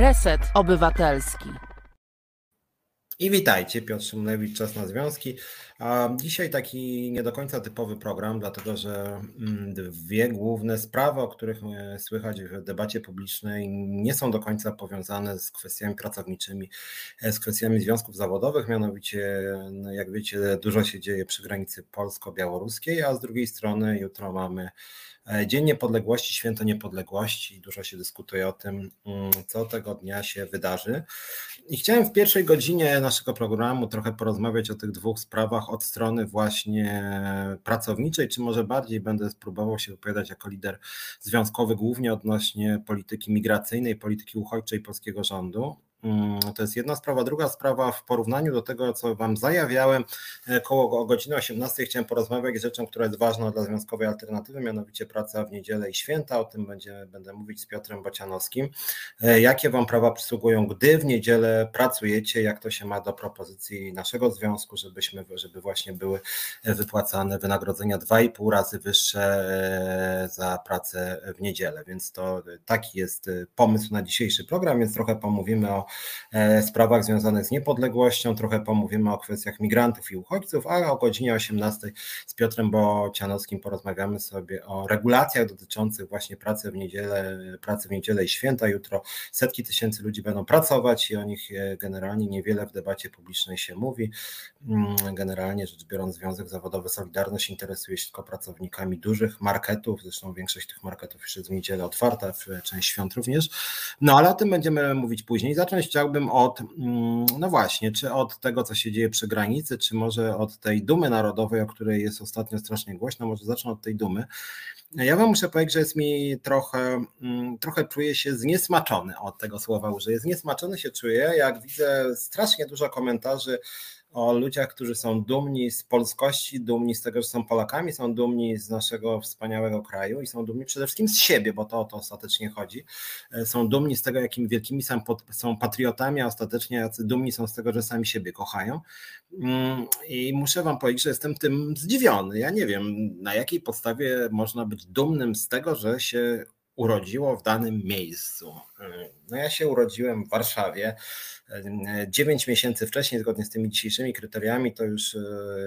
Reset Obywatelski. I witajcie, Piotr Szymlewicz, Czas na Związki. Dzisiaj taki nie do końca typowy program, dlatego że mm, dwie główne sprawy, o których e, słychać w debacie publicznej, nie są do końca powiązane z kwestiami pracowniczymi, e, z kwestiami związków zawodowych. Mianowicie, no jak wiecie, dużo się dzieje przy granicy polsko-białoruskiej, a z drugiej strony jutro mamy E, Dzień Niepodległości, Święto Niepodległości. Dużo się dyskutuje o tym, mm, co tego dnia się wydarzy. I chciałem w pierwszej godzinie naszego programu trochę porozmawiać o tych dwóch sprawach od strony właśnie pracowniczej, czy może bardziej będę spróbował się wypowiadać jako lider związkowy, głównie odnośnie polityki migracyjnej, polityki uchodźczej polskiego rządu. Mm, to jest jedna sprawa. Druga sprawa w porównaniu do tego, co Wam zajawiałem, e, koło godziny 18 chciałem porozmawiać z rzeczą, która jest ważna dla Związkowej Alternatywy, mianowicie praca w niedzielę i święta. O tym będzie, będę mówić z Piotrem Bocianowskim. E, jakie Wam prawa przysługują, gdy w niedzielę pracujecie, jak to się ma do propozycji naszego związku, żebyśmy, żeby właśnie były wypłacane wynagrodzenia 2,5 razy wyższe e, za pracę w niedzielę. Więc to taki jest pomysł na dzisiejszy program, więc trochę pomówimy o E, sprawach związanych z niepodległością, trochę pomówimy o kwestiach migrantów i uchodźców, a o godzinie 18 z Piotrem Bocianowskim porozmawiamy sobie o regulacjach dotyczących właśnie pracy w niedzielę, pracy w niedzielę i święta. Jutro setki tysięcy ludzi będą pracować i o nich e, generalnie niewiele w debacie publicznej się mówi. Mm, generalnie rzecz biorąc, Związek Zawodowy Solidarność interesuje się tylko pracownikami dużych marketów, zresztą większość tych marketów już jest w niedzielę otwarta, w część świąt również. No ale o tym będziemy mówić później. Zacznę chciałbym od, mm, no właśnie, czy od tego, co się dzieje przy granicy, czy może od tej dumy narodowej, o której jest ostatnio strasznie głośno, może zacznę od tej dumy. Ja wam muszę powiedzieć, że jest mi trochę, mm, trochę czuję się zniesmaczony od tego słowa użyję. Zniesmaczony się czuję, jak widzę strasznie dużo komentarzy o ludziach, którzy są dumni z polskości, dumni z tego, że są Polakami, są dumni z naszego wspaniałego kraju i są dumni przede wszystkim z siebie, bo to o to ostatecznie chodzi. E, są dumni z tego, jakimi wielkimi są, są patriotami, a ostatecznie dumni są z tego, że sami siebie kochają. Mm, I muszę Wam powiedzieć, że jestem tym zdziwiony. Ja nie wiem, na jakiej podstawie można być dumnym z tego, że się urodziło w danym miejscu. No ja się urodziłem w Warszawie. Dziewięć miesięcy wcześniej, zgodnie z tymi dzisiejszymi kryteriami, to już e,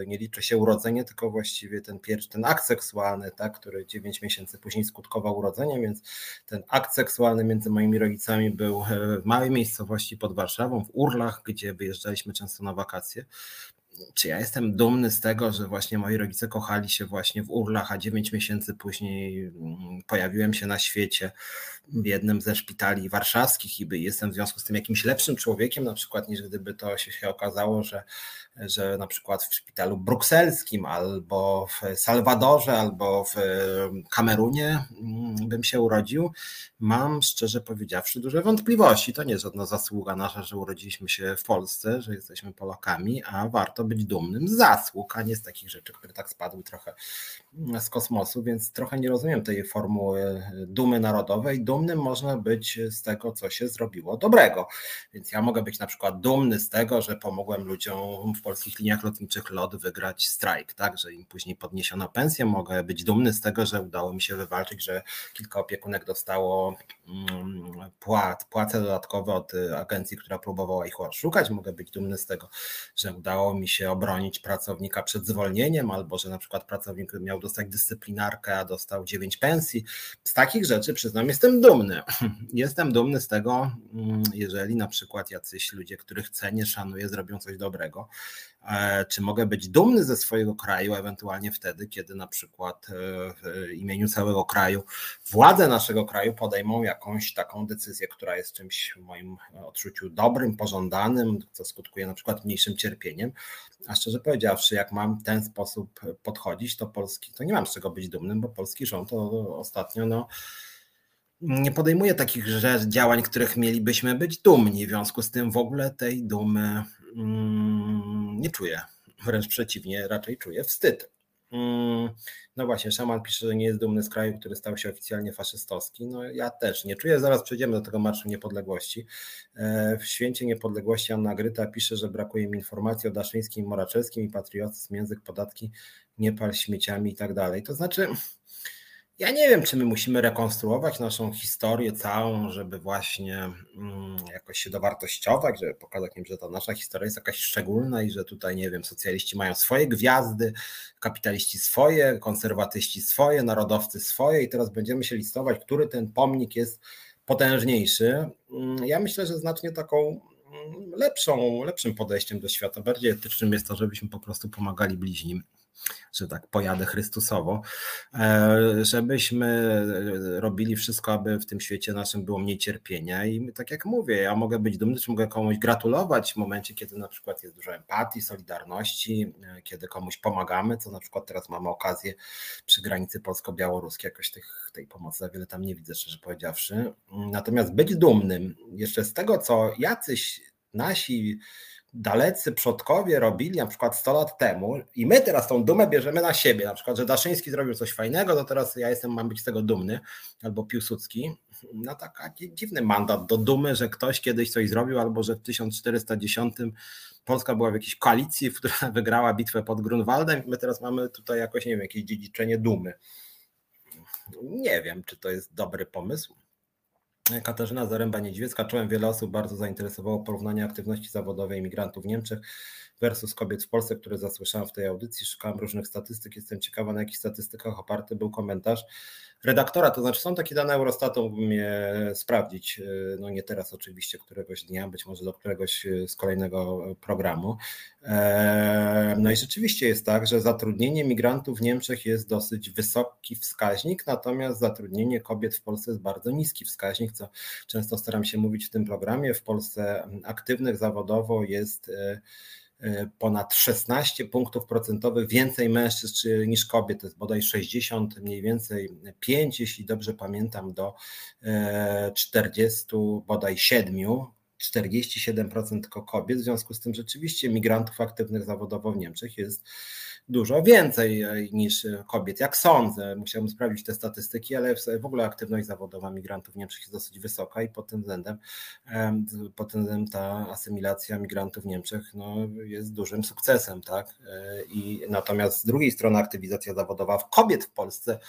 nie liczy się urodzenie, tylko właściwie ten pierwszy, ten akt seksualny, tak, który dziewięć miesięcy później skutkował urodzeniem, więc ten akt seksualny między moimi rodzicami był e, w małej miejscowości pod Warszawą, w Urlach, gdzie wyjeżdżaliśmy często na wakacje czy ja jestem dumny z tego, że właśnie moi rodzice kochali się właśnie w urlach, a dziewięć miesięcy później mm, pojawiłem się na świecie w jednym ze szpitali warszawskich i jestem w związku z tym jakimś lepszym człowiekiem, na przykład niż gdyby to się okazało, że że na przykład w szpitalu brukselskim, albo w Salwadorze, albo w Kamerunie bym się urodził, mam szczerze powiedziawszy duże wątpliwości. To nie jest żadna zasługa nasza, że urodziliśmy się w Polsce, że jesteśmy Polakami, a warto być dumnym z zasług, a nie z takich rzeczy, które tak spadły trochę z kosmosu, więc trochę nie rozumiem tej formuły dumy narodowej. Dumnym można być z tego, co się zrobiło dobrego. Więc ja mogę być na przykład dumny z tego, że pomogłem ludziom w polskich liniach lotniczych LOT wygrać strajk, tak, że im później podniesiono pensję. Mogę być dumny z tego, że udało mi się wywalczyć, że kilka opiekunek dostało mm, płat, płace dodatkowe od agencji, która próbowała ich oszukać. Mogę być dumny z tego, że udało mi się obronić pracownika przed zwolnieniem, albo że na przykład pracownik miał dostać dyscyplinarkę, a dostał 9 pensji. Z takich rzeczy przyznam, jestem dumny. Jestem dumny z tego, mm, jeżeli na przykład jacyś ludzie, których cenię, szanuję, zrobią coś dobrego. E, czy mogę być dumny ze swojego kraju, ewentualnie wtedy, kiedy na przykład e, w imieniu całego kraju władze naszego kraju podejmą jakąś taką decyzję, która jest czymś w moim odczuciu dobrym, pożądanym, co skutkuje na przykład mniejszym cierpieniem. A szczerze powiedziawszy, jak mam w ten sposób podchodzić, to polski, to nie mam z czego być dumnym, bo polski rząd to ostatnio no, nie podejmuje takich działań, których mielibyśmy być dumni. W związku z tym w ogóle tej dumy nie czuję. Wręcz przeciwnie, raczej czuję wstyd. Mm, no właśnie, szaman pisze, że nie jest dumny z kraju, który stał się oficjalnie faszystowski. No ja też nie czuję. Zaraz przejdziemy do tego Marszu Niepodległości. E, w Święcie Niepodległości Anna Gryta pisze, że brakuje mi informacji o Daszyńskim, Moraczewskim i patriotyzm, język, podatki, nie pal śmieciami i tak dalej. To znaczy, ja nie wiem, czy my musimy rekonstruować naszą historię całą, żeby właśnie mm, jakoś się dowartościować, żeby pokazać im, że ta nasza historia jest jakaś szczególna i że tutaj, nie wiem, socjaliści mają swoje gwiazdy, kapitaliści swoje, konserwatyści swoje, narodowcy swoje i teraz będziemy się listować, który ten pomnik jest potężniejszy. Mm, ja myślę, że znacznie taką mm, lepszą, lepszym podejściem do świata, bardziej etycznym jest to, żebyśmy po prostu pomagali bliźnim że tak pojadę Chrystusowo, e, żebyśmy robili wszystko, aby w tym świecie naszym było mniej cierpienia i tak jak mówię, ja mogę być dumny, czy mogę komuś gratulować w momencie, kiedy na przykład jest dużo empatii, solidarności, e, kiedy komuś pomagamy, co na przykład teraz mamy okazję przy granicy polsko-białoruskiej, jakoś tych, tej pomocy za wiele tam nie widzę, szczerze powiedziawszy. Natomiast być dumnym jeszcze z tego, co jacyś nasi dalecy przodkowie robili na przykład 100 lat temu i my teraz tą dumę bierzemy na siebie, na przykład, że Daszyński zrobił coś fajnego, to teraz ja jestem, mam być z tego dumny, albo Piłsudski, no taki dziwny mandat do dumy, że ktoś kiedyś coś zrobił, albo że w 1410 Polska była w jakiejś koalicji, w która wygrała bitwę pod Grunwaldem i my teraz mamy tutaj jakoś, nie wiem, jakieś dziedziczenie dumy. Nie wiem, czy to jest dobry pomysł. Katarzyna Zaręba-Niedźwiecka. Czołem wiele osób bardzo zainteresowało porównanie aktywności zawodowej imigrantów w Niemczech versus kobiet w Polsce, które zasłyszałem w tej audycji. Szukałem różnych statystyk. Jestem ciekawa, na jakich statystykach oparty był komentarz redaktora. To znaczy, są takie dane Eurostatu, mógłbym je sprawdzić. No nie teraz, oczywiście, któregoś dnia, być może do któregoś z kolejnego programu. Eee, no i rzeczywiście jest tak, że zatrudnienie migrantów w Niemczech jest dosyć wysoki wskaźnik, natomiast zatrudnienie kobiet w Polsce jest bardzo niski wskaźnik, co często staram się mówić w tym programie. W Polsce aktywnych zawodowo jest e, e, ponad 16 punktów procentowych więcej mężczyzn niż kobiet, to jest bodaj 60 mniej więcej 5, jeśli dobrze pamiętam, do 40 e, bodaj 7 47% tylko kobiet, w związku z tym rzeczywiście migrantów aktywnych zawodowo w Niemczech jest dużo więcej e, niż kobiet, jak sądzę. Musiałbym sprawdzić te statystyki, ale w ogóle aktywność zawodowa migrantów w Niemczech jest dosyć wysoka i pod tym względem, pod tym względem ta asymilacja migrantów w Niemczech no, jest dużym sukcesem. Tak? E, I natomiast z drugiej strony aktywizacja zawodowa kobiet w Polsce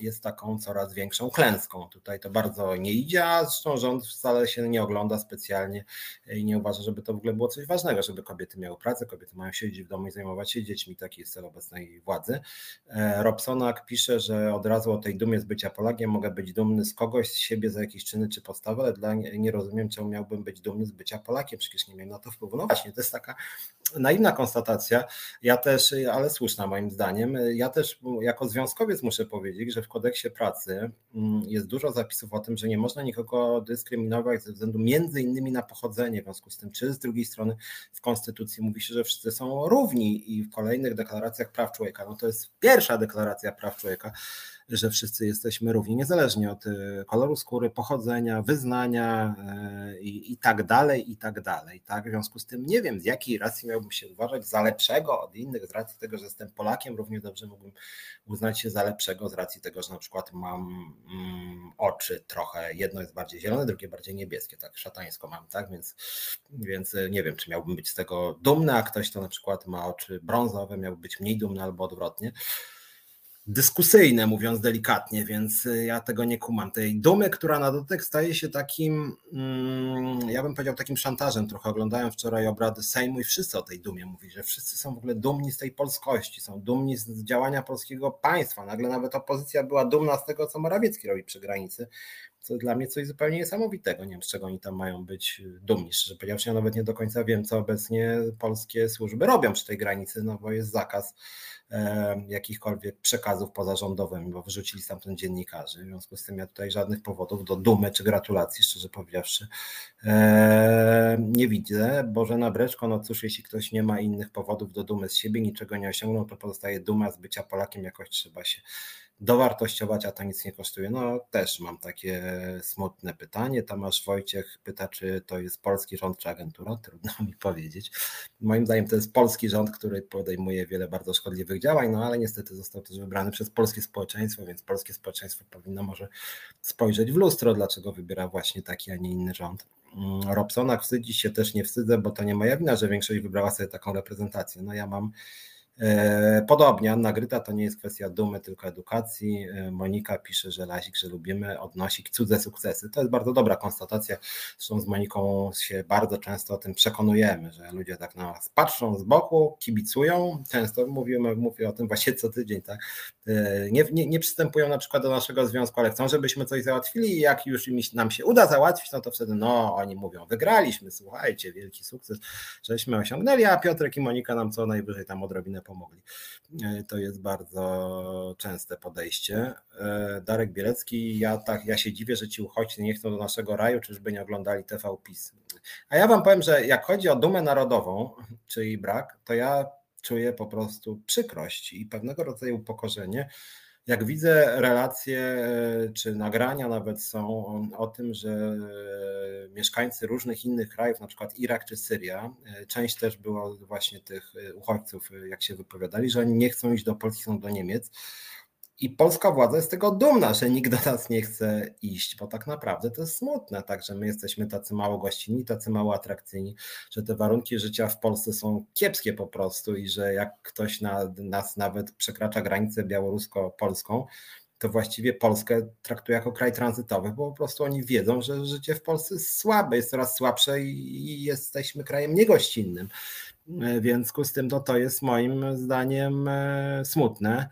jest taką coraz większą klęską. Tutaj to bardzo nie idzie, a zresztą rząd wcale się nie ogląda specjalnie i nie uważa, żeby to w ogóle było coś ważnego, żeby kobiety miały pracę, kobiety mają siedzieć w domu i zajmować się dziećmi. Taki jest cel obecnej władzy. E, Robsonak pisze, że od razu o tej dumie z bycia Polakiem mogę być dumny z kogoś, z siebie za jakieś czyny czy postawy, ale dla nie, nie rozumiem, czemu miałbym być dumny z bycia Polakiem, przecież nie miałem na to wpływu. No właśnie, to jest taka naiwna konstatacja, ja też, ale słuszna moim zdaniem, ja też jako związkowiec muszę powiedzieć, że w kodeksie pracy mm, jest dużo zapisów o tym, że nie można nikogo dyskryminować ze względu między innymi na pochodzenie, w związku z tym, czy z drugiej strony w konstytucji mówi się, że wszyscy są równi i w kolejnych deklaracjach praw człowieka, no to jest pierwsza deklaracja praw człowieka, że wszyscy jesteśmy równi, niezależnie od e, koloru skóry, pochodzenia, wyznania e, i, i tak dalej, i tak dalej. Tak? W związku z tym nie wiem, z jakiej racji miałbym się uważać za lepszego od innych, z racji tego, że jestem Polakiem, równie dobrze mógłbym uznać się za lepszego z racji tego, że na przykład mam mm, oczy trochę, jedno jest bardziej zielone, drugie bardziej niebieskie, tak szatańsko mam, tak, więc, więc e, nie wiem, czy miałbym być z tego dumny, a ktoś, kto na przykład ma oczy brązowe, miałby być mniej dumny albo odwrotnie dyskusyjne, mówiąc delikatnie, więc y, ja tego nie kumam. Tej dumy, która na dotyk staje się takim, mm, ja bym powiedział, takim szantażem. Trochę oglądałem wczoraj obrady Sejmu i wszyscy o tej dumie mówili, że wszyscy są w ogóle dumni z tej polskości, są dumni z działania polskiego państwa. Nagle nawet opozycja była dumna z tego, co Morawiecki robi przy granicy, co dla mnie coś zupełnie niesamowitego. Nie wiem, z czego oni tam mają być dumni. Szczerze powiedziawszy, ja nawet nie do końca wiem, co obecnie polskie służby robią przy tej granicy, no bo jest zakaz jakichkolwiek przekazów pozarządowych, bo wyrzucili stamtąd dziennikarzy. W związku z tym ja tutaj żadnych powodów do dumy czy gratulacji, szczerze powiedziawszy, nie widzę. Bożena Breczko, no cóż, jeśli ktoś nie ma innych powodów do dumy z siebie, niczego nie osiągnął, to pozostaje duma z bycia Polakiem, jakoś trzeba się dowartościować, a to nic nie kosztuje. No też mam takie smutne pytanie. Tomasz Wojciech pyta, czy to jest polski rząd czy agentura? Trudno mi powiedzieć. Moim zdaniem to jest polski rząd, który podejmuje wiele bardzo szkodliwych działań, no ale niestety został też wybrany przez polskie społeczeństwo, więc polskie społeczeństwo powinno może spojrzeć w lustro, dlaczego wybiera właśnie taki, a nie inny rząd. Mm, Robsona wstydzi się też nie wstydzę, bo to nie moja wina, że większość wybrała sobie taką reprezentację. No ja mam podobnie, Anna Gryta to nie jest kwestia dumy, tylko edukacji. E, Monika pisze, że Lazik, że lubimy odnosić cudze sukcesy. To jest bardzo dobra konstatacja. Zresztą z Moniką się bardzo często o tym przekonujemy, że ludzie tak na nas patrzą z boku, kibicują. Często mówimy, mówię o tym właśnie co tydzień, tak? E, nie, nie, nie przystępują na przykład do naszego związku, ale chcą, żebyśmy coś załatwili i jak już nam się uda załatwić, no to wtedy no, oni mówią, wygraliśmy, słuchajcie, wielki sukces, żeśmy osiągnęli, a Piotrek i Monika nam co najwyżej tam odrobinę pomogli. E, to jest bardzo częste podejście. E, Darek Bielecki, ja tak, ja się dziwię, że ci uchodźcy nie chcą do naszego raju, czyżby nie oglądali TV PiS. A ja wam powiem, że jak chodzi o dumę narodową, czy jej brak, to ja czuję po prostu przykrość i pewnego rodzaju upokorzenie, jak widzę relacje e, czy nagrania nawet są o tym, że e, mieszkańcy różnych innych krajów, na przykład Irak czy Syria, e, część też było właśnie tych uchodźców, jak się wypowiadali, że oni nie chcą iść do Polski, są do Niemiec. I polska władza jest tego dumna, że nikt do nas nie chce iść, bo tak naprawdę to jest smutne, tak, że my jesteśmy tacy mało gościnni, tacy mało atrakcyjni, że te warunki życia w Polsce są kiepskie po prostu i że jak ktoś na, nas nawet przekracza granicę białorusko-polską, to właściwie Polskę traktuje jako kraj tranzytowy, bo po prostu oni wiedzą, że życie w Polsce jest słabe, jest coraz słabsze i jesteśmy krajem niegościnnym. W związku z tym to, to jest moim zdaniem e, smutne.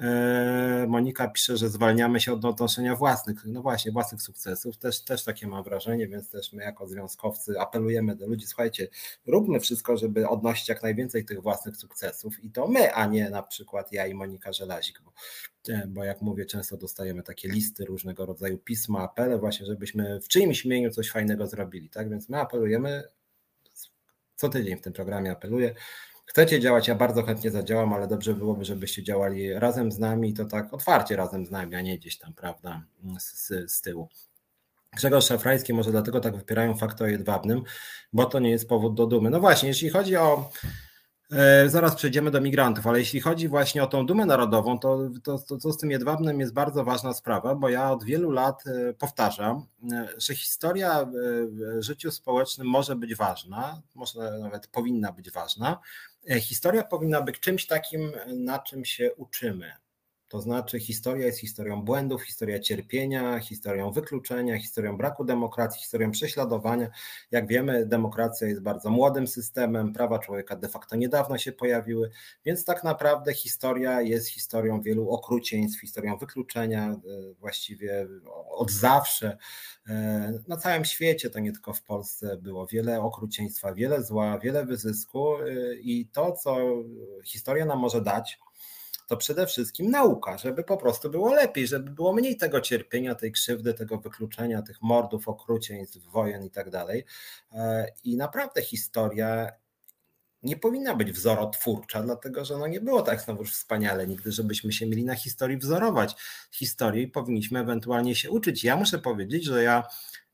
E, Monika pisze, że zwalniamy się od odnoszenia własnych, no właśnie, własnych sukcesów. Też, też takie mam wrażenie, więc też my jako związkowcy apelujemy do ludzi, słuchajcie, róbmy wszystko, żeby odnosić jak najwięcej tych własnych sukcesów i to my, a nie na przykład ja i Monika Żelazik, bo, e, bo jak mówię, często dostajemy takie listy różnego rodzaju pisma, apele właśnie, żebyśmy w czyimś imieniu coś fajnego zrobili, tak, więc my apelujemy, co tydzień w tym programie apeluję, chcecie działać, ja bardzo chętnie zadziałam, ale dobrze byłoby, żebyście działali razem z nami i to tak otwarcie razem z nami, a nie gdzieś tam, prawda, z, z tyłu. Grzegorz Szafrański może dlatego tak wypierają fakt o jedwabnym, bo to nie jest powód do dumy. No właśnie, jeśli chodzi o e, Zaraz przejdziemy do migrantów, ale jeśli chodzi właśnie o tą dumę narodową, to, to, to, to z tym jedwabnym jest bardzo ważna sprawa, bo ja od wielu lat e, powtarzam, e, że historia w życiu społecznym może być ważna, może nawet powinna być ważna, historia powinna być czymś takim, na czym się uczymy. To znaczy, historia jest historią błędów, historia cierpienia, historią wykluczenia, historią braku demokracji, historią prześladowania. Jak wiemy, demokracja jest bardzo młodym systemem, prawa człowieka de facto niedawno się pojawiły, więc tak naprawdę historia jest historią wielu okrucieństw, historią wykluczenia, e, właściwie od zawsze. E, na całym świecie, to nie tylko w Polsce, było wiele okrucieństwa, wiele zła, wiele wyzysku e, i to, co historia nam może dać, to przede wszystkim nauka, żeby po prostu było lepiej, żeby było mniej tego cierpienia, tej krzywdy, tego wykluczenia, tych mordów, okrucieństw, wojen i tak dalej. E, I naprawdę historia nie powinna być wzorotwórcza, dlatego że no nie było tak znowuż wspaniale nigdy, żebyśmy się mieli na historii wzorować. Historii powinniśmy ewentualnie się uczyć. Ja muszę powiedzieć, że ja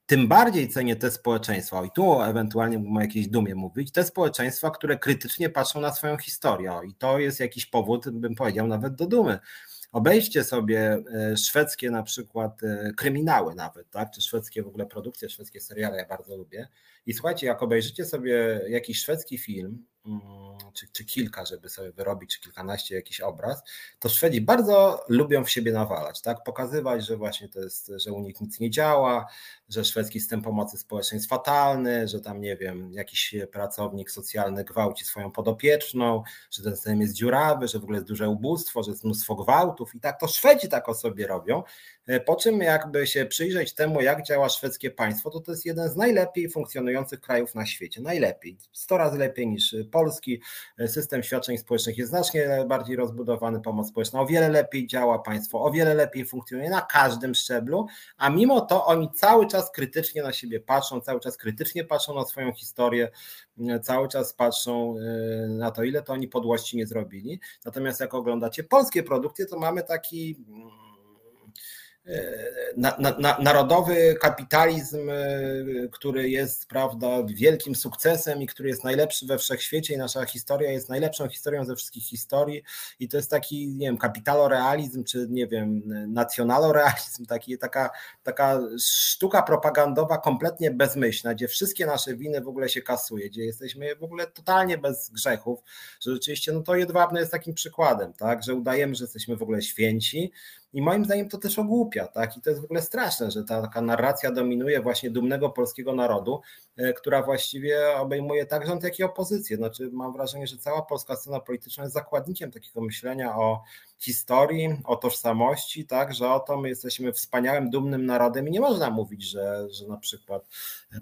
tym bardziej cenię te społeczeństwa, i tu ewentualnie mógłbym o jakiejś dumie mówić, te społeczeństwa, które krytycznie patrzą na swoją historię. I to jest jakiś powód, bym powiedział, nawet do dumy. Obejście sobie e, szwedzkie na przykład e, kryminały nawet, tak? czy szwedzkie w ogóle produkcje, szwedzkie seriale, ja bardzo lubię. I słuchajcie, jak obejrzycie sobie jakiś szwedzki film, czy, czy kilka, żeby sobie wyrobić, czy kilkanaście jakiś obraz, to Szwedzi bardzo lubią w siebie nawalać, tak? Pokazywać, że właśnie to jest, że u nich nic nie działa, że szwedzki system pomocy społecznej jest fatalny, że tam, nie wiem, jakiś pracownik socjalny gwałci swoją podopieczną, że ten system jest dziurawy, że w ogóle jest duże ubóstwo, że jest mnóstwo gwałtów i tak to Szwedzi tak o sobie robią. E, po czym jakby się przyjrzeć temu, jak działa szwedzkie państwo, to to jest jeden z najlepiej funkcjonujących krajów na świecie. Najlepiej. 100 razy lepiej niż Polski. E, system świadczeń społecznych jest znacznie bardziej rozbudowany, pomoc społeczna o wiele lepiej działa, państwo o wiele lepiej funkcjonuje na każdym szczeblu, a mimo to oni cały czas krytycznie na siebie patrzą, cały czas krytycznie patrzą na swoją historię, e, cały czas patrzą na to, ile to oni podłości nie zrobili. Natomiast jak oglądacie polskie produkcje, to mamy taki na, na, narodowy kapitalizm, który jest prawda, wielkim sukcesem i który jest najlepszy we wszechświecie i nasza historia jest najlepszą historią ze wszystkich historii i to jest taki, nie wiem, kapitalorealizm, czy nie wiem, nacjonalorealizm, taki, taka, taka sztuka propagandowa kompletnie bezmyślna, gdzie wszystkie nasze winy w ogóle się kasuje, gdzie jesteśmy w ogóle totalnie bez grzechów, że rzeczywiście no to Jedwabne jest takim przykładem, tak, że udajemy, że jesteśmy w ogóle święci, i moim zdaniem to też ogłupia, tak? I to jest w ogóle straszne, że ta taka narracja dominuje właśnie dumnego polskiego narodu, e, która właściwie obejmuje tak rząd, jak i opozycję. Znaczy, mam wrażenie, że cała polska scena polityczna jest zakładnikiem takiego myślenia o historii, o tożsamości, tak, że oto my jesteśmy wspaniałym, dumnym narodem i nie można mówić, że, że na przykład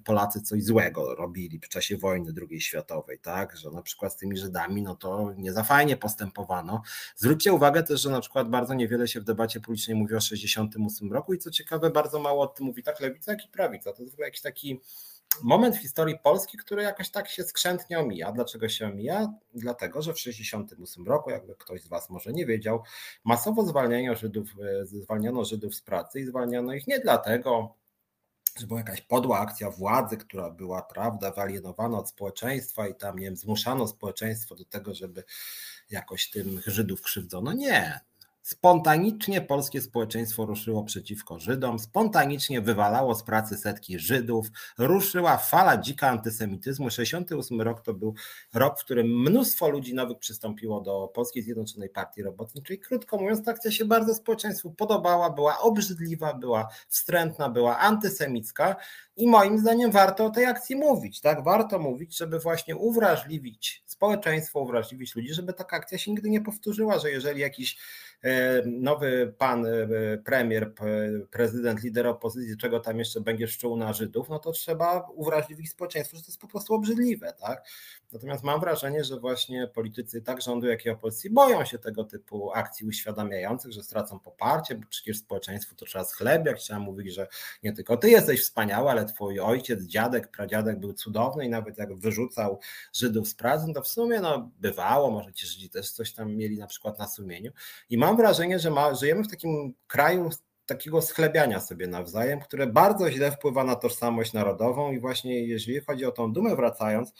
Polacy coś złego robili w czasie wojny II światowej, tak, że na przykład z tymi Żydami, no to nie za fajnie postępowano. Zwróćcie uwagę też, że na przykład bardzo niewiele się w debacie publicznej mówi o 68 roku i co ciekawe, bardzo mało o tym mówi tak lewica, jak i prawica. To jest w ogóle jakiś taki moment w historii Polski, który jakoś tak się skrzętnie omija. Dlaczego się omija? Dlatego, że w 1968 roku, jakby ktoś z Was może nie wiedział, masowo zwalniano Żydów, e, zwalniano Żydów z pracy i zwalniano ich nie dlatego, że była jakaś podła akcja władzy, która była, prawda, wyalienowana od społeczeństwa i tam, nie wiem, zmuszano społeczeństwo do tego, żeby jakoś tym Żydów krzywdzono. Nie. Spontanicznie polskie społeczeństwo ruszyło przeciwko Żydom, spontanicznie wywalało z pracy setki Żydów, ruszyła fala dzika antysemityzmu. 68 rok to był rok, w którym mnóstwo ludzi nowych przystąpiło do Polskiej Zjednoczonej Partii Robotniczej. Krótko mówiąc, ta akcja się bardzo społeczeństwu podobała, była obrzydliwa, była wstrętna, była antysemicka i moim zdaniem warto o tej akcji mówić. Tak? Warto mówić, żeby właśnie uwrażliwić społeczeństwo, uwrażliwić ludzi, żeby taka akcja się nigdy nie powtórzyła, że jeżeli jakiś E, nowy pan e, premier, prezydent, lider opozycji, czego tam jeszcze będzie szczuł na Żydów, no to trzeba uwrażliwić społeczeństwo, że to jest po prostu obrzydliwe, tak? Natomiast mam wrażenie, że właśnie politycy tak rządu, jak i opozycji boją się tego typu akcji uświadamiających, że stracą poparcie, bo przecież społeczeństwu to trzeba schlebiać, trzeba mówić, że nie tylko ty jesteś wspaniały, ale twój ojciec, dziadek, pradziadek był cudowny i nawet jak wyrzucał Żydów z pracy, no to w sumie no bywało, może ci Żydzi też coś tam mieli na przykład na sumieniu i mam wrażenie, że ma, żyjemy w takim kraju takiego schlebiania sobie nawzajem, które bardzo źle wpływa na tożsamość narodową i właśnie jeżeli chodzi o tą dumę wracając,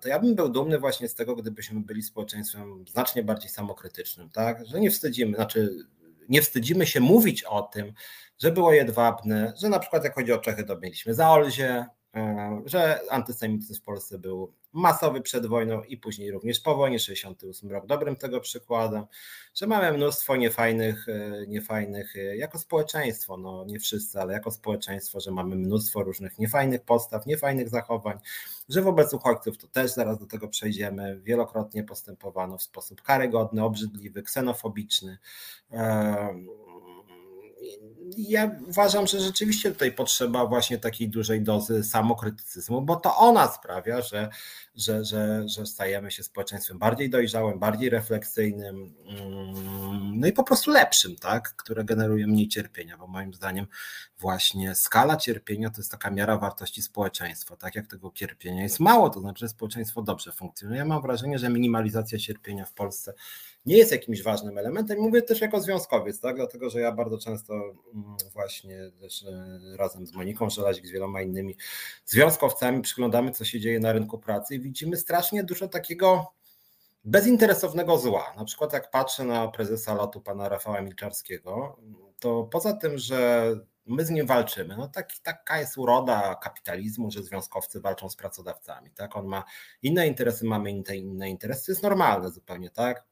to ja bym był dumny właśnie z tego, gdybyśmy byli społeczeństwem znacznie bardziej samokrytycznym, tak? Że nie wstydzimy, znaczy nie wstydzimy się mówić o tym, że było jedwabne, że na przykład jak chodzi o Czechy, to mieliśmy Zaolzie, e, że antysemityzm w Polsce był masowy przed wojną i później również po wojnie, 68 rok. Dobrym tego przykładem, że mamy mnóstwo niefajnych, e, niefajnych e, jako społeczeństwo, no nie wszyscy, ale jako społeczeństwo, że mamy mnóstwo różnych niefajnych postaw, niefajnych zachowań, że wobec uchodźców to też zaraz do tego przejdziemy, wielokrotnie postępowano w sposób karygodny, obrzydliwy, ksenofobiczny ja uważam, że rzeczywiście tutaj potrzeba właśnie takiej dużej dozy samokrytycyzmu, bo to ona sprawia, że, że, że, że stajemy się społeczeństwem bardziej dojrzałym, bardziej refleksyjnym, mm, no i po prostu lepszym, tak, które generuje mniej cierpienia, bo moim zdaniem właśnie skala cierpienia to jest taka miara wartości społeczeństwa. Tak jak tego cierpienia jest mało, to znaczy, że społeczeństwo dobrze funkcjonuje. Ja mam wrażenie, że minimalizacja cierpienia w Polsce nie jest jakimś ważnym elementem. Mówię też jako związkowiec, tak? dlatego że ja bardzo często właśnie też e, razem z Moniką Żelazik, z wieloma innymi związkowcami przyglądamy, co się dzieje na rynku pracy i widzimy strasznie dużo takiego bezinteresownego zła. Na przykład jak patrzę na prezesa lotu pana Rafała Milczarskiego, to poza tym, że my z nim walczymy. No tak, taka jest uroda kapitalizmu, że związkowcy walczą z pracodawcami. Tak? On ma inne interesy, mamy inne, inne interesy. To jest normalne zupełnie, tak?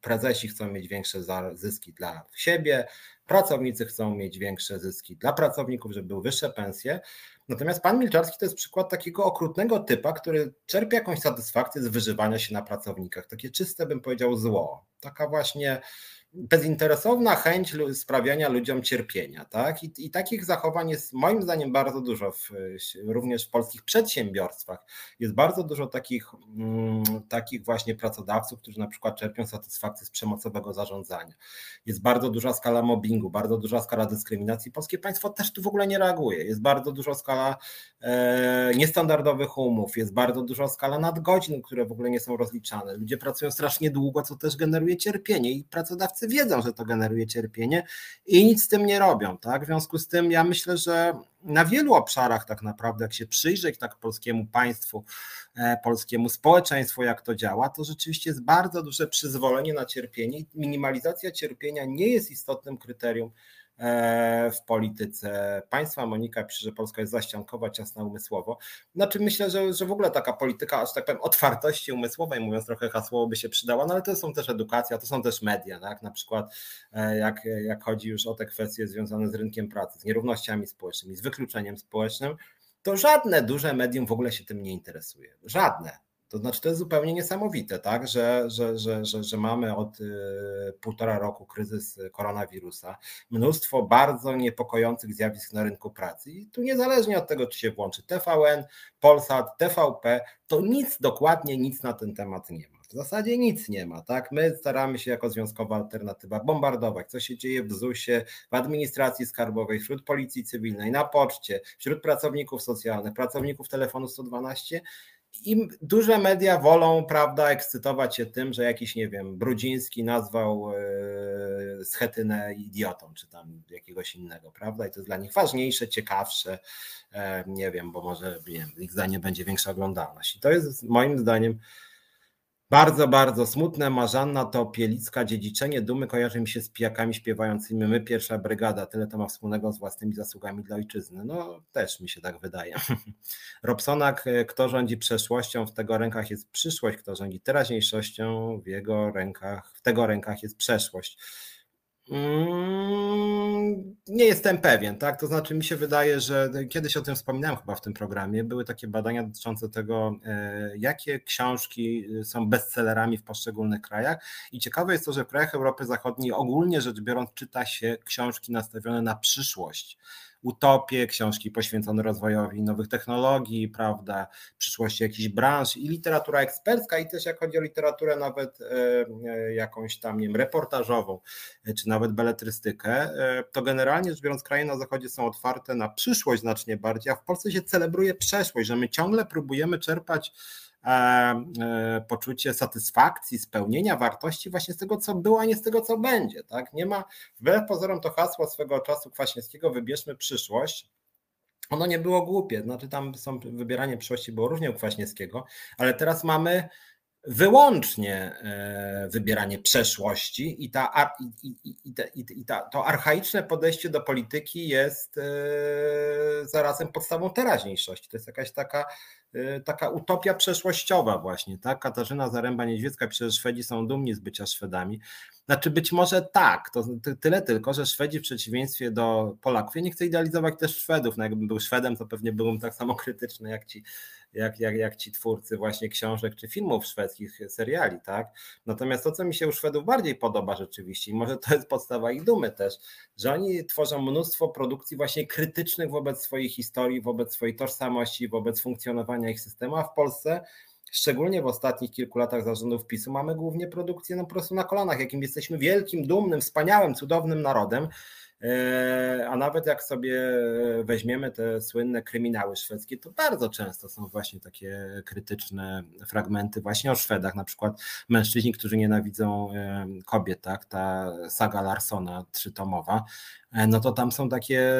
Prezesi chcą mieć większe zyski dla siebie, pracownicy chcą mieć większe zyski dla pracowników, żeby były wyższe pensje. Natomiast pan Milczarski to jest przykład takiego okrutnego typa, który czerpie jakąś satysfakcję z wyżywania się na pracownikach. Takie czyste, bym powiedział, zło. Taka właśnie bezinteresowna chęć sprawiania ludziom cierpienia. Tak? I, I, takich zachowań jest moim zdaniem bardzo dużo, w, również w polskich przedsiębiorstwach. Jest bardzo dużo takich, mm, takich właśnie pracodawców, którzy na przykład czerpią satysfakcję z przemocowego zarządzania. Jest bardzo duża skala mobbingu bardzo duża skala dyskryminacji. Polskie państwo też tu w ogóle nie reaguje. Jest bardzo duża skala e, niestandardowych umów, jest bardzo duża skala nadgodzin, które w ogóle nie są rozliczane. Ludzie pracują strasznie długo, co też generuje cierpienie i pracodawcy wiedzą, że to generuje cierpienie i nic z tym nie robią. Tak? W związku z tym ja myślę, że na wielu obszarach tak naprawdę, jak się przyjrzeć tak polskiemu państwu, e, polskiemu społeczeństwu, jak to działa, to rzeczywiście jest bardzo duże przyzwolenie na cierpienie. Minimalizacja cierpienia nie jest istotnym kryterium w polityce państwa. Monika pisze, że Polska jest zaściankowa, ciasna umysłowo. Znaczy myślę, że, że w ogóle taka polityka, aż tak powiem, otwartości umysłowej, mówiąc trochę hasłowo, by się przydała, no ale to są też edukacja, to są też media, tak? na przykład e, jak, jak chodzi już o te kwestie związane z rynkiem pracy, z nierównościami społecznymi, z wykluczeniem społecznym, to żadne duże medium w ogóle się tym nie interesuje. Żadne. To znaczy, to jest zupełnie niesamowite, tak? że, że, że, że, że mamy od y, półtora roku kryzys koronawirusa, mnóstwo bardzo niepokojących zjawisk na rynku pracy. I tu niezależnie od tego, czy się włączy TVN, Polsat, TVP, to nic, dokładnie nic na ten temat nie ma. W zasadzie nic nie ma, tak? My staramy się jako związkowa alternatywa bombardować, co się dzieje w ZUS-ie, w administracji skarbowej, wśród policji cywilnej, na poczcie, wśród pracowników socjalnych, pracowników telefonu 112 i duże media wolą, prawda, ekscytować się tym, że jakiś, nie wiem, Brudziński nazwał yy, Schetynę idiotą, czy tam jakiegoś innego, prawda? I to jest dla nich ważniejsze, ciekawsze, e, nie wiem, bo może wiem, ich zdanie będzie większa oglądalność. I to jest moim zdaniem bardzo, bardzo smutne. Marzanna to Pielicka dziedziczenie dumy kojarzy mi się z pijakami śpiewającymi My pierwsza brygada. Tyle to ma wspólnego z własnymi zasługami dla ojczyzny. No też mi się tak wydaje. Robsonak, kto rządzi przeszłością, w tego rękach jest przyszłość, kto rządzi teraźniejszością, w jego rękach, w tego rękach jest przeszłość. Mm, nie jestem pewien, tak? To znaczy, mi się wydaje, że kiedyś o tym wspominałem chyba w tym programie. Były takie badania dotyczące tego, e, jakie książki są bestsellerami w poszczególnych krajach. I ciekawe jest to, że w krajach Europy Zachodniej ogólnie rzecz biorąc czyta się książki nastawione na przyszłość utopie, książki poświęcone rozwojowi nowych technologii, prawda, przyszłości jakichś branż i literatura ekspercka i też jak chodzi o literaturę nawet e, e, jakąś tam, nie wiem, reportażową, e, czy nawet beletrystykę, to generalnie rzecz biorąc kraje na zachodzie są otwarte na przyszłość znacznie bardziej, a w Polsce się celebruje przeszłość, że my ciągle próbujemy czerpać poczucie satysfakcji, spełnienia wartości właśnie z tego, co było, a nie z tego, co będzie. Tak? Nie ma, wbrew pozorom to hasło swego czasu Kwaśniewskiego, wybierzmy przyszłość, ono nie było głupie, znaczy tam są, wybieranie przyszłości było różnie u Kwaśniewskiego, ale teraz mamy wyłącznie e, wybieranie przeszłości i, ta, i, i, i, ta, to archaiczne podejście do polityki jest e, zarazem podstawą teraźniejszości. To jest jakaś taka Y, taka utopia przeszłościowa właśnie, tak? Katarzyna Zaręba-Niedźwiecka pisze, że Szwedzi są dumni z bycia Szwedami. Znaczy być może tak, to tyle tylko, że Szwedzi w przeciwieństwie do Polaków, ja nie chcę idealizować też Szwedów, no jakbym był Szwedem, to pewnie byłbym tak samo krytyczny jak ci jak, jak, jak ci twórcy właśnie książek czy filmów szwedzkich, seriali, tak? Natomiast to, co mi się u Szwedów bardziej podoba rzeczywiście, i może to jest podstawa ich dumy też, że oni tworzą mnóstwo produkcji właśnie krytycznych wobec swojej historii, wobec swojej tożsamości, wobec funkcjonowania ich systemu, a w Polsce szczególnie w ostatnich kilku latach zarządów PiSu mamy głównie produkcję no po prostu na kolanach, jakim jesteśmy wielkim, dumnym, wspaniałym, cudownym narodem, a nawet jak sobie weźmiemy te słynne kryminały szwedzkie, to bardzo często są właśnie takie krytyczne fragmenty właśnie o Szwedach, na przykład mężczyźni, którzy nienawidzą e, kobiet, tak? ta saga Larsona trzytomowa, E, no to tam są takie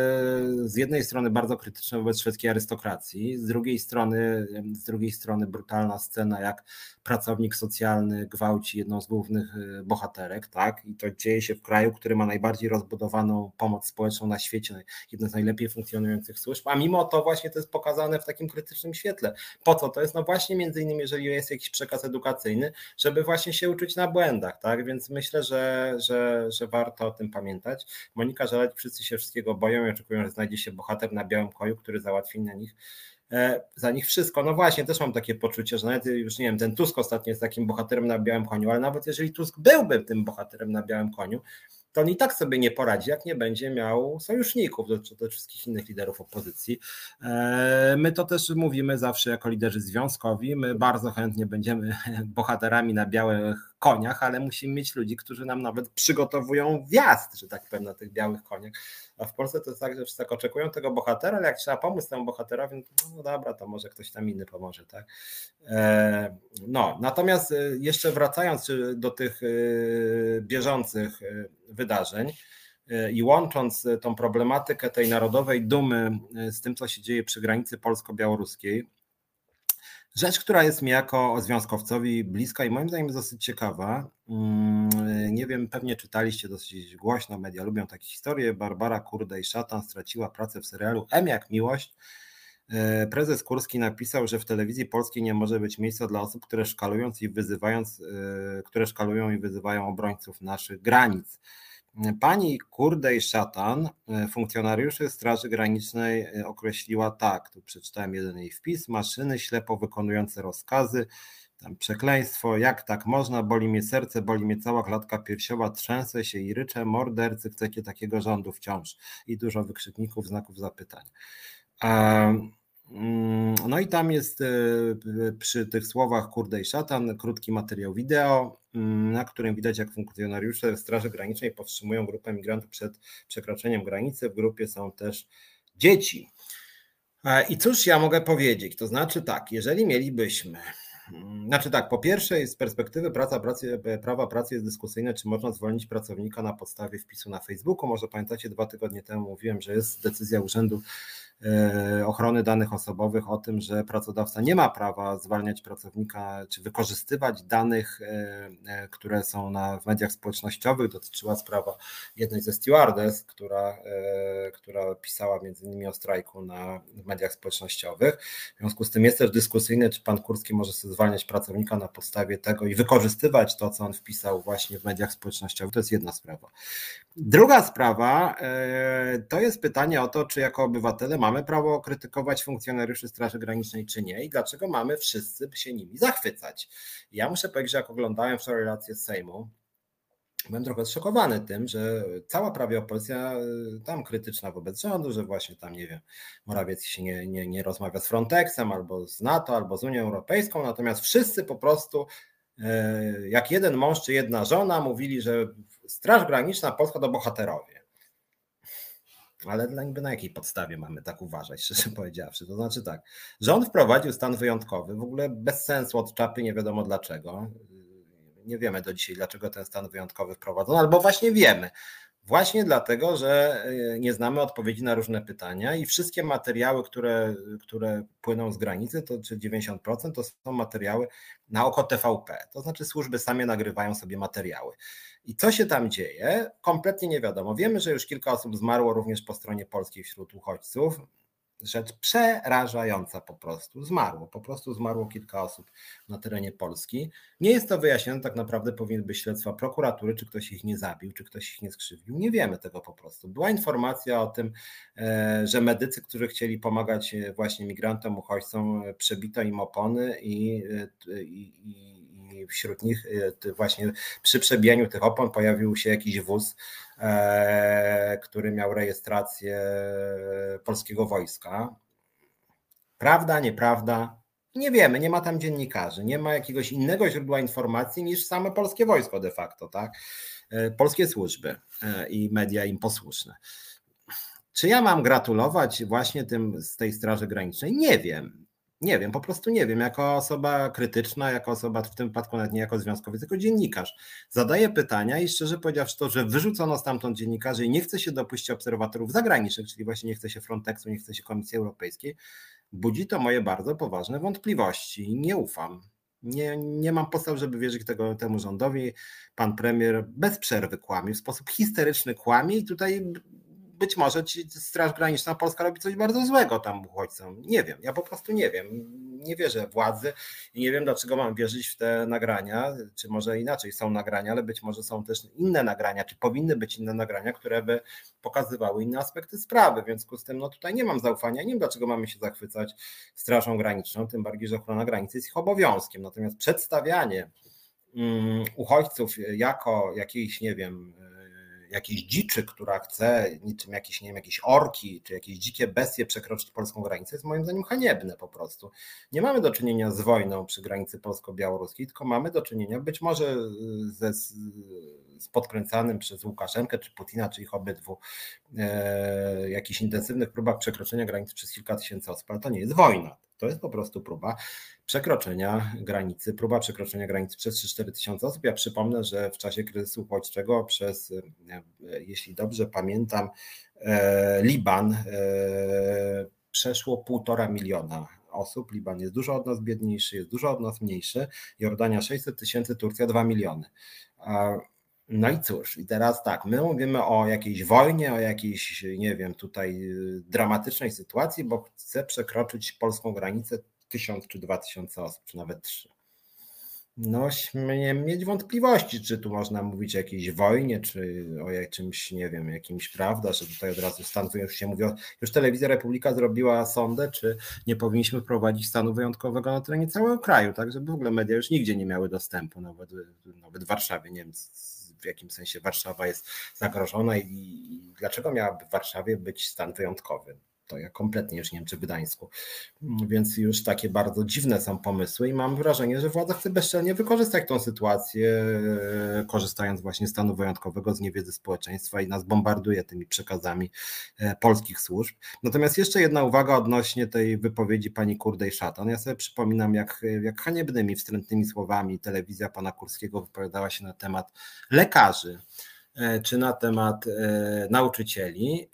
z jednej strony bardzo krytyczne wobec szwedzkiej arystokracji, z drugiej strony, z drugiej strony brutalna scena, jak pracownik socjalny gwałci jedną z głównych e, bohaterek, tak? I to dzieje się w kraju, który ma najbardziej rozbudowaną pomoc społeczną na świecie, jedno z najlepiej funkcjonujących służb, a mimo to właśnie to jest pokazane w takim krytycznym świetle. Po co? To jest no właśnie między innymi, jeżeli jest jakiś przekaz edukacyjny, żeby właśnie się uczyć na błędach, tak? Więc myślę, że, że, że warto o tym pamiętać. Monika że wszyscy się wszystkiego boją i oczekują, że znajdzie się bohater na białym koju, który załatwi na nich e, za nich wszystko. No właśnie, też mam takie poczucie, że nawet już nie wiem, ten Tusk ostatnio jest takim bohaterem na białym koniu, ale nawet jeżeli Tusk byłby tym bohaterem na białym koniu, to on i tak sobie nie poradzi, jak nie będzie miał sojuszników do, do wszystkich innych liderów opozycji. E, my to też mówimy zawsze jako liderzy związkowi. My bardzo chętnie będziemy bohaterami na białych koniach, ale musimy mieć ludzi, którzy nam nawet przygotowują wjazd, że tak powiem, na tych białych koniach. A w Polsce to jest tak, że wszyscy tak oczekują tego bohatera, ale jak trzeba pomóc temu bohaterowi, no, no dobra, to może ktoś tam inny pomoże, tak? E, no, natomiast e, jeszcze wracając do tych bieżących wydarzeń, i łącząc tą problematykę tej narodowej dumy z tym, co się dzieje przy granicy polsko-białoruskiej, Rzecz, która jest mi jako związkowcowi bliska i moim zdaniem dosyć ciekawa. Mm, nie wiem, pewnie czytaliście dosyć głośno, media lubią takie historie. Barbara Kurde i Szatan straciła pracę w serialu M jak miłość. E, prezes Kurski napisał, że w telewizji polskiej nie może być miejsca dla osób, które szkalując i wyzywając, e, które szkalują i wyzywają obrońców naszych granic. Pani Kurdej Szatan, e, funkcjonariuszy Straży Granicznej e, określiła tak, tu przeczytałem jeden jej wpis, maszyny ślepo wykonujące rozkazy, tam przekleństwo, jak tak można, boli mnie serce, boli mnie cała klatka piersiowa, trzęsę się i ryczę, mordercy, chcecie takiego rządu wciąż i dużo wykrzykników, znaków zapytania. Mm, no i tam jest e, przy tych słowach kurde i szatan krótki materiał wideo, mm, na którym widać jak funkcjonariusze Straży Granicznej powstrzymują grupę migrantów przed przekroczeniem granicy. W grupie są też dzieci. I cóż ja mogę powiedzieć? To znaczy tak, jeżeli mielibyśmy mm, znaczy tak, po pierwsze, z perspektywy praca, pracy, prawa pracy jest dyskusyjne, czy można zwolnić pracownika na podstawie wpisu na Facebooku. Może pamiętacie, dwa tygodnie temu mówiłem, że jest decyzja Urzędu E, ochrony danych osobowych o tym, że pracodawca nie ma prawa zwalniać pracownika czy wykorzystywać danych, e, e, które są na, w mediach społecznościowych. Dotyczyła sprawa jednej ze stewardess, która, która pisała między innymi o strajku na w mediach społecznościowych. W związku z tym jest też dyskusyjne, czy pan Kurski może sobie zwalniać pracownika na podstawie tego i wykorzystywać to, co on wpisał właśnie w mediach społecznościowych. To jest jedna sprawa. Druga sprawa to jest pytanie o to, czy jako obywatele mamy mamy prawo krytykować funkcjonariuszy Straży Granicznej, czy nie, i dlaczego mamy wszyscy się nimi zachwycać. Ja muszę powiedzieć, że jak oglądałem wczoraj relację z Sejmu, byłem trochę zszokowany tym, że cała prawie opozycja y, tam krytyczna wobec rządu, że właśnie tam, nie wiem, Morawiecki się nie, nie, nie rozmawia z Frontexem, albo z NATO, albo z Unią Europejską, natomiast wszyscy po prostu y, jak jeden mąż czy jedna żona mówili, że Straż Graniczna Polska to bohaterowie. Ale niby na jakiej podstawie mamy tak uważać, szczerze powiedziawszy? To znaczy tak, rząd wprowadził stan wyjątkowy, w ogóle bez sensu od czapy, nie wiadomo dlaczego. Nie wiemy do dzisiaj, dlaczego ten stan wyjątkowy wprowadzono, albo właśnie wiemy. Właśnie dlatego, że e, nie znamy odpowiedzi na różne pytania i wszystkie materiały, które, które płyną z granicy, to czy 90% to są materiały na oko TVP. To znaczy służby same nagrywają sobie materiały. I co się tam dzieje? Kompletnie nie wiadomo. Wiemy, że już kilka osób zmarło również po stronie polskiej wśród uchodźców. Rzecz przerażająca po prostu. Zmarło, po prostu zmarło kilka osób na terenie Polski. Nie jest to wyjaśnione, tak naprawdę powinny być śledztwa prokuratury, czy ktoś ich nie zabił, czy ktoś ich nie skrzywdził. Nie wiemy tego po prostu. Była informacja o tym, e, że medycy, którzy chcieli pomagać e, właśnie migrantom, uchodźcom, e, przebito im opony i, i, i wśród nich y, właśnie przy przebijaniu tych opon pojawił się jakiś wóz, e, który miał rejestrację polskiego wojska. Prawda, nieprawda? Nie wiemy, nie ma tam dziennikarzy, nie ma jakiegoś innego źródła informacji niż same polskie wojsko de facto, tak? E, polskie służby e, i media im posłuszne. Czy ja mam gratulować właśnie tym z tej Straży Granicznej? Nie wiem. Nie wiem, po prostu nie wiem. Jako osoba krytyczna, jako osoba w tym wypadku nawet nie jako związkowiec, tylko dziennikarz, zadaję pytania i szczerze powiedziawszy to, że wyrzucono stamtąd dziennikarzy i nie chce się dopuścić obserwatorów zagranicznych, czyli właśnie nie chce się Frontexu, nie chce się Komisji Europejskiej, budzi to moje bardzo poważne wątpliwości. Nie ufam. Nie, nie mam podstaw, żeby wierzyć tego, temu rządowi. Pan premier bez przerwy kłamie, w sposób histeryczny kłamie i tutaj być może ci Straż Graniczna Polska robi coś bardzo złego tam uchodźcom. Nie wiem, ja po prostu nie wiem. Nie wierzę władzy i nie wiem, dlaczego mam wierzyć w te nagrania, czy może inaczej są nagrania, ale być może są też inne nagrania, czy powinny być inne nagrania, które by pokazywały inne aspekty sprawy. W związku z tym, no tutaj nie mam zaufania, nie wiem, dlaczego mamy się zachwycać Strażą Graniczną, tym bardziej, że ochrona granicy jest ich obowiązkiem. Natomiast przedstawianie um, uchodźców jako jakiejś, nie wiem, jakiejś dziczy, która chce niczym jakieś, nie wiem, jakieś orki czy jakieś dzikie bestie przekroczyć polską granicę, jest moim zdaniem haniebne po prostu. Nie mamy do czynienia z wojną przy granicy polsko-białoruskiej, tylko mamy do czynienia być może ze z podkręcanym przez Łukaszenkę czy Putina, czy ich obydwu e, jakichś intensywnych próbach przekroczenia granicy przez kilka tysięcy osób, ale to nie jest wojna. To jest po prostu próba przekroczenia granicy, próba przekroczenia granicy przez 3-4 tysiące osób. Ja przypomnę, że w czasie kryzysu uchodźczego przez, e, jeśli dobrze pamiętam, e, Liban e, przeszło półtora miliona osób. Liban jest dużo od nas biedniejszy, jest dużo od nas mniejszy. Jordania 600 tysięcy, Turcja 2 miliony. No i cóż, i teraz tak, my mówimy o jakiejś wojnie, o jakiejś, nie wiem, tutaj dramatycznej sytuacji, bo chce przekroczyć polską granicę tysiąc czy dwa tysiące osób, czy nawet trzy. No, śmiem mieć wątpliwości, czy tu można mówić o jakiejś wojnie, czy o czymś, nie wiem, jakimś, prawda, że tutaj od razu stan, już się mówi, już Telewizja Republika zrobiła sondę, czy nie powinniśmy prowadzić stanu wyjątkowego na terenie całego kraju, tak, żeby w ogóle media już nigdzie nie miały dostępu, nawet, nawet w Warszawie, nie wiem, w jakim sensie Warszawa jest zagrożona i, i dlaczego miałaby w Warszawie być stan wyjątkowy to ja kompletnie już nie wiem, czy w Gdańsku. Więc już takie bardzo dziwne są pomysły i mam wrażenie, że władza chce bezczelnie wykorzystać tą sytuację, korzystając właśnie z stanu wyjątkowego z niewiedzy społeczeństwa i nas bombarduje tymi przekazami e, polskich służb. Natomiast jeszcze jedna uwaga odnośnie tej wypowiedzi pani Kurdej Szatan. Ja sobie przypominam, jak, jak haniebnymi, wstrętnymi słowami telewizja pana Kurskiego wypowiadała się na temat lekarzy e, czy na temat e, nauczycieli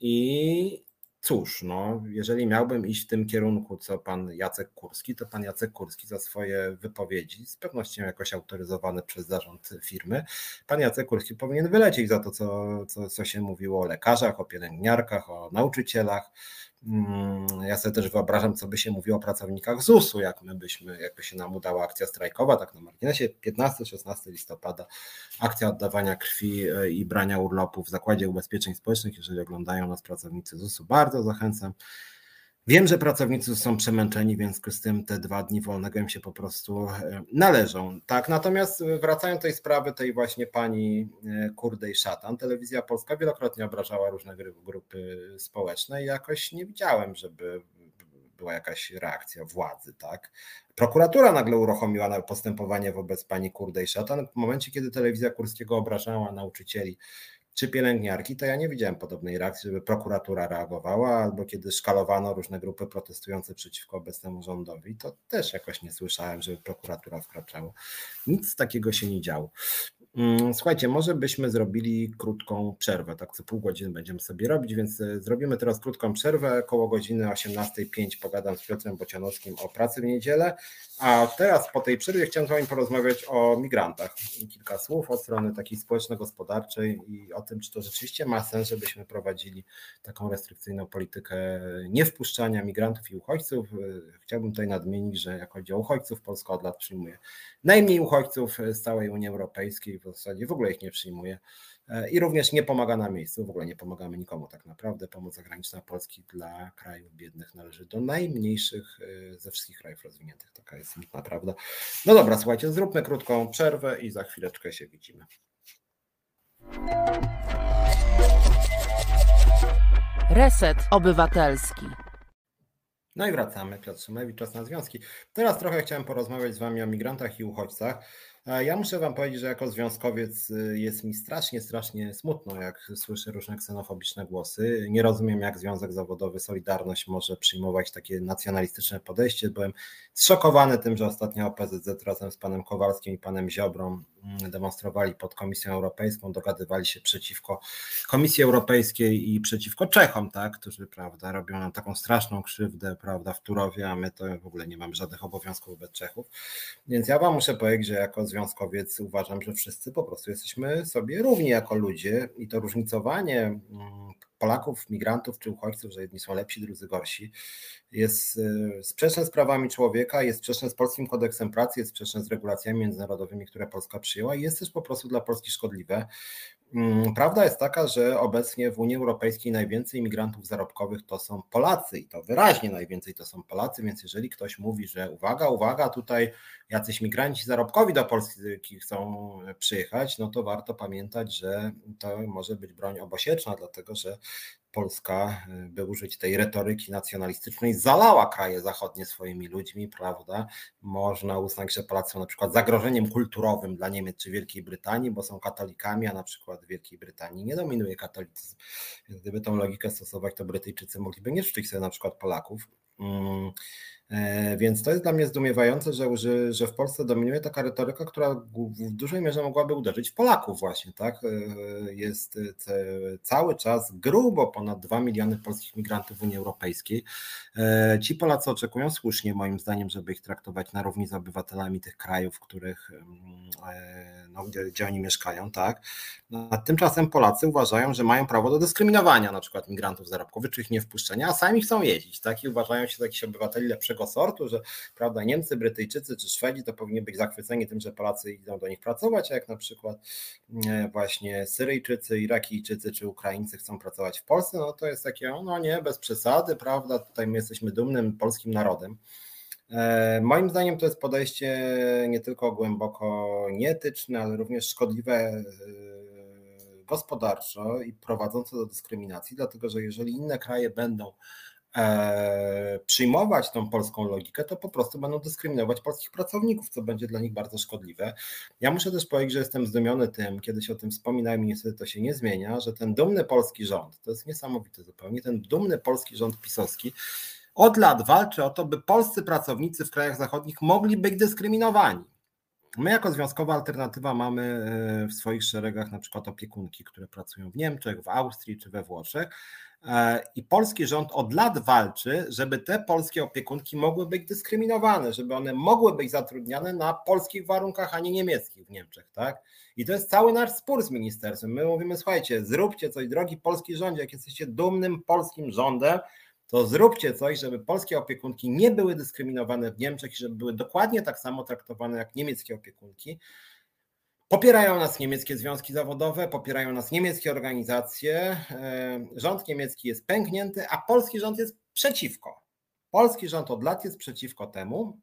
i Cóż, no, jeżeli miałbym iść w tym kierunku, co pan Jacek Kurski, to pan Jacek Kurski za swoje wypowiedzi, z pewnością jakoś autoryzowane przez zarząd firmy, pan Jacek Kurski powinien wylecieć za to, co, co, co się mówiło o lekarzach, o pielęgniarkach, o nauczycielach, ja sobie też wyobrażam, co by się mówiło o pracownikach ZUS-u, jak my byśmy, jakby się nam udała akcja strajkowa, tak na marginesie 15-16 listopada, akcja oddawania krwi e, i brania urlopu w Zakładzie Ubezpieczeń Społecznych. Jeżeli oglądają nas pracownicy ZUS-u, bardzo zachęcam. Wiem, że pracownicy są przemęczeni, więc z tym te dwa dni wolnego im się po prostu e, należą. Tak, natomiast wracając do tej sprawy tej właśnie pani e, Kurdej Szatan, telewizja polska wielokrotnie obrażała różne grupy społeczne i jakoś nie widziałem, żeby była jakaś reakcja władzy, tak? Prokuratura nagle uruchomiła postępowanie wobec pani Kurdej Szatan w momencie, kiedy telewizja Kurskiego obrażała nauczycieli czy pielęgniarki, to ja nie widziałem podobnej reakcji, żeby prokuratura reagowała, albo kiedy szkalowano różne grupy protestujące przeciwko obecnemu rządowi, to też jakoś nie słyszałem, żeby prokuratura wkraczała. Nic takiego się nie działo. Mm, słuchajcie, może byśmy zrobili krótką przerwę, tak co pół godziny będziemy sobie robić, więc e, zrobimy teraz krótką przerwę, koło godziny 18.05 pogadam z Piotrem Bocianowskim o pracy w niedzielę, a teraz po tej przerwie chciałem z Wami porozmawiać o migrantach. Kilka słów od strony takiej społeczno-gospodarczej i o tym, czy to rzeczywiście ma sens, żebyśmy prowadzili taką restrykcyjną politykę niewpuszczania migrantów i uchodźców. Chciałbym tutaj nadmienić, że jak chodzi o uchodźców, Polska od lat przyjmuje najmniej uchodźców z całej Unii Europejskiej, w zasadzie w ogóle ich nie przyjmuje i również nie pomaga na miejscu, w ogóle nie pomagamy nikomu tak naprawdę. Pomoc zagraniczna Polski dla krajów biednych należy do najmniejszych e, ze wszystkich krajów rozwiniętych. Taka jest smutna prawda. No dobra, słuchajcie, zróbmy krótką przerwę i za chwileczkę się widzimy. Reset Obywatelski. No i wracamy. Piotr Szymlewicz, czas na związki. Teraz trochę chciałem porozmawiać z Wami o migrantach i uchodźcach. Ja muszę Wam powiedzieć, że jako związkowiec y, jest mi strasznie, strasznie smutno, jak słyszę różne ksenofobiczne głosy. Nie rozumiem, jak Związek Zawodowy Solidarność może przyjmować takie nacjonalistyczne podejście. Byłem zszokowany tym, że ostatnio OPZZ razem z panem Kowalskim i panem Ziobrą demonstrowali pod Komisją Europejską, dogadywali się przeciwko Komisji Europejskiej i przeciwko Czechom, tak, którzy prawda, robią nam taką straszną krzywdę prawda, w Turowie, a my to w ogóle nie mamy żadnych obowiązków wobec Czechów. Więc ja Wam muszę powiedzieć, że jako związkowiec uważam, że wszyscy po prostu jesteśmy sobie równi jako ludzie i to różnicowanie mm, Polaków, migrantów czy uchodźców, że jedni są lepsi, drudzy gorsi, jest y, sprzeczne z prawami człowieka, jest sprzeczne z polskim kodeksem pracy, jest sprzeczne z regulacjami międzynarodowymi, które Polska przyjęła i jest też po prostu dla Polski szkodliwe. Mm, prawda jest taka, że obecnie w Unii Europejskiej najwięcej imigrantów zarobkowych to są Polacy i to wyraźnie najwięcej to są Polacy, więc jeżeli ktoś mówi, że uwaga, uwaga, tutaj jacyś migranci zarobkowi do Polski chcą przyjechać, no to warto pamiętać, że to może być broń obosieczna, dlatego że Polska, y, by użyć tej retoryki nacjonalistycznej, zalała kraje zachodnie swoimi ludźmi, prawda? Można uznać, że Polacy są na przykład zagrożeniem kulturowym dla Niemiec czy Wielkiej Brytanii, bo są katolikami, a na przykład w Wielkiej Brytanii nie dominuje katolicyzm. Gdyby tą logikę stosować, to Brytyjczycy mogliby nie życzyć sobie na przykład Polaków. Mm, E, więc to jest dla mnie zdumiewające, że, że, w Polsce dominuje taka retoryka, która w dużej mierze mogłaby uderzyć w Polaków właśnie, tak? E, jest cały czas grubo ponad 2 miliony polskich migrantów w Unii Europejskiej. E, ci Polacy oczekują słusznie moim zdaniem, żeby ich traktować na równi z obywatelami tych krajów, w których no, gdzie, gdzie oni mieszkają, tak? No, a tymczasem Polacy uważają, że mają prawo do dyskryminowania na przykład migrantów zarobkowych, czy ich nie wpuszczenia, a sami chcą jeździć, tak? I uważają się za jakichś obywateli lepszego sortu, że prawda, Niemcy, Brytyjczycy czy Szwedzi to powinni być zachwyceni tym, że Polacy idą do nich pracować, a jak na przykład e, właśnie Syryjczycy, Irakijczycy czy Ukraińcy chcą pracować w Polsce, no to jest takie, no nie, bez przesady, prawda, tutaj my jesteśmy dumnym polskim narodem. E, moim zdaniem to jest podejście nie tylko głęboko nieetyczne, ale również szkodliwe e, gospodarczo i prowadzące do dyskryminacji, dlatego że jeżeli inne kraje będą przyjmować tą polską logikę, to po prostu będą dyskryminować polskich pracowników, co będzie dla nich bardzo szkodliwe. Ja muszę też powiedzieć, że jestem zdumiony tym, kiedyś o tym wspominałem i niestety to się nie zmienia, że ten dumny polski rząd, to jest niesamowite zupełnie, ten dumny polski rząd pisowski od lat walczy o to, by polscy pracownicy w krajach zachodnich mogli być dyskryminowani. My jako Związkowa Alternatywa mamy e, w swoich szeregach na przykład opiekunki, które pracują w Niemczech, w Austrii czy we Włoszech. E, I polski rząd od lat walczy, żeby te polskie opiekunki mogły być dyskryminowane, żeby one mogły być zatrudniane na polskich warunkach, a nie niemieckich w Niemczech, tak? I to jest cały nasz spór z ministerstwem. My mówimy, słuchajcie, zróbcie coś, drogi polski rządzie, jak jesteście dumnym polskim rządem, to zróbcie coś, żeby polskie opiekunki nie były dyskryminowane w Niemczech i żeby były dokładnie tak samo traktowane jak niemieckie opiekunki. Popierają nas niemieckie związki zawodowe, popierają nas niemieckie organizacje. E, rząd niemiecki jest pęknięty, a polski rząd jest przeciwko. Polski rząd od lat jest przeciwko temu,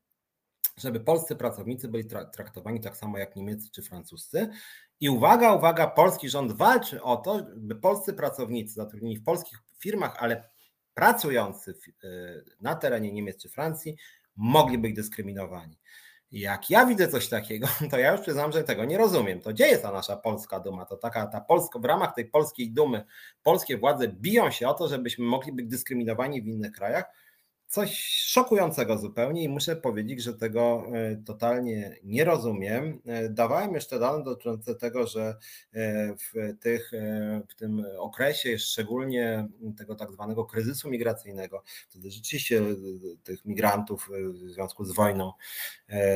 żeby polscy pracownicy byli traktowani tak samo jak niemieccy czy francuscy. I uwaga, uwaga, polski rząd walczy o to, by polscy pracownicy zatrudnieni w polskich firmach, ale pracujący e, na terenie Niemiec czy Francji mogli być dyskryminowani. Jak ja widzę coś takiego, to ja już przyznam, że tego nie rozumiem. To gdzie jest ta nasza polska duma? To taka ta polska, w ramach tej polskiej dumy polskie władze biją się o to, żebyśmy mogli być dyskryminowani w innych krajach, coś szokującego zupełnie i muszę powiedzieć, że tego e, totalnie nie rozumiem. E, dawałem jeszcze dane dotyczące tego, że e, w, tych, w tym okresie, szczególnie tego tak zwanego kryzysu migracyjnego, wtedy rzeczywiście tych migrantów w związku z wojną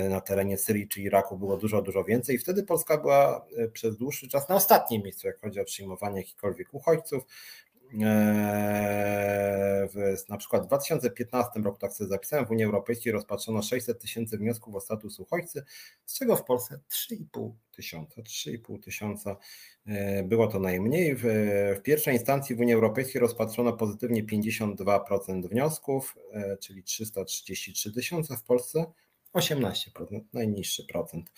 na terenie Syrii czy Iraku było dużo, dużo więcej i wtedy Polska była przez dłuższy czas na ostatnim miejscu, jak chodzi o przyjmowanie jakichkolwiek uchodźców. Eee, w, na przykład w 2015 roku, tak sobie zapisałem, w Unii Europejskiej rozpatrzono 600 tysięcy wniosków o status uchodźcy, z czego w Polsce 3,5 tysiąca. 3,5 tysiąca eee, było to najmniej. W, w, pierwszej instancji w Unii Europejskiej rozpatrzono pozytywnie 52% wniosków, eee, czyli 333 tysiące w Polsce. 18%, najniższy procent.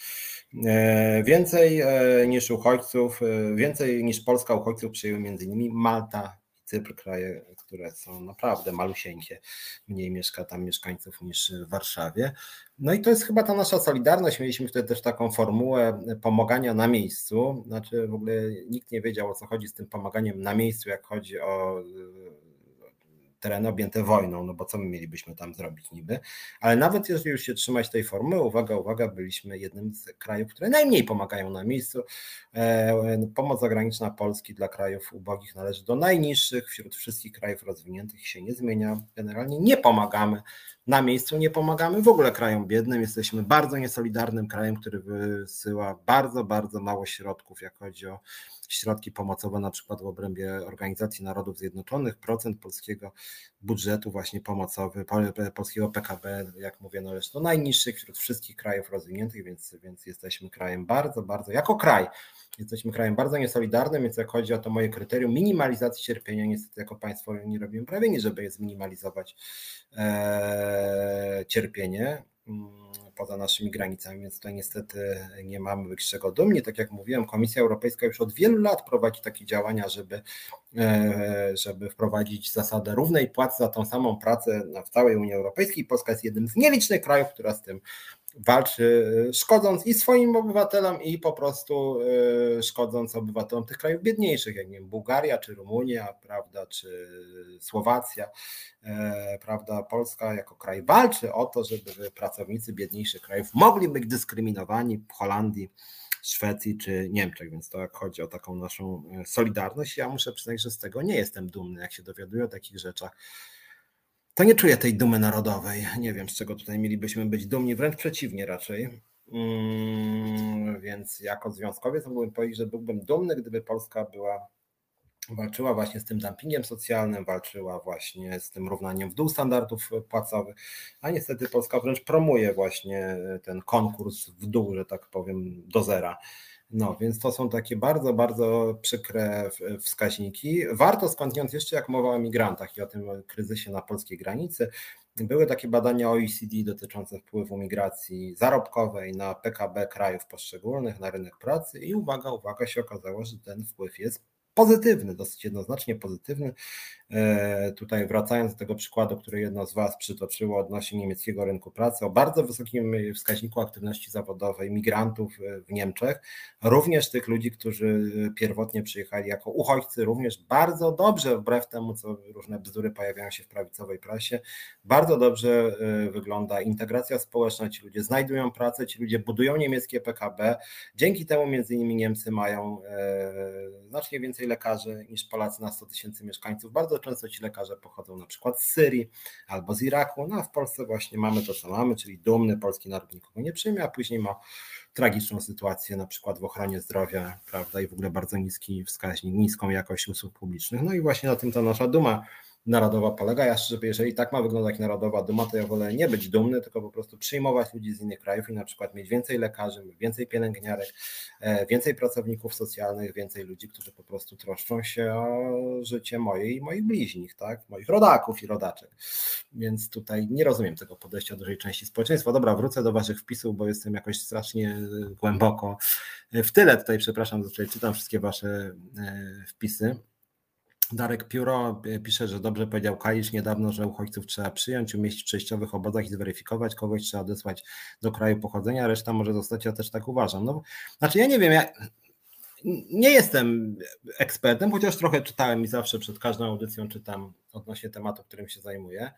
Więcej niż uchodźców, więcej niż Polska uchodźców przyjęły innymi Malta, Cypr, kraje, które są naprawdę malusieńkie, mniej mieszka tam mieszkańców niż w Warszawie. No i to jest chyba ta nasza solidarność. Mieliśmy wtedy też taką formułę pomagania na miejscu. Znaczy w ogóle nikt nie wiedział o co chodzi z tym pomaganiem na miejscu, jak chodzi o tereny objęte wojną, no bo co my mielibyśmy tam zrobić niby. Ale nawet jeżeli już się trzymać tej formy, uwaga, uwaga, byliśmy jednym z krajów, które najmniej pomagają na miejscu. E, pomoc zagraniczna Polski dla krajów ubogich należy do najniższych wśród wszystkich krajów rozwiniętych się nie zmienia. Generalnie nie pomagamy na miejscu, nie pomagamy w ogóle krajom biednym. Jesteśmy bardzo niesolidarnym krajem, który wysyła bardzo, bardzo mało środków, jak chodzi o środki pomocowe, na przykład w obrębie Organizacji Narodów Zjednoczonych, procent polskiego budżetu właśnie pomocowy, polskiego PKB, jak mówię, należy do najniższych wśród wszystkich krajów rozwiniętych, więc, więc jesteśmy krajem bardzo, bardzo, jako kraj, jesteśmy krajem bardzo niesolidarnym, więc jak chodzi o to moje kryterium minimalizacji cierpienia, niestety jako państwo nie robimy prawie nic, żeby je zminimalizować e, cierpienie. Mm, poza naszymi granicami, więc tutaj niestety nie mamy być czego dumni. Tak jak mówiłem, Komisja Europejska już od wielu lat prowadzi takie działania, żeby, e, żeby wprowadzić zasadę równej płacy za tą samą pracę w całej Unii Europejskiej. Polska jest jednym z nielicznych krajów, która z tym walczy, szkodząc i swoim obywatelom, i po prostu e, szkodząc obywatelom tych krajów biedniejszych, jak nie wiem, Bułgaria czy Rumunia, prawda, czy Słowacja, e, prawda, Polska jako kraj walczy o to, żeby pracownicy biedniejszych krajów mogli być dyskryminowani w Holandii, Szwecji czy Niemczech, więc to jak chodzi o taką naszą solidarność, ja muszę przyznać, że z tego nie jestem dumny, jak się dowiaduję o takich rzeczach to nie czuję tej dumy narodowej. Nie wiem, z czego tutaj mielibyśmy być dumni, wręcz przeciwnie raczej. Mm, więc jako związkowiec mógłbym powiedzieć, że byłbym dumny, gdyby Polska była walczyła właśnie z tym dumpingiem socjalnym, walczyła właśnie z tym równaniem w dół standardów płacowych, a niestety Polska wręcz promuje właśnie ten konkurs w dół, że tak powiem, do zera. No, więc to są takie bardzo, bardzo przykre wskaźniki. Warto skądinąd jeszcze, jak mowa o migrantach i o tym kryzysie na polskiej granicy, były takie badania OECD dotyczące wpływu migracji zarobkowej na PKB krajów poszczególnych, na rynek pracy i uwaga, uwaga, się okazało, że ten wpływ jest pozytywny, dosyć jednoznacznie pozytywny. E, tutaj wracając do tego przykładu, który jedno z Was przytoczyło odnośnie niemieckiego rynku pracy, o bardzo wysokim wskaźniku aktywności zawodowej migrantów w Niemczech, również tych ludzi, którzy pierwotnie przyjechali jako uchodźcy, również bardzo dobrze, wbrew temu, co różne bzdury pojawiają się w prawicowej prasie, bardzo dobrze e, wygląda integracja społeczna, ci ludzie znajdują pracę, ci ludzie budują niemieckie PKB, dzięki temu między innymi Niemcy mają e, znacznie więcej lekarzy niż Polacy na 100 tysięcy mieszkańców, bardzo często ci lekarze pochodzą na przykład z Syrii albo z Iraku, no a w Polsce właśnie mamy to, co mamy, czyli dumny polski naród nikogo nie przyjmie, a później ma tragiczną sytuację na przykład w ochronie zdrowia, prawda, i w ogóle bardzo niski wskaźnik, niską jakość usług publicznych. No i właśnie na tym ta nasza duma narodowa polega. Ja szczerze, jeżeli tak ma wyglądać narodowa duma, to ja wolę nie być dumny, tylko po prostu przyjmować ludzi z innych krajów i na przykład mieć więcej lekarzy, więcej pielęgniarek, e, więcej pracowników socjalnych, więcej ludzi, którzy po prostu troszczą się o życie moje i moich bliźnich, tak? moich rodaków i rodaczek. Więc tutaj nie rozumiem tego podejścia dużej części społeczeństwa. Dobra, wrócę do Waszych wpisów, bo jestem jakoś strasznie głęboko w tyle. Tutaj przepraszam, tutaj czytam wszystkie Wasze e, wpisy. Darek Pióro e, pisze, że dobrze powiedział Kalisz niedawno, że uchodźców trzeba przyjąć, umieścić w przejściowych obozach i zweryfikować, kogoś trzeba odesłać do kraju pochodzenia, reszta może zostać, ja też tak uważam. No, znaczy ja nie wiem, ja nie jestem ekspertem, chociaż trochę czytałem i zawsze przed każdą audycją czytam odnośnie tematu, którym się zajmuję.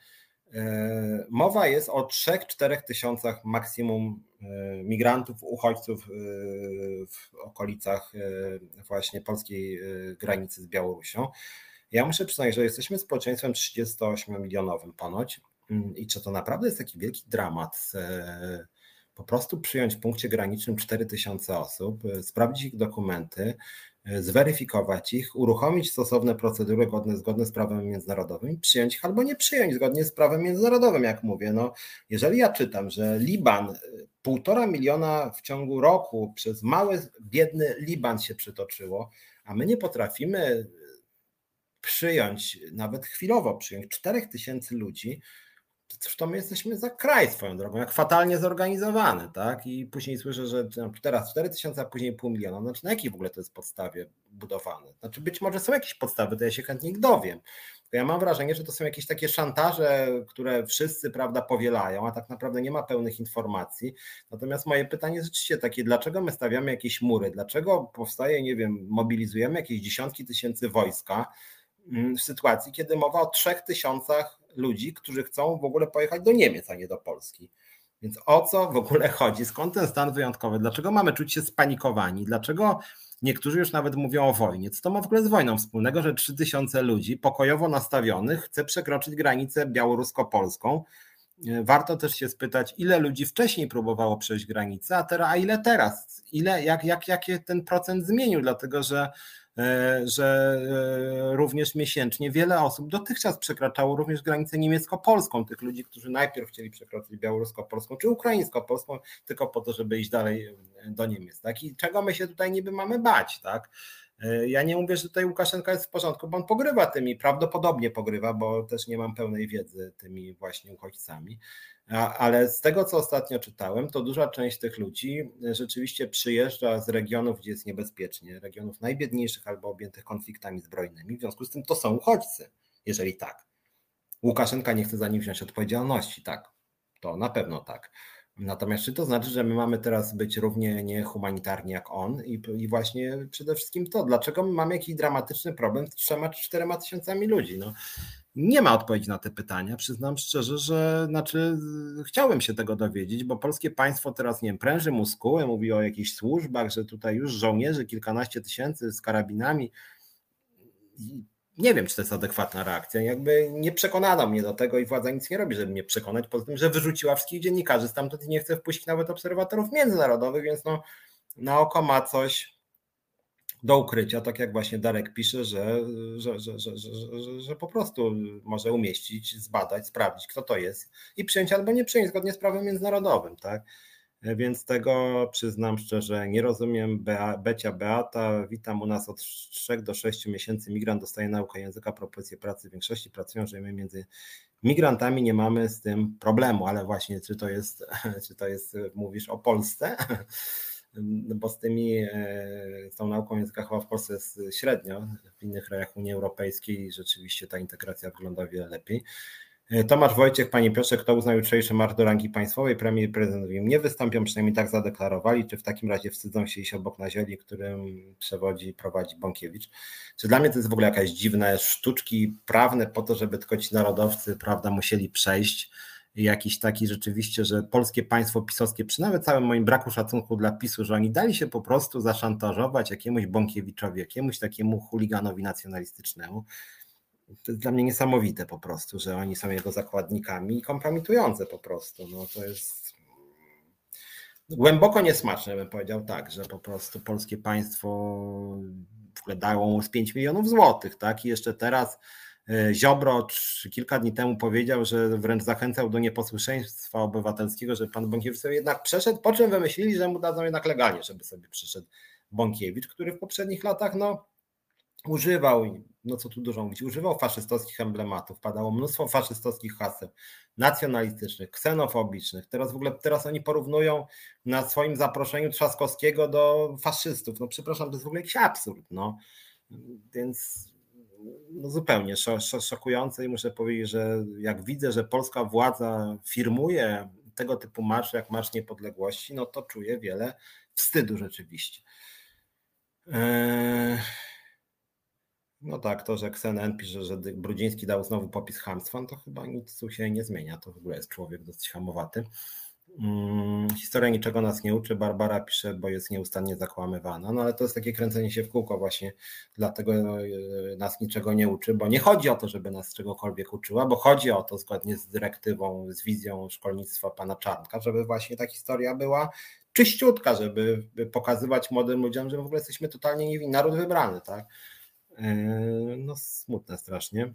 E, mowa jest o 3-4 tysiącach maksimum e, migrantów, uchodźców w okolicach właśnie polskiej granicy z Białorusią. Ja muszę przyznać, że jesteśmy społeczeństwem 38-milionowym ponoć mm, i czy to naprawdę jest taki wielki dramat e, po prostu przyjąć w punkcie granicznym 4000 osób, e, sprawdzić ich dokumenty, e, zweryfikować ich, uruchomić stosowne procedury godne, zgodne z prawem międzynarodowym przyjąć ich albo nie przyjąć zgodnie z prawem międzynarodowym, jak mówię. No, jeżeli ja czytam, że Liban, półtora miliona w ciągu roku przez mały, biedny Liban się przytoczyło, a my nie potrafimy przyjąć, nawet chwilowo przyjąć 4 tysięcy ludzi, to my jesteśmy za kraj swoją drogą, jak fatalnie zorganizowany, tak? I później słyszę, że teraz 4 tysiące, a później pół miliona. Znaczy na jakiej w ogóle to jest podstawie budowane? Znaczy być może są jakieś podstawy, to ja się chętnie ich dowiem. ja mam wrażenie, że to są jakieś takie szantaże, które wszyscy, prawda, powielają, a tak naprawdę nie ma pełnych informacji. Natomiast moje pytanie jest rzeczywiście takie, dlaczego my stawiamy jakieś mury? Dlaczego powstaje, nie wiem, mobilizujemy jakieś dziesiątki tysięcy wojska, Mm, w sytuacji, kiedy mowa o trzech tysiącach ludzi, którzy chcą w ogóle pojechać do Niemiec, a nie do Polski. Więc o co w ogóle chodzi? Skąd ten stan wyjątkowy? Dlaczego mamy czuć się spanikowani? Dlaczego niektórzy już nawet mówią o wojnie? Co to ma w ogóle z wojną wspólnego, że 3000 ludzi pokojowo nastawionych chce przekroczyć granicę białorusko-polską warto też się spytać, ile ludzi wcześniej próbowało przejść granicę, a, teraz, a ile teraz? Ile, jak, jak, jak ten procent zmienił? Dlatego, że że e, również miesięcznie wiele osób dotychczas przekraczało również granicę niemiecko-polską, tych ludzi, którzy najpierw chcieli przekroczyć białorusko-polską czy ukraińsko-polską, tylko po to, żeby iść dalej do Niemiec. Tak? I czego my się tutaj niby mamy bać? Tak? E, ja nie mówię, że tutaj Łukaszenka jest w porządku, bo on pogrywa tymi, prawdopodobnie pogrywa, bo też nie mam pełnej wiedzy tymi właśnie uchodźcami. Ale z tego, co ostatnio czytałem, to duża część tych ludzi rzeczywiście przyjeżdża z regionów, gdzie jest niebezpiecznie, regionów najbiedniejszych albo objętych konfliktami zbrojnymi. W związku z tym to są uchodźcy, jeżeli tak. Łukaszenka nie chce za nich wziąć odpowiedzialności, tak. To na pewno tak. Natomiast czy to znaczy, że my mamy teraz być równie niehumanitarni jak on? I, I, właśnie przede wszystkim to, dlaczego my mamy jakiś dramatyczny problem z trzema czy czterema tysiącami ludzi? No, nie ma odpowiedzi na te pytania. Przyznam szczerze, że znaczy, chciałem się tego dowiedzieć, bo polskie państwo teraz, nie wiem, pręży muskuły, mówi o jakichś służbach, że tutaj już żołnierzy kilkanaście tysięcy z karabinami. Nie wiem, czy to jest adekwatna reakcja. Jakby nie przekonano mnie do tego i władza nic nie robi, żeby mnie przekonać, poza tym, że wyrzuciła wszystkich dziennikarzy stamtąd i nie chce wpuścić nawet obserwatorów międzynarodowych, więc no, na oko ma coś do ukrycia, tak jak właśnie Darek pisze, że, że, że, że, że, po prostu może umieścić, zbadać, sprawdzić, kto to jest i przyjąć albo nie przyjąć zgodnie z prawem międzynarodowym, tak? Więc tego przyznam szczerze, nie rozumiem. Bea, Becia Beata, witam u nas od 3 do 6 miesięcy. Migrant dostaje naukę języka, propozycję pracy. W większości pracują, że my między migrantami nie mamy z tym problemu, ale właśnie czy to jest, czy to jest mówisz o Polsce? No bo z tymi, e, z tą nauką języka chyba w Polsce jest średnio, w innych krajach Unii Europejskiej rzeczywiście ta integracja wygląda wiele lepiej. E, Tomasz Wojciech, Panie Piotrze, kto uznał jutrzejszy marsz do rangi państwowej, premier i prezydent nie wystąpią, przynajmniej tak zadeklarowali, czy w takim razie wstydzą się iść obok na zieli, którym przewodzi prowadzi Bąkiewicz. Czy dla mnie to jest w ogóle jakaś dziwne sztuczki prawne po to, żeby tylko ci narodowcy, prawda, musieli przejść jakiś taki rzeczywiście, że polskie państwo pisowskie, przy nawet całym moim braku szacunku dla PiSu, że oni dali się po prostu zaszantażować jakiemuś Bąkiewiczowi, jakiemuś takiemu chuliganowi nacjonalistycznemu. To jest dla mnie niesamowite po prostu, że oni są jego zakładnikami i kompromitujące po prostu. No to jest głęboko niesmaczne, bym powiedział tak, że po prostu polskie państwo w ogóle dało mu z 5 milionów złotych, tak? I jeszcze teraz Ziobro kilka dni temu powiedział, że wręcz zachęcał do nieposłuszeństwa obywatelskiego, żeby pan Bąkiewicz sobie jednak przeszedł, po czym wymyślili, że mu dadzą jednak legalnie, żeby sobie przyszedł Bąkiewicz, który w poprzednich latach no, używał, no co tu dużo mówić, używał faszystowskich emblematów, padało mnóstwo faszystowskich haseł nacjonalistycznych, ksenofobicznych. Teraz w ogóle teraz oni porównują na swoim zaproszeniu Trzaskowskiego do faszystów. No przepraszam, to jest w ogóle jakiś absurd. No. Więc no zupełnie szokujące i muszę powiedzieć, że jak widzę, że polska władza firmuje tego typu marsz jak Marsz Niepodległości, no to czuję wiele wstydu rzeczywiście. Eee, no tak, to, że Xenen pisze, że Brudziński dał znowu popis hamstwa, no to chyba nic tu się nie zmienia. To w ogóle jest człowiek dosyć hamowaty. Mm, historia niczego nas nie uczy, Barbara pisze, bo jest nieustannie zakłamywana. No ale to jest takie kręcenie się w kółko właśnie, dlatego e, nas niczego nie uczy, bo nie chodzi o to, żeby nas czegokolwiek uczyła, bo chodzi o to zgodnie z dyrektywą, z wizją szkolnictwa pana Czarnka, żeby właśnie ta historia była czyściutka, żeby pokazywać młodym ludziom, że w ogóle jesteśmy totalnie niewinni, naród wybrany, tak? E, no smutne strasznie.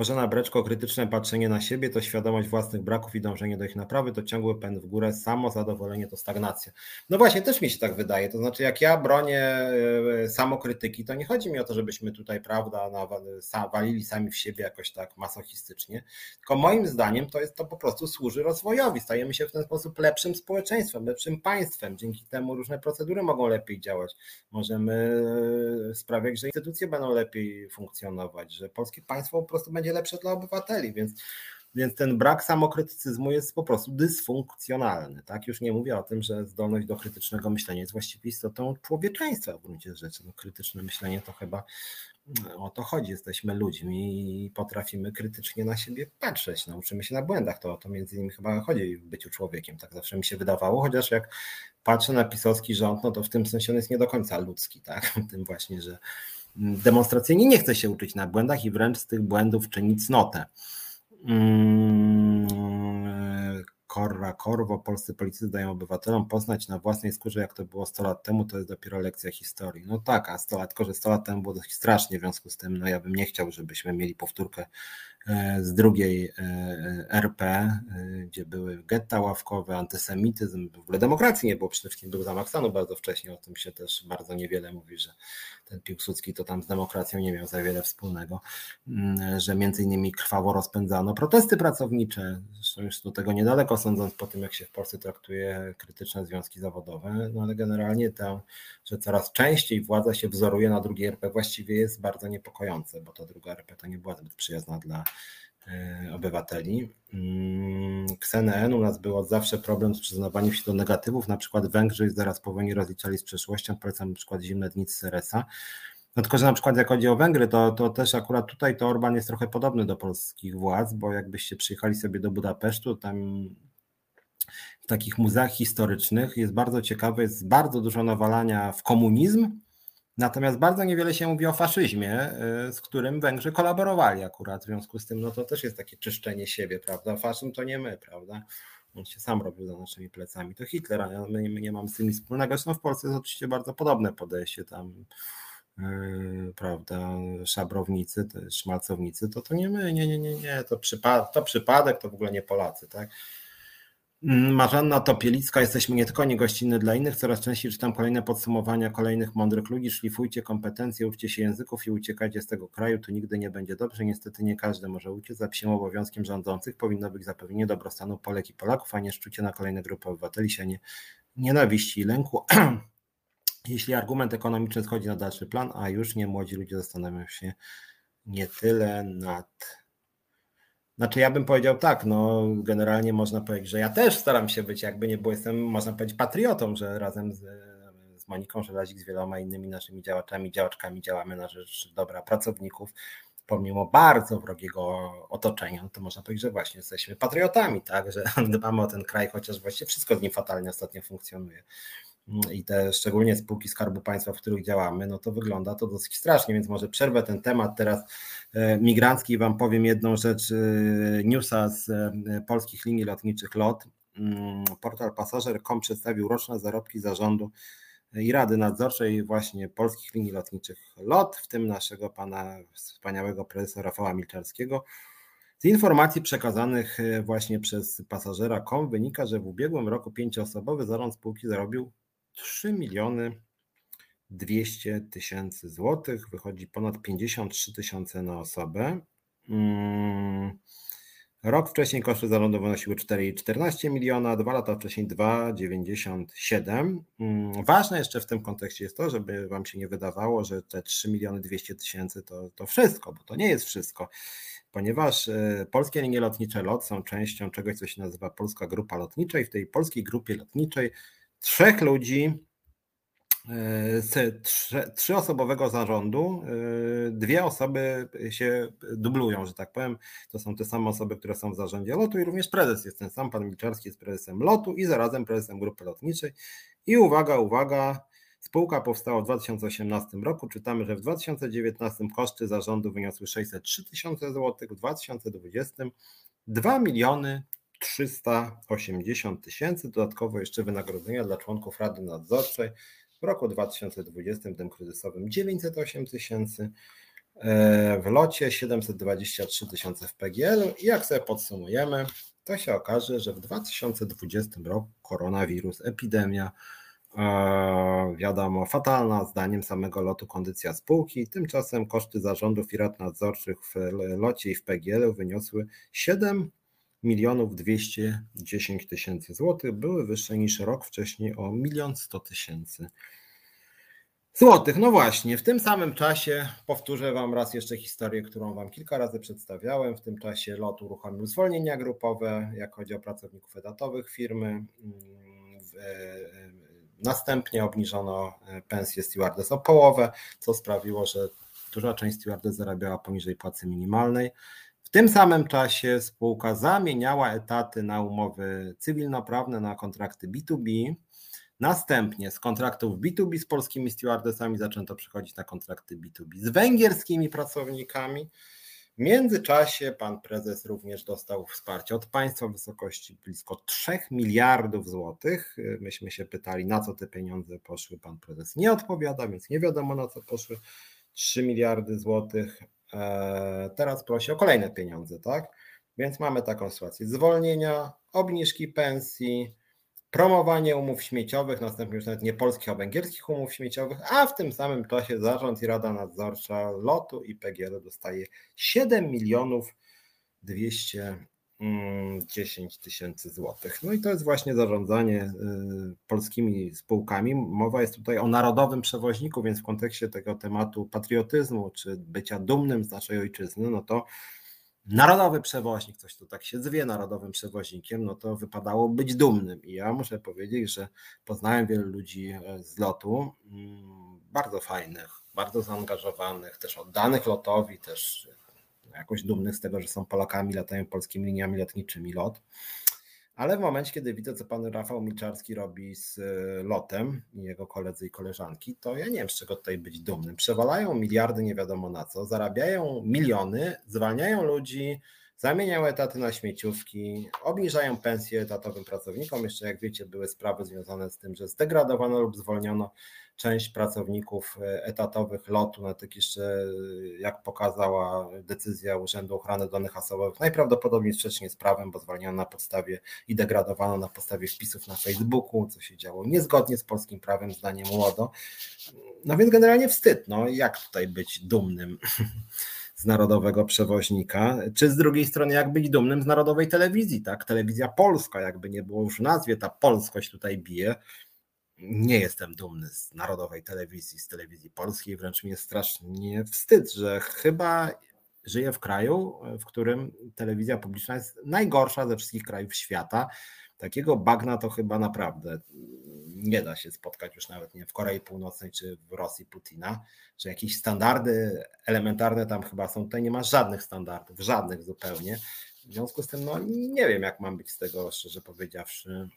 Bożena Breczko, krytyczne patrzenie na siebie to świadomość własnych braków i dążenie do ich naprawy, to ciągły pęd w górę, samo zadowolenie to stagnacja. No właśnie, też mi się tak wydaje. To znaczy, jak ja bronię e, samokrytyki, to nie chodzi mi o to, żebyśmy tutaj, prawda, walili sami w siebie jakoś tak masochistycznie, tylko moim zdaniem to jest to po prostu służy rozwojowi. Stajemy się w ten sposób lepszym społeczeństwem, lepszym państwem. Dzięki temu różne procedury mogą lepiej działać. Możemy e, sprawiać, że instytucje będą lepiej funkcjonować, że polskie państwo po prostu będzie będzie lepsze dla obywateli, więc, więc ten brak samokrytycyzmu jest po prostu dysfunkcjonalny. Tak? Już nie mówię o tym, że zdolność do krytycznego myślenia jest właściwie istotą człowieczeństwa w gruncie rzeczy. No, krytyczne myślenie to chyba o to chodzi. Jesteśmy ludźmi i potrafimy krytycznie na siebie patrzeć. Nauczymy się na błędach. To o to między innymi chyba chodzi w byciu człowiekiem. Tak zawsze mi się wydawało, chociaż jak patrzę na pisowski rząd, no to w tym sensie on jest nie do końca ludzki, tak? W tym właśnie, że demonstracyjnie nie chce się uczyć na błędach i wręcz z tych błędów czynić cnotę. Korra, Korwo, polscy politycy dają obywatelom poznać na własnej skórze, jak to było 100 lat temu, to jest dopiero lekcja historii. No tak, a 100 lat, tylko że 100 lat temu było dość strasznie, w związku z tym no ja bym nie chciał, żebyśmy mieli powtórkę z drugiej e, e, RP, gdzie były getta ławkowe, antysemityzm, w ogóle demokracji nie było, przede wszystkim był zamach stanu bardzo wcześnie, o tym się też bardzo niewiele mówi, że ten Piłsudski to tam z demokracją nie miał za wiele wspólnego, mm, że między innymi krwawo rozpędzano protesty pracownicze, zresztą już do tego niedaleko sądząc po tym, jak się w Polsce traktuje krytyczne związki zawodowe, no ale generalnie to, że coraz częściej władza się wzoruje na drugiej RP właściwie jest bardzo niepokojące, bo ta druga RP to nie była zbyt przyjazna dla e, obywateli. KSNN mm, u nas był od zawsze problem z przyznawaniem się do negatywów, na przykład Węgrzy zaraz po wojnie rozliczali z przeszłością, polecam na przykład zimne dni z Seresa. No tylko, że na przykład jak chodzi o Węgry, to, to też akurat tutaj to Orban jest trochę podobny do polskich władz, bo jakbyście przyjechali sobie do Budapesztu, tam w takich muzeach historycznych jest bardzo ciekawe, jest bardzo dużo nawalania w komunizm, natomiast bardzo niewiele się mówi o faszyzmie, y, z którym Węgrzy kolaborowali akurat, w związku z tym no to też jest takie czyszczenie siebie, prawda, faszyzm to nie my, prawda, on się sam robił za naszymi plecami, to Hitler, a my, my nie mamy z tym nic wspólnego, zresztą w Polsce jest oczywiście bardzo podobne podejście tam, Yy, prawda, szabrownicy, szmalcownicy, to to nie my, nie, nie, nie, nie, to, przypa to przypadek, to w ogóle nie Polacy, tak. Mm, Marzanna Topielicka, jesteśmy nie tylko niegościnny dla innych, coraz częściej czytam kolejne podsumowania kolejnych mądrych ludzi, szlifujcie kompetencje, uczcie się języków i uciekajcie z tego kraju, tu nigdy nie będzie dobrze, niestety nie każdy może uciec, za psiem obowiązkiem rządzących powinno być zapewnienie dobrostanu Polek i Polaków, a nie szczucie na kolejne grupy obywateli, się nie, nienawiści i lęku. Jeśli argument ekonomiczny schodzi na dalszy plan, a już nie młodzi ludzie zastanawiają się nie tyle nad. Znaczy, ja bym powiedział tak, no generalnie można powiedzieć, że ja też staram się być, jakby nie było, jestem, można powiedzieć, patriotą, że razem z, z Moniką Żelazik, z wieloma innymi naszymi działaczami, działaczkami działamy na rzecz dobra pracowników, pomimo bardzo wrogiego otoczenia, no to można powiedzieć, że właśnie jesteśmy patriotami, tak, że dbamy o ten kraj, chociaż właściwie wszystko z nim fatalnie ostatnio funkcjonuje i te szczególnie spółki Skarbu Państwa, w których działamy, no to wygląda to dosyć strasznie, więc może przerwę ten temat teraz e, migrancki i Wam powiem jedną rzecz, e, newsa z e, polskich linii lotniczych LOT. Mm, portal Pasażer.com przedstawił roczne zarobki zarządu i Rady Nadzorczej właśnie polskich linii lotniczych LOT, w tym naszego pana wspaniałego prezesa Rafała Milczarskiego. Z informacji przekazanych właśnie przez pasażera.com wynika, że w ubiegłym roku pięcioosobowy zarząd spółki zarobił 3 miliony 200 tysięcy złotych, wychodzi ponad 53 tysiące na osobę. Mm, rok wcześniej koszty zarządu wynosiły 4,14 miliona, dwa lata wcześniej 2,97. Mm, ważne jeszcze w tym kontekście jest to, żeby Wam się nie wydawało, że te 3 miliony 200 tysięcy to, to wszystko, bo to nie jest wszystko, ponieważ e, polskie linie lotnicze LOT są częścią czegoś, co się nazywa Polska Grupa Lotnicza i w tej polskiej grupie lotniczej trzech ludzi e, z trzyosobowego zarządu, e, dwie osoby się dublują, że tak powiem. To są te same osoby, które są w zarządzie lotu i również prezes jest ten sam, pan Milczarski jest prezesem lotu i zarazem prezesem grupy lotniczej. I uwaga, uwaga, spółka powstała w 2018 roku. Czytamy, że w 2019 koszty zarządu wyniosły 603 tysiące złotych, w 2020 2 miliony 380 tysięcy, dodatkowo jeszcze wynagrodzenia dla członków Rady Nadzorczej. W roku 2020, tym kryzysowym, 908 tysięcy, e, w locie 723 tysiące w PGL i jak sobie podsumujemy, to się okaże, że w 2020 roku koronawirus, epidemia, e, wiadomo, fatalna zdaniem samego lotu kondycja spółki, tymczasem koszty zarządów i rad nadzorczych w locie i w PGL wyniosły 7 milionów 210 tysięcy złotych były wyższe niż rok wcześniej o milion 100 tysięcy złotych. No właśnie, w tym samym czasie powtórzę Wam raz jeszcze historię, którą Wam kilka razy przedstawiałem. W tym czasie LOT uruchomił zwolnienia grupowe, jak chodzi o pracowników etatowych firmy. Mm, e, następnie obniżono e, pensję stewardess o połowę, co sprawiło, że duża część stewardess zarabiała poniżej płacy minimalnej. W tym samym czasie spółka zamieniała etaty na umowy cywilnoprawne, na kontrakty B2B. Następnie z kontraktów B2B z polskimi stewardessami zaczęto przechodzić na kontrakty B2B z węgierskimi pracownikami. W międzyczasie pan prezes również dostał wsparcie od państwa w wysokości blisko 3 miliardów złotych. Myśmy się pytali, na co te pieniądze poszły. Pan prezes nie odpowiada, więc nie wiadomo na co poszły 3 miliardy złotych. E, teraz prosi o kolejne pieniądze, tak? Więc mamy taką sytuację: zwolnienia, obniżki pensji, promowanie umów śmieciowych, następnie już nawet nie polskich, a węgierskich umów śmieciowych, a w tym samym czasie zarząd i rada nadzorcza lotu i PGL dostaje 7 milionów 210 tysięcy złotych. No i to jest właśnie zarządzanie y, polskimi spółkami. Mowa jest tutaj o narodowym przewoźniku, więc w kontekście tego tematu patriotyzmu czy bycia dumnym z naszej ojczyzny, no to narodowy przewoźnik, coś tu tak się zwie narodowym przewoźnikiem, no to wypadało być dumnym. I ja muszę powiedzieć, że poznałem wielu ludzi e, z lotu, mm, bardzo fajnych, bardzo zaangażowanych, też oddanych lotowi, też jakoś dumnych z tego, że są Polakami, latają polskimi liniami lotniczymi lot. Ale w momencie, kiedy widzę, co pan Rafał Milczarski robi z e, lotem i jego koledzy i koleżanki, to ja nie wiem, z czego tutaj być dumnym. Przewalają miliardy nie wiadomo na co, zarabiają miliony, zwalniają ludzi, zamieniają etaty na śmieciówki, obniżają pensje etatowym pracownikom. Jeszcze, jak wiecie, były sprawy związane z tym, że zdegradowano lub zwolniono część pracowników e, etatowych lotu, na tak jeszcze, jak pokazała decyzja Urzędu Ochrony Danych Osobowych, najprawdopodobniej sprzecznie z prawem, bo zwalniano na podstawie i degradowano na podstawie wpisów na Facebooku, co się działo niezgodnie z polskim prawem, zdaniem młodo. No więc generalnie wstyd, no jak tutaj być dumnym z narodowego przewoźnika, czy z drugiej strony jak być dumnym z narodowej telewizji, tak? Telewizja polska, jakby nie było już w nazwie, ta polskość tutaj bije nie jestem dumny z narodowej telewizji, z telewizji polskiej, wręcz mi jest strasznie wstyd, że chyba żyję w kraju, w którym telewizja publiczna jest najgorsza ze wszystkich krajów świata. Takiego bagna to chyba naprawdę nie da się spotkać już nawet nie w Korei Północnej czy w Rosji Putina, że jakieś standardy elementarne tam chyba są. Tutaj nie ma żadnych standardów, żadnych zupełnie. W związku z tym, no nie wiem, jak mam być z tego, szczerze powiedziawszy,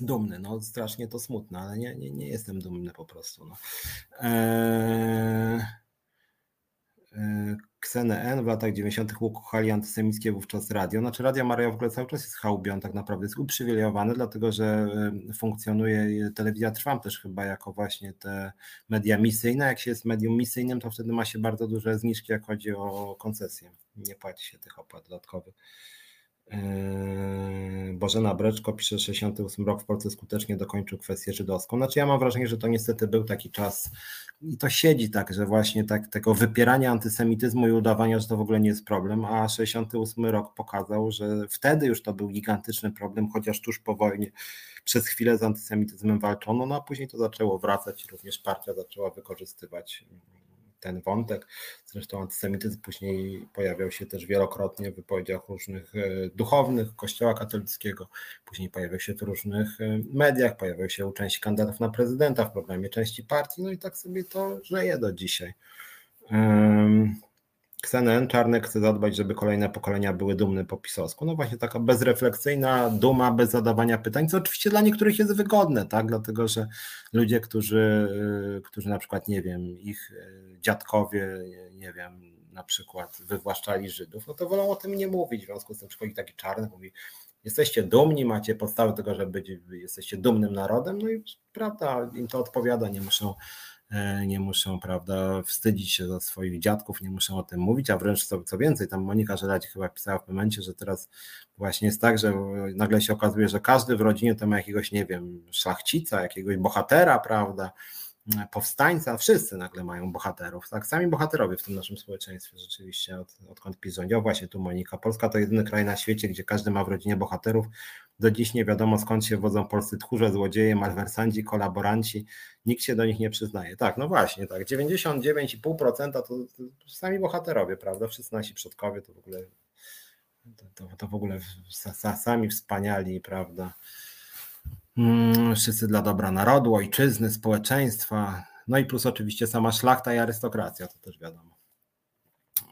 dumny. No, strasznie to smutne, ale nie, nie, nie jestem dumny po prostu. No. Eee, N w latach 90. ukochali antysemickie wówczas radio. Znaczy Radio Maria w ogóle cały czas jest chałubią, tak naprawdę jest uprzywilejowany, dlatego że funkcjonuje telewizja Trwam też chyba jako właśnie te media misyjne. Jak się jest medium misyjnym, to wtedy ma się bardzo duże zniżki, jak chodzi o koncesję. Nie płaci się tych opłat dodatkowych. Yy, Bożena Breczko pisze, że 68 rok w Polsce skutecznie dokończył kwestię żydowską. Znaczy ja mam wrażenie, że to niestety był taki czas i to siedzi tak, że właśnie tak, tego wypierania antysemityzmu i udawania, że to w ogóle nie jest problem, a 68 rok pokazał, że wtedy już to był gigantyczny problem, chociaż tuż po wojnie przez chwilę z antysemityzmem walczono, no a później to zaczęło wracać i również partia zaczęła wykorzystywać ten wątek. Zresztą antysemityzm później pojawiał się też wielokrotnie w wypowiedziach różnych e, duchownych Kościoła katolickiego, później pojawiał się w różnych e, mediach, pojawiał się u części kandydatów na prezydenta, w programie części partii, no i tak sobie to żyje do dzisiaj. Ksenen Czarnek chce zadbać, żeby kolejne pokolenia były dumne po pisowsku. No właśnie taka bezrefleksyjna duma, bez zadawania pytań, co oczywiście dla niektórych jest wygodne, tak? Dlatego, że ludzie, którzy, którzy na przykład, nie wiem, ich e, dziadkowie, nie wiem, na przykład wywłaszczali Żydów, no to wolą o tym nie mówić. W związku z tym przychodzi taki czarny, mówi, jesteście dumni, macie podstawy tego, żeby być, jesteście dumnym narodem, no i prawda, im to odpowiada, nie muszą nie muszą, prawda, wstydzić się za swoich dziadków, nie muszą o tym mówić, a wręcz co, co więcej, tam Monika Żelać chyba pisała w momencie, że teraz właśnie jest tak, że nagle się okazuje, że każdy w rodzinie to ma jakiegoś, nie wiem, szlachcica, jakiegoś bohatera, prawda, powstańca, wszyscy nagle mają bohaterów, tak? Sami bohaterowie w tym naszym społeczeństwie rzeczywiście, od, odkąd PiS rządził. Właśnie tu Monika. Polska to jedyny kraj na świecie, gdzie każdy ma w rodzinie bohaterów. Do dziś nie wiadomo skąd się wodzą polscy tchórze, złodzieje, malwersanci, kolaboranci. Nikt się do nich nie przyznaje. Tak, no właśnie, tak. 99,5% to, sami bohaterowie, prawda? Wszyscy nasi przodkowie to w ogóle to, to, to w ogóle sami wspaniali, prawda? Mm, wszyscy dla dobra narodu, ojczyzny, społeczeństwa, no i plus oczywiście sama szlachta i arystokracja, to też wiadomo.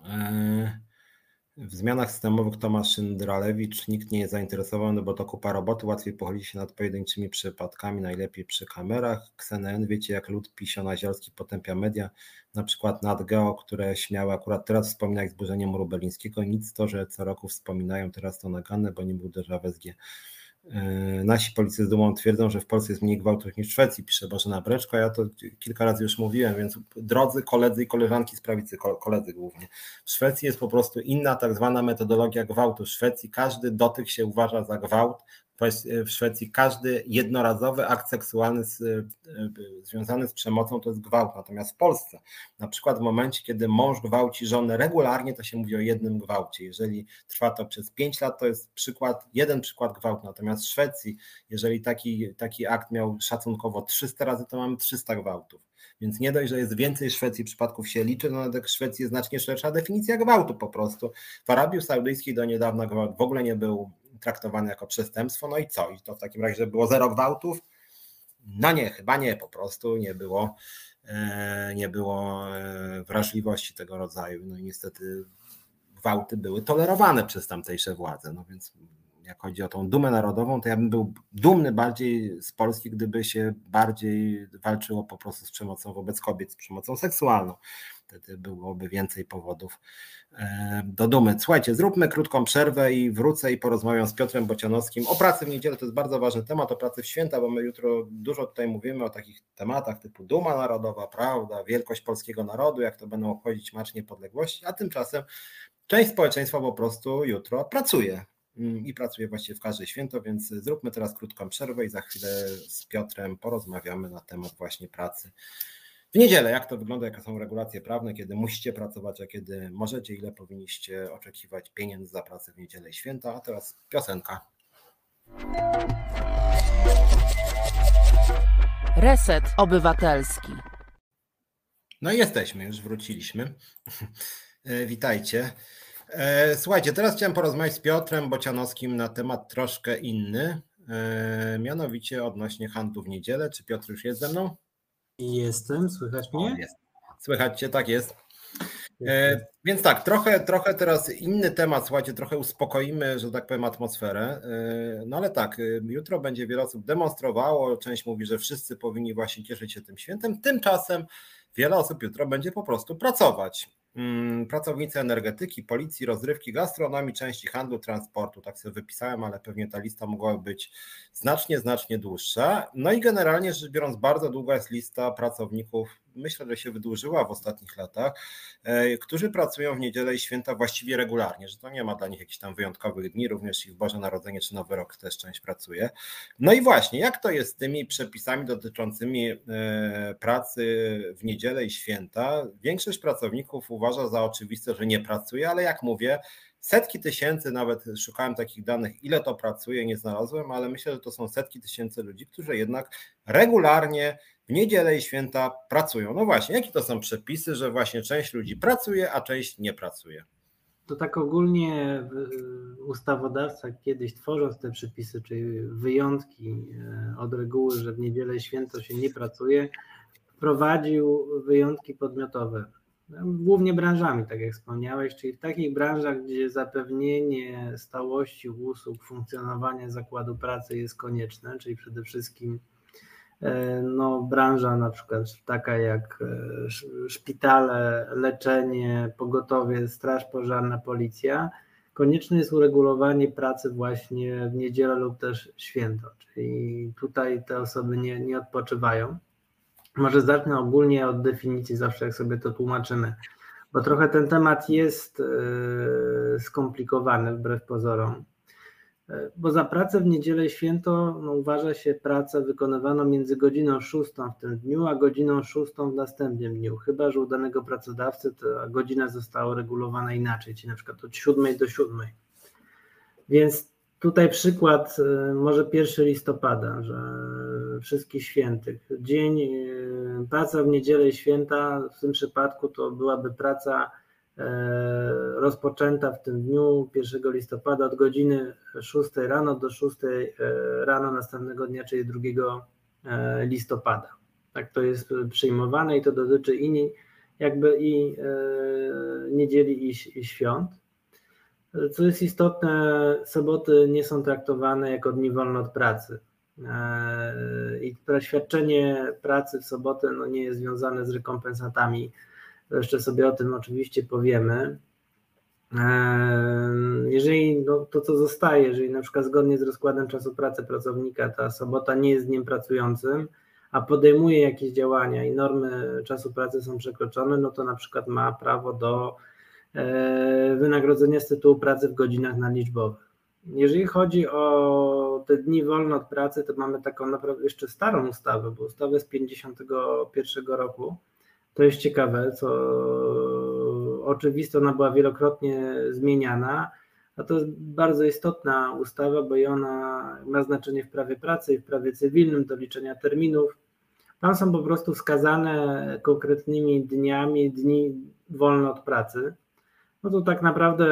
E, W zmianach systemowych Tomasz Szyndralewicz nikt nie jest zainteresowany, bo to kupa roboty, łatwiej pochylić się nad pojedynczymi przypadkami, najlepiej przy kamerach. KSNN, wiecie jak lud pisionazielski potępia media, na przykład NatGeo, które śmiały akurat teraz wspominać zburzenie muru berlińskiego, nic to, że co roku wspominają teraz to nagane, bo nie był déjà SG. E, nasi policy z dumą twierdzą, że w Polsce jest mniej gwałtów niż w Szwecji, pisze Bożena Breczko. Ja to kilka razy już mówiłem, więc drodzy koledzy i koleżanki z prawicy, koledzy głównie. W Szwecji jest po prostu inna tak zwana metodologia gwałtu. W Szwecji każdy dotyk się uważa za gwałt, w Szwecji każdy jednorazowy akt seksualny z, e, związany z przemocą to jest gwałt. Natomiast w Polsce, na przykład w momencie, kiedy mąż gwałci żonę regularnie, to się mówi o jednym gwałcie. Jeżeli trwa to przez 5 lat, to jest przykład, jeden przykład gwałtu. Natomiast w Szwecji, jeżeli taki, taki akt miał szacunkowo 300 razy, to mamy 300 gwałtów. Więc nie dość, że jest więcej Szwecji przypadków się liczy, no ale w Szwecji jest znacznie szersza definicja gwałtu po prostu. W Arabii Saudyjskiej do niedawna gwałt w ogóle nie był traktowany jako przestępstwo. No i co? I to w takim razie było zero gwałtów? No nie, chyba nie, po prostu nie było, e, nie było e, wrażliwości tego rodzaju. No i niestety gwałty były tolerowane przez tamtejsze władze. No więc jak chodzi o tą dumę narodową, to ja bym był dumny bardziej z Polski, gdyby się bardziej walczyło po prostu z przemocą wobec kobiet, z przemocą seksualną. Wtedy byłoby więcej powodów e, do dumy. Słuchajcie, zróbmy krótką przerwę i wrócę i porozmawiam z Piotrem Bocianowskim o pracy w niedzielę. To jest bardzo ważny temat, o pracy w święta, bo my jutro dużo tutaj mówimy o takich tematach typu duma narodowa, prawda, wielkość polskiego narodu, jak to będą obchodzić Marsz Niepodległości, a tymczasem część społeczeństwa po prostu jutro pracuje i pracuje właściwie w każde święto, więc zróbmy teraz krótką przerwę i za chwilę z Piotrem porozmawiamy na temat właśnie pracy w niedzielę, jak to wygląda, jakie są regulacje prawne, kiedy musicie pracować, a kiedy możecie, ile powinniście oczekiwać pieniędzy za pracę w niedzielę i święta. A teraz piosenka. Reset Obywatelski. No i jesteśmy, już wróciliśmy. E, witajcie. E, słuchajcie, teraz chciałem porozmawiać z Piotrem Bocianowskim na temat troszkę inny, e, mianowicie odnośnie handlu w niedzielę. Czy Piotr już jest ze mną? Jestem, słychać mnie? Jest. Słychać cię, tak jest. E, więc tak, trochę, trochę teraz inny temat, słuchajcie, trochę uspokoimy, że tak powiem, atmosferę. E, no ale tak, jutro będzie wiele osób demonstrowało, część mówi, że wszyscy powinni właśnie cieszyć się tym świętem. Tymczasem wiele osób jutro będzie po prostu pracować. Mm, pracownicy energetyki, policji, rozrywki, gastronomii, części handlu, transportu. Tak sobie wypisałem, ale pewnie ta lista mogłaby być znacznie, znacznie dłuższa. No i generalnie rzecz biorąc, bardzo długa jest lista pracowników myślę, że się wydłużyła w ostatnich latach, e, którzy pracują w niedzielę i święta właściwie regularnie, że to nie ma dla nich jakichś tam wyjątkowych dni, również i w Boże Narodzenie czy Nowy Rok też część pracuje. No i właśnie, jak to jest z tymi przepisami dotyczącymi e, pracy w niedzielę i święta? Większość pracowników uważa za oczywiste, że nie pracuje, ale jak mówię, setki tysięcy, nawet szukałem takich danych, ile to pracuje, nie znalazłem, ale myślę, że to są setki tysięcy ludzi, którzy jednak regularnie w niedzielę i święta pracują. No właśnie, jakie to są przepisy, że właśnie część ludzi pracuje, a część nie pracuje? To tak ogólnie ustawodawca kiedyś tworząc te przepisy, czyli wyjątki e, od reguły, że w niedzielę i święto się nie pracuje, wprowadził wyjątki podmiotowe. Głównie branżami, tak jak wspomniałeś, czyli w takich branżach, gdzie zapewnienie stałości usług, funkcjonowania zakładu pracy jest konieczne, czyli przede wszystkim no, branża na przykład taka jak e, szpitale, leczenie, pogotowie, straż pożarna, policja, konieczne jest uregulowanie pracy właśnie w niedzielę lub też święto, czyli tutaj te osoby nie, nie odpoczywają. Może zacznę ogólnie od definicji, zawsze jak sobie to tłumaczymy, bo trochę ten temat jest e, skomplikowany wbrew pozorom. Bo za pracę w niedzielę święto no, uważa się pracę wykonywaną między godziną 6 w tym dniu, a godziną 6 w następnym dniu, chyba że u danego pracodawcy ta godzina została uregulowana inaczej, czyli na przykład od 7 do 7. Więc tutaj przykład y, może 1 listopada, że wszystkich świętych. Dzień, y, praca w niedzielę święta, w tym przypadku to byłaby praca E, rozpoczęta w tym dniu 1 listopada od godziny 6 rano do 6 e, rano następnego dnia, czyli 2 e, listopada. Tak to jest przyjmowane i to dotyczy i jakby i niedzieli i świąt. Co jest istotne, soboty nie są traktowane jako dni wolne od pracy. I świadczenie pracy w sobotę no, nie jest związane z rekompensatami. Jeszcze sobie o tym oczywiście powiemy. Jeżeli no, to, co zostaje, jeżeli na przykład zgodnie z rozkładem czasu pracy pracownika ta sobota nie jest dniem pracującym, a podejmuje jakieś działania i normy czasu pracy są przekroczone, no to na przykład ma prawo do e, wynagrodzenia z tytułu pracy w godzinach naliczbowych. Jeżeli chodzi o te dni wolne od pracy, to mamy taką naprawdę jeszcze starą ustawę, bo ustawę z 51 roku. To jest ciekawe, co oczywiste, ona była wielokrotnie zmieniana, a to jest bardzo istotna ustawa, bo i ona ma znaczenie w prawie pracy i w prawie cywilnym do liczenia terminów. Tam są po prostu wskazane konkretnymi dniami dni wolne od pracy. No to tak naprawdę,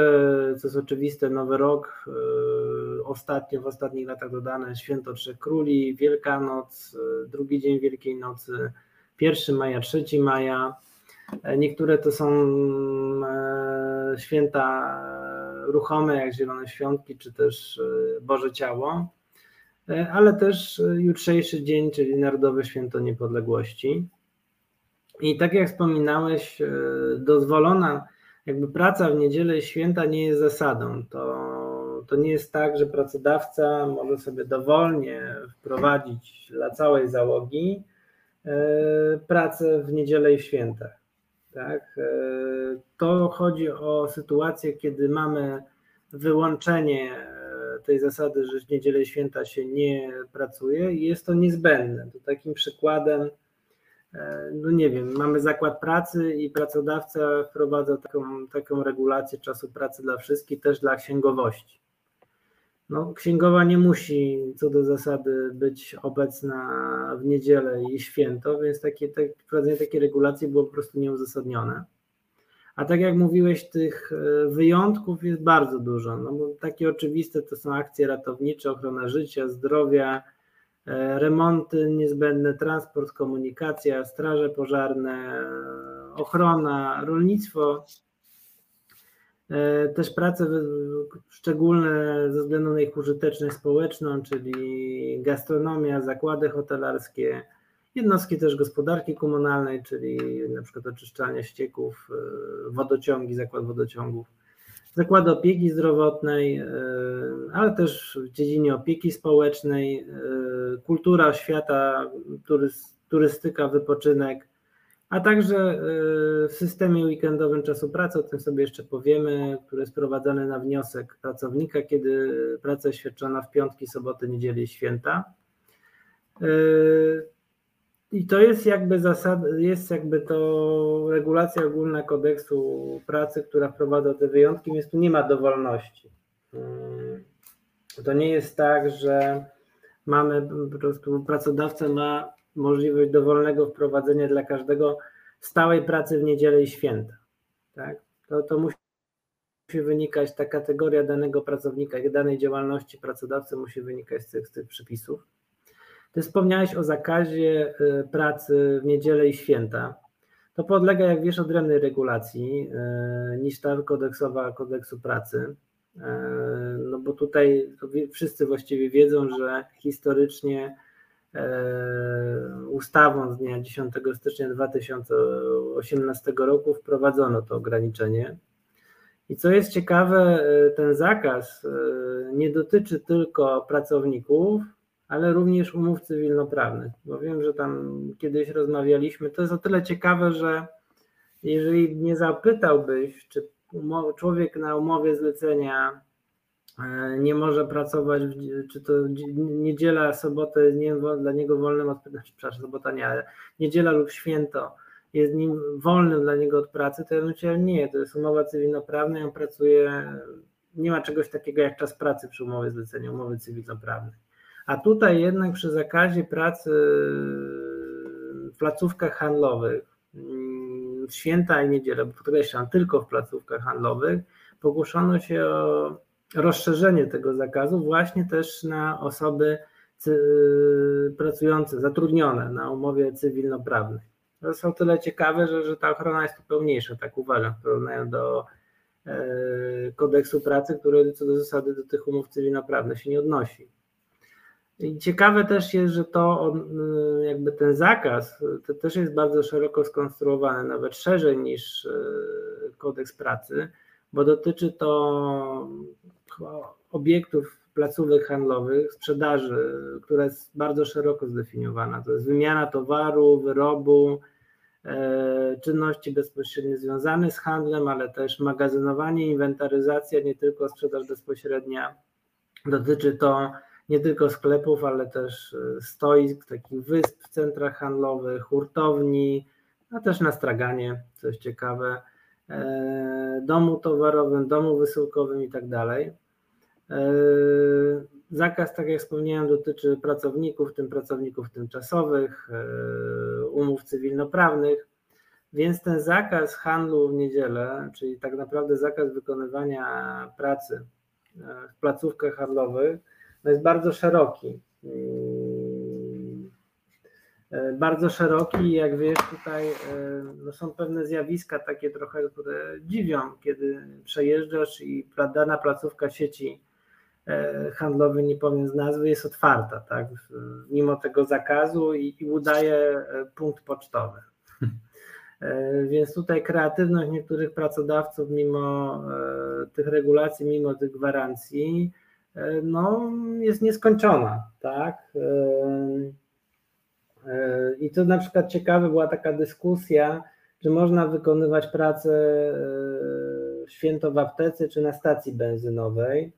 co jest oczywiste, Nowy Rok, yy, ostatnio, w ostatnich latach dodane Święto Trzech Króli, Wielkanoc, yy, drugi dzień Wielkiej Nocy, 1 maja, 3 maja. E, niektóre to są e, święta ruchome, jak Zielone Świątki, czy też e, Boże Ciało, ale też jutrzejszy dzień, czyli Narodowe Święto Niepodległości. I tak jak wspominałeś, dozwolona jakby praca w niedzielę i święta nie jest zasadą. To, to nie jest tak, że pracodawca może sobie dowolnie wprowadzić dla całej załogi pracę w niedzielę i w święta. Tak? E, to chodzi o sytuację, kiedy mamy wyłączenie e, tej zasady, że w niedzielę święta się nie pracuje i jest to niezbędne. To takim przykładem, e, no nie wiem, mamy zakład pracy i pracodawca wprowadza taką, taką regulację czasu pracy dla wszystkich, też dla księgowości. No, księgowa nie musi co do zasady być obecna w niedzielę i święto, więc takie, tak, wprowadzenie takiej regulacji było po prostu nieuzasadnione. A tak jak mówiłeś, tych e, wyjątków jest bardzo dużo. No bo takie oczywiste to są akcje ratownicze, ochrona życia, zdrowia, e, remonty niezbędne, transport, komunikacja, straże pożarne, ochrona, rolnictwo, E, też prace szczególne ze względu na ich użyteczność społeczną, czyli gastronomia, zakłady hotelarskie, jednostki też gospodarki komunalnej, czyli na przykład oczyszczania ścieków, e, wodociągi, zakład wodociągów, zakłady opieki zdrowotnej, e, ale też w dziedzinie opieki społecznej, kultura, oświata, turystyka, wypoczynek, a także y, w systemie weekendowym czasu pracy, o tym sobie jeszcze powiemy, który jest prowadzony na wniosek pracownika, kiedy praca świadczona w piątki, soboty, niedzieli i święta. Y, I to jest jakby zasad, jest jakby to regulacja ogólna kodeksu pracy, która wprowadza te wyjątki, więc tu nie ma dowolności. Y, to nie jest tak, że mamy po prostu pracodawca ma możliwość dowolnego wprowadzenia dla każdego stałej pracy w niedzielę i święta. Tak? To, to musi wynikać, ta kategoria danego pracownika, danej działalności pracodawcy musi wynikać z tych, z tych przepisów. Ty wspomniałeś o zakazie y, pracy w niedzielę i święta. To podlega, jak wiesz, odrębnej regulacji y, niż ta kodeksowa kodeksu pracy. Y, no bo tutaj wszyscy właściwie wiedzą, że historycznie ustawą z dnia 10 stycznia 2018 roku wprowadzono to ograniczenie. I co jest ciekawe, e, ten zakaz e, nie dotyczy tylko pracowników, ale również umów cywilnoprawnych. Bo wiem, że tam kiedyś rozmawialiśmy. To jest o tyle ciekawe, że jeżeli nie zapytałbyś, czy człowiek na umowie zlecenia E, nie może pracować, czy to niedziela, sobota jest dla niego wolnym od, znaczy, przepraszam, sobota nie, ale niedziela lub święto jest nim wolnym dla niego od pracy, to ja bym powiedział, nie, to jest umowa cywilnoprawna, on pracuje, nie ma czegoś takiego jak czas pracy przy umowie zlecenia, umowy cywilnoprawnej. A tutaj jednak przy zakazie pracy w placówkach handlowych, mm, w święta i niedzielę, podkreślam, tylko w placówkach handlowych, pogłoszono się o rozszerzenie tego zakazu właśnie też na osoby pracujące, zatrudnione na umowie cywilnoprawnej. To są tyle ciekawe, że, że ta ochrona jest tu pełniejsza, tak uważam, w porównaniu do kodeksu pracy, który co do zasady do tych umów cywilnoprawnych się nie odnosi. I ciekawe też jest, że to jakby ten zakaz to też jest bardzo szeroko skonstruowany, nawet szerzej niż kodeks pracy, bo dotyczy to obiektów placówek handlowych, sprzedaży, która jest bardzo szeroko zdefiniowana. To jest wymiana towaru, wyrobu, e, czynności bezpośrednio związane z handlem, ale też magazynowanie, inwentaryzacja, nie tylko sprzedaż bezpośrednia. Dotyczy to nie tylko sklepów, ale też e, stoisk, takich wysp w centrach handlowych, hurtowni, a też na straganie, coś ciekawe, e, domu towarowym, domu wysyłkowym i tak dalej. E, zakaz, tak jak wspomniałem, dotyczy pracowników, w tym pracowników tymczasowych, e, umów cywilnoprawnych, więc ten zakaz handlu w niedzielę, czyli tak naprawdę zakaz wykonywania pracy e, w placówkach handlowych, no jest bardzo szeroki. Bardzo szeroki, jak wiesz, tutaj no są pewne zjawiska takie trochę, które dziwią, kiedy przejeżdżasz i dana placówka sieci handlowy, nie powiem z nazwy, jest otwarta, tak? mimo tego zakazu i, i udaje e, punkt pocztowy. E, więc tutaj kreatywność niektórych pracodawców, mimo tych regulacji, mimo tych gwarancji, no, jest nieskończona. Tak? I to na przykład ciekawe była taka dyskusja, czy można wykonywać pracę święto w aptece czy na stacji benzynowej.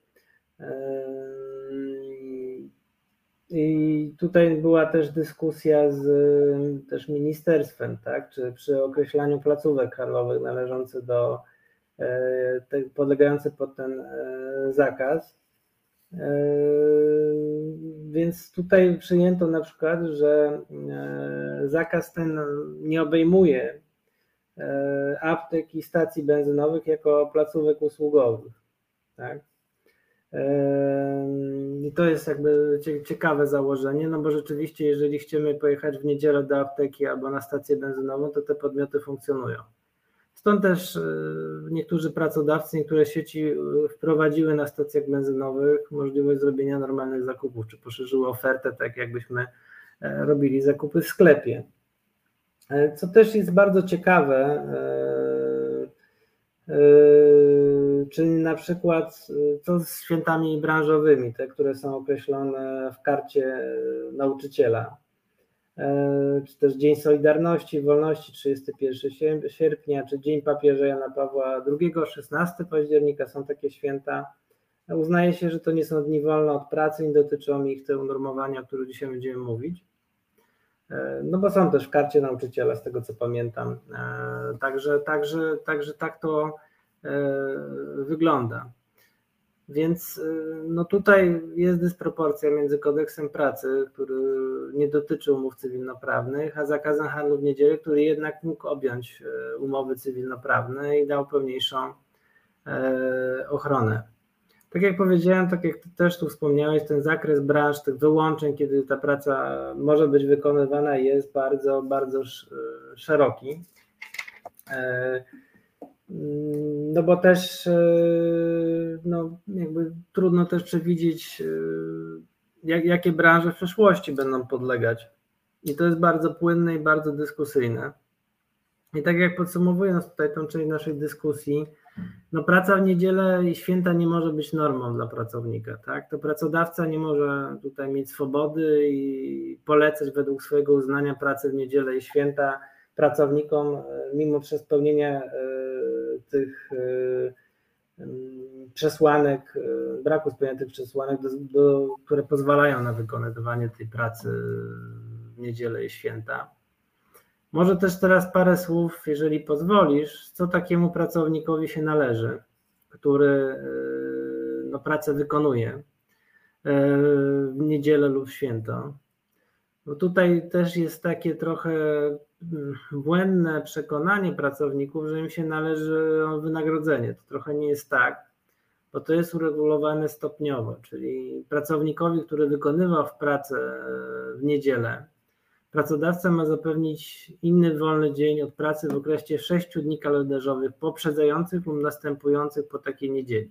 I tutaj była też dyskusja z też ministerstwem, tak? czy przy określaniu placówek handlowych należących do, e, podlegających pod ten e, zakaz. E, więc tutaj przyjęto na przykład, że zakaz ten nie obejmuje aptek i stacji benzynowych jako placówek usługowych. Tak? I to jest jakby ciekawe założenie, no bo rzeczywiście, jeżeli chcemy pojechać w niedzielę do apteki albo na stację benzynową, to te podmioty funkcjonują. Stąd też e, niektórzy pracodawcy, niektóre sieci e, wprowadziły na stacjach benzynowych możliwość zrobienia normalnych zakupów, czy poszerzyły ofertę, tak jakbyśmy e, robili zakupy w sklepie. Co też jest bardzo ciekawe, Czyli na przykład co z świętami branżowymi, te, które są określone w karcie nauczyciela, e, czy też Dzień Solidarności, Wolności 31 sierpnia, czy Dzień Papieża Jana Pawła II, 16 października są takie święta. Uznaje się, że to nie są dni wolne od pracy, nie dotyczą ich te unormowania, o których dzisiaj będziemy mówić. E, no bo są też w karcie nauczyciela, z tego co pamiętam. E, także, także, także tak to E, wygląda. Więc e, no tutaj jest dysproporcja między kodeksem pracy, który nie dotyczy umów cywilnoprawnych, a zakazem handlu w niedzielę, który jednak mógł objąć e, umowy cywilnoprawne i dał pełniejszą ochronę. Tak jak powiedziałem, tak jak też tu wspomniałeś, ten zakres branż, tych wyłączeń, kiedy ta praca może być wykonywana, jest bardzo, bardzo szeroki. Mm, no bo też e, no, jakby trudno też przewidzieć, e, jak, jakie branże w przyszłości będą podlegać. I to jest bardzo płynne i bardzo dyskusyjne. I tak jak podsumowując tutaj tą część naszej dyskusji, no praca w niedzielę i święta nie może być normą dla pracownika, tak? To pracodawca nie może tutaj mieć swobody i polecać według swojego uznania pracy w niedzielę i święta pracownikom, e, mimo przez spełnienie tych e, przesłanek, e, braku spełnienia tych przesłanek, do, do, które pozwalają na wykonywanie tej pracy w niedzielę i święta. Może też teraz parę słów, jeżeli pozwolisz, co takiemu pracownikowi się należy, który e, no, pracę wykonuje w niedzielę lub święto. Bo tutaj też jest takie trochę błędne przekonanie pracowników, że im się należy wynagrodzenie. To trochę nie jest tak, bo to jest uregulowane stopniowo, czyli pracownikowi, który wykonywał w pracę w niedzielę, pracodawca ma zapewnić inny wolny dzień od pracy w okresie 6 dni kalendarzowych poprzedzających lub następujących po takiej niedzieli.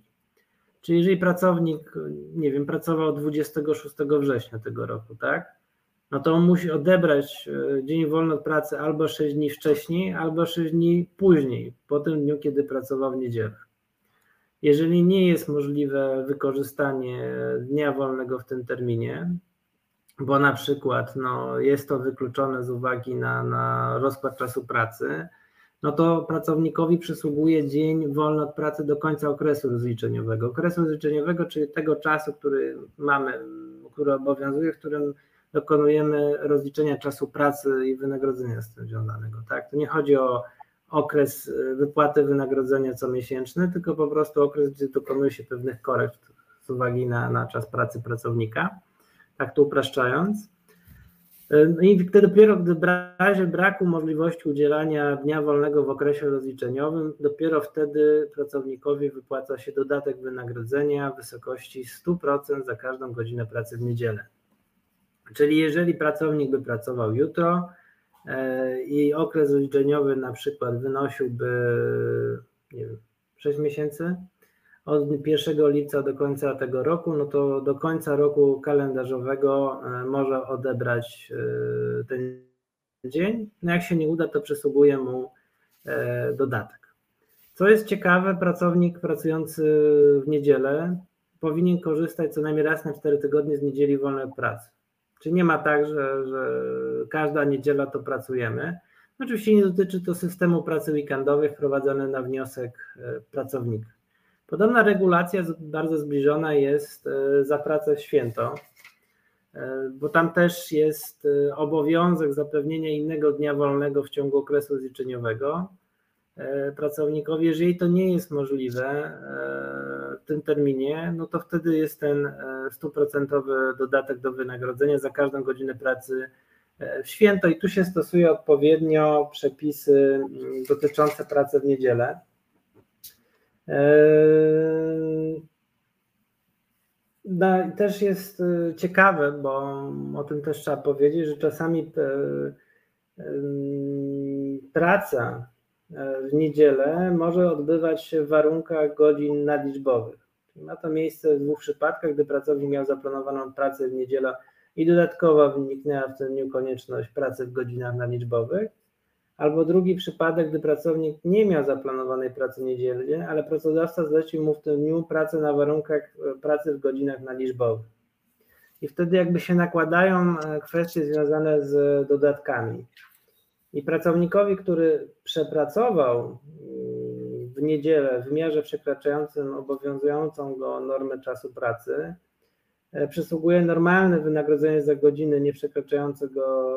Czyli jeżeli pracownik, nie wiem, pracował 26 września tego roku, tak? No to on musi odebrać e, dzień wolny od pracy albo 6 dni wcześniej, albo 6 dni później, po tym dniu, kiedy pracował w niedzielę. Jeżeli nie jest możliwe wykorzystanie dnia wolnego w tym terminie, bo na przykład no, jest to wykluczone z uwagi na, na rozkład czasu pracy, no to pracownikowi przysługuje dzień wolny od pracy do końca okresu rozliczeniowego. Okresu rozliczeniowego, czyli tego czasu, który mamy, który obowiązuje, w którym dokonujemy rozliczenia czasu pracy i wynagrodzenia z tym związanego. Tak? To nie chodzi o okres wypłaty wynagrodzenia comiesięczny, tylko po prostu okres, gdzie dokonuje się pewnych korekt z uwagi na, na czas pracy pracownika tak to upraszczając. No I wtedy dopiero w razie braku możliwości udzielania dnia wolnego w okresie rozliczeniowym, dopiero wtedy pracownikowi wypłaca się dodatek wynagrodzenia w wysokości 100% za każdą godzinę pracy w niedzielę. Czyli jeżeli pracownik by pracował jutro e, i okres rozliczeniowy na przykład wynosiłby nie wiem, 6 miesięcy, od 1 lipca do końca tego roku, no to do końca roku kalendarzowego e, może odebrać e, ten dzień. No jak się nie uda, to przysługuje mu dodatek. Co jest ciekawe, pracownik pracujący w niedzielę powinien korzystać co najmniej raz na 4 tygodnie z niedzieli wolnej pracy. Czyli nie ma tak, że, że każda niedziela to pracujemy. Oczywiście nie dotyczy to systemu pracy weekendowej wprowadzony na wniosek pracownika. Podobna regulacja bardzo zbliżona jest e, za pracę w święto, e, bo tam też jest e, obowiązek zapewnienia innego dnia wolnego w ciągu okresu zliczeniowego pracownikowi. Jeżeli to nie jest możliwe w tym terminie, no to wtedy jest ten stuprocentowy dodatek do wynagrodzenia za każdą godzinę pracy w święto i tu się stosuje odpowiednio przepisy dotyczące pracy w niedzielę. No, też jest e, ciekawe, bo o tym też trzeba powiedzieć, że czasami e, praca e, w niedzielę może odbywać się w warunkach godzin nadliczbowych. Ma to miejsce w dwóch przypadkach, gdy pracownik miał zaplanowaną pracę w niedzielę i dodatkowo wyniknęła w tym dniu konieczność pracy w godzinach nadliczbowych Albo drugi przypadek, gdy pracownik nie miał zaplanowanej pracy niedzielnie, ale pracodawca zlecił mu w tym dniu pracę na warunkach e, pracy w godzinach naliczbowych. I wtedy jakby się nakładają e, kwestie związane z dodatkami. I pracownikowi, który przepracował mm, w niedzielę w miarze przekraczającym obowiązującą go normę czasu pracy, e, przysługuje normalne wynagrodzenie za godziny nie przekraczającego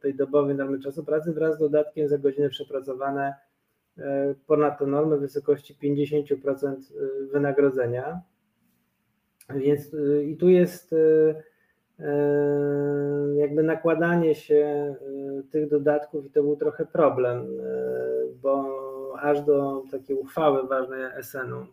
tej dobowej normy czasu pracy wraz z dodatkiem za godziny przepracowane e, ponad tę normę w wysokości 50% e, wynagrodzenia. Więc i tu jest jakby nakładanie się tych dodatków i to był trochę problem, bo aż do takiej uchwały ważnej SN-u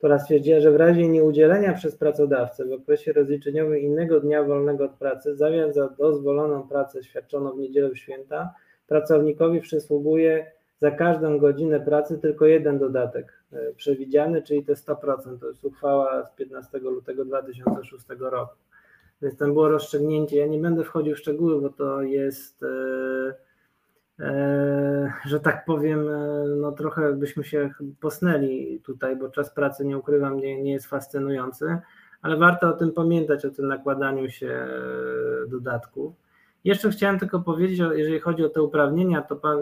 która stwierdziła, że w razie nieudzielenia przez pracodawcę w okresie rozliczeniowym innego dnia wolnego od pracy, zamiast za dozwoloną pracę świadczoną w niedzielę święta, pracownikowi przysługuje za każdą godzinę pracy tylko jeden dodatek e, przewidziany, czyli te 100%. To jest uchwała z 15 lutego 2006 roku. Więc tam było rozstrzygnięcie. Ja nie będę wchodził w szczegóły, bo to jest. Yy, E, że tak powiem, e, no trochę byśmy się posnęli tutaj, bo czas pracy, nie ukrywam, nie, nie jest fascynujący, ale warto o tym pamiętać, o tym nakładaniu się e, dodatków. Jeszcze chciałem tylko powiedzieć, jeżeli chodzi o te uprawnienia, to pan,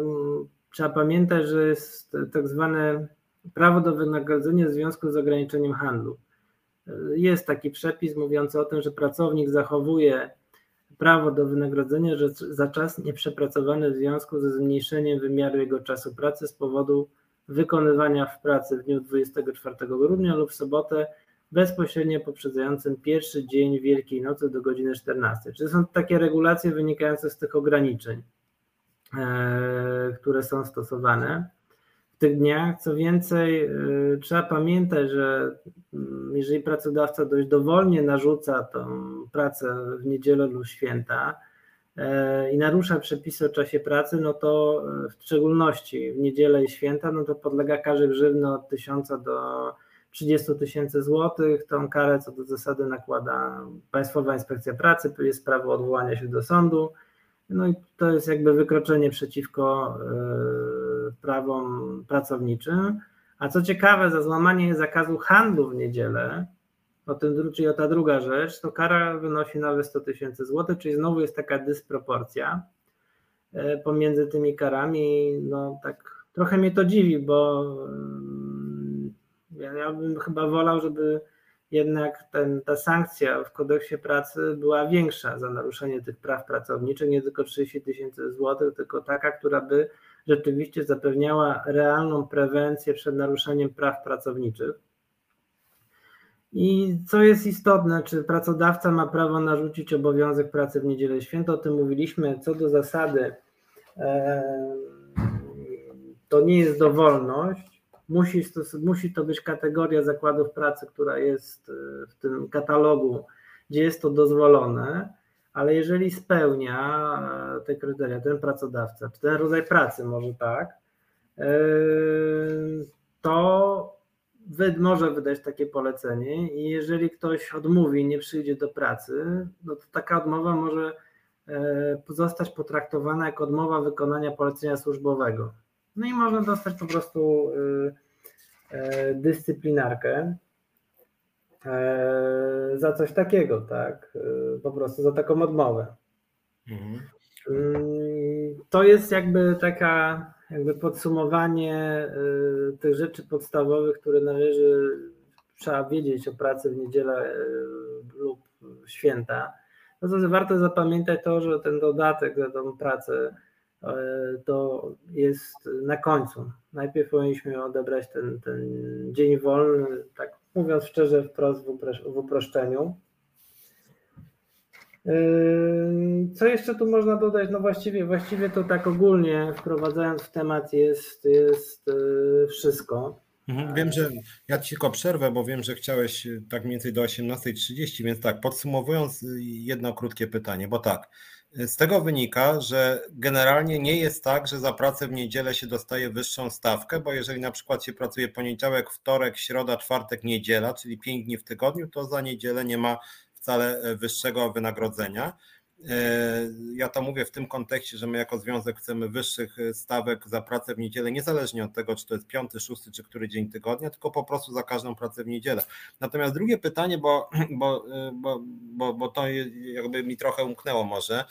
trzeba pamiętać, że jest tak zwane prawo do wynagrodzenia w związku z ograniczeniem handlu. Jest taki przepis mówiący o tym, że pracownik zachowuje prawo do wynagrodzenia za czas nieprzepracowany w związku ze zmniejszeniem wymiaru jego czasu pracy z powodu wykonywania w pracy w dniu 24 grudnia lub w sobotę bezpośrednio poprzedzającym pierwszy dzień Wielkiej Nocy do godziny 14. Czyli są takie regulacje wynikające z tych ograniczeń, e, które są stosowane tych dniach. Co więcej, y, trzeba pamiętać, że mm, jeżeli pracodawca dość dowolnie narzuca tą pracę w niedzielę lub święta, i narusza przepisy o czasie pracy, no to w szczególności w niedzielę i święta, no to podlega karze grzywny od 1000 do 30 tysięcy złotych. Tą karę co do zasady nakłada Państwowa Inspekcja Pracy, jest prawo odwołania się do sądu. No i to jest jakby wykroczenie przeciwko prawom pracowniczym. A co ciekawe, za złamanie zakazu handlu w niedzielę, o tym, czyli o ta druga rzecz, to kara wynosi nawet 100 tysięcy złotych, czyli znowu jest taka dysproporcja e, pomiędzy tymi karami. No tak trochę mnie to dziwi, bo mm, ja, bym chyba wolał, żeby jednak ten, ta sankcja w kodeksie pracy była większa za naruszenie tych praw pracowniczych, nie tylko 30 tysięcy złotych, tylko taka, która by rzeczywiście zapewniała realną prewencję przed naruszeniem praw pracowniczych. I co jest istotne, czy pracodawca ma prawo narzucić obowiązek pracy w niedzielę święto? O tym mówiliśmy. Co do zasady, to nie jest dowolność. Musi, musi to być kategoria zakładów pracy, która jest w tym katalogu, gdzie jest to dozwolone ale jeżeli spełnia e, te kryteria, ten pracodawca, czy ten rodzaj pracy może tak, e, to może wydać takie polecenie i jeżeli ktoś odmówi, nie przyjdzie do pracy, no to taka odmowa może e, zostać potraktowana jako odmowa wykonania polecenia służbowego. No i można dostać po prostu dyscyplinarkę. E, za coś takiego, tak? E, po prostu za taką odmowę. Mhm. Mm, to jest jakby taka jakby podsumowanie e, tych rzeczy podstawowych, które należy, trzeba wiedzieć o pracy w niedzielę lub święta. No to warto zapamiętać to, że ten dodatek za tą pracę to jest na końcu. Najpierw powinniśmy odebrać ten, ten dzień wolny, tak mówiąc szczerze, wprost w uproszczeniu. Yy, co jeszcze tu można dodać? No właściwie, właściwie to tak ogólnie wprowadzając w temat jest, jest yy, wszystko. Mhm, wiem, że ja ci tylko przerwę, bo wiem, że chciałeś tak mniej więcej do 18.30, więc tak, podsumowując jedno krótkie pytanie, bo tak, z tego wynika, że generalnie nie jest tak, że za pracę w niedzielę się dostaje wyższą stawkę, bo jeżeli na przykład się pracuje poniedziałek, wtorek, środa, czwartek, niedziela, czyli 5 dni w tygodniu, to za niedzielę nie ma wcale wyższego wynagrodzenia. E, ja to mówię w tym kontekście, że my jako związek chcemy wyższych e, stawek za pracę w niedzielę, niezależnie od tego, czy to jest piąty, szósty, czy który dzień tygodnia, tylko po prostu za każdą pracę w niedzielę. Natomiast drugie pytanie, bo, bo, e, bo, bo, bo to jakby mi trochę umknęło może,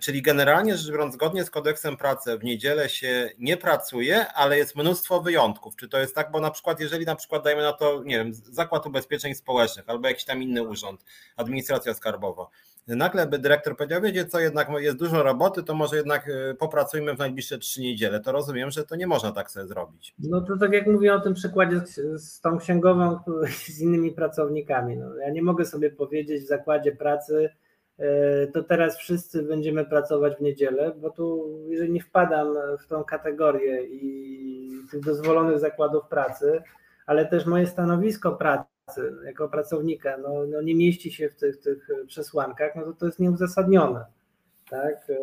czyli generalnie rzecz biorąc, zgodnie z kodeksem pracy w niedzielę się nie pracuje, ale jest mnóstwo wyjątków. Czy to jest tak, bo na przykład, jeżeli na przykład dajmy na to, nie wiem, Zakład Ubezpieczeń Społecznych albo jakiś tam inny urząd, administracja skarbowa, nagle by dyrektor powiedział, wiecie co, jednak jest dużo roboty, to może jednak y, popracujmy w najbliższe trzy niedziele. To rozumiem, że to nie można tak sobie zrobić. No to tak jak mówię o tym przykładzie z, tą księgową, z innymi pracownikami. No, ja nie mogę sobie powiedzieć w zakładzie pracy, y, to teraz wszyscy będziemy pracować w niedzielę, bo tu jeżeli nie wpadam w tą kategorię i tych dozwolonych zakładów pracy, ale też moje stanowisko pracy jako pracownika no, no nie mieści się w tych, tych przesłankach, no to to jest nieuzasadnione. Tak? E,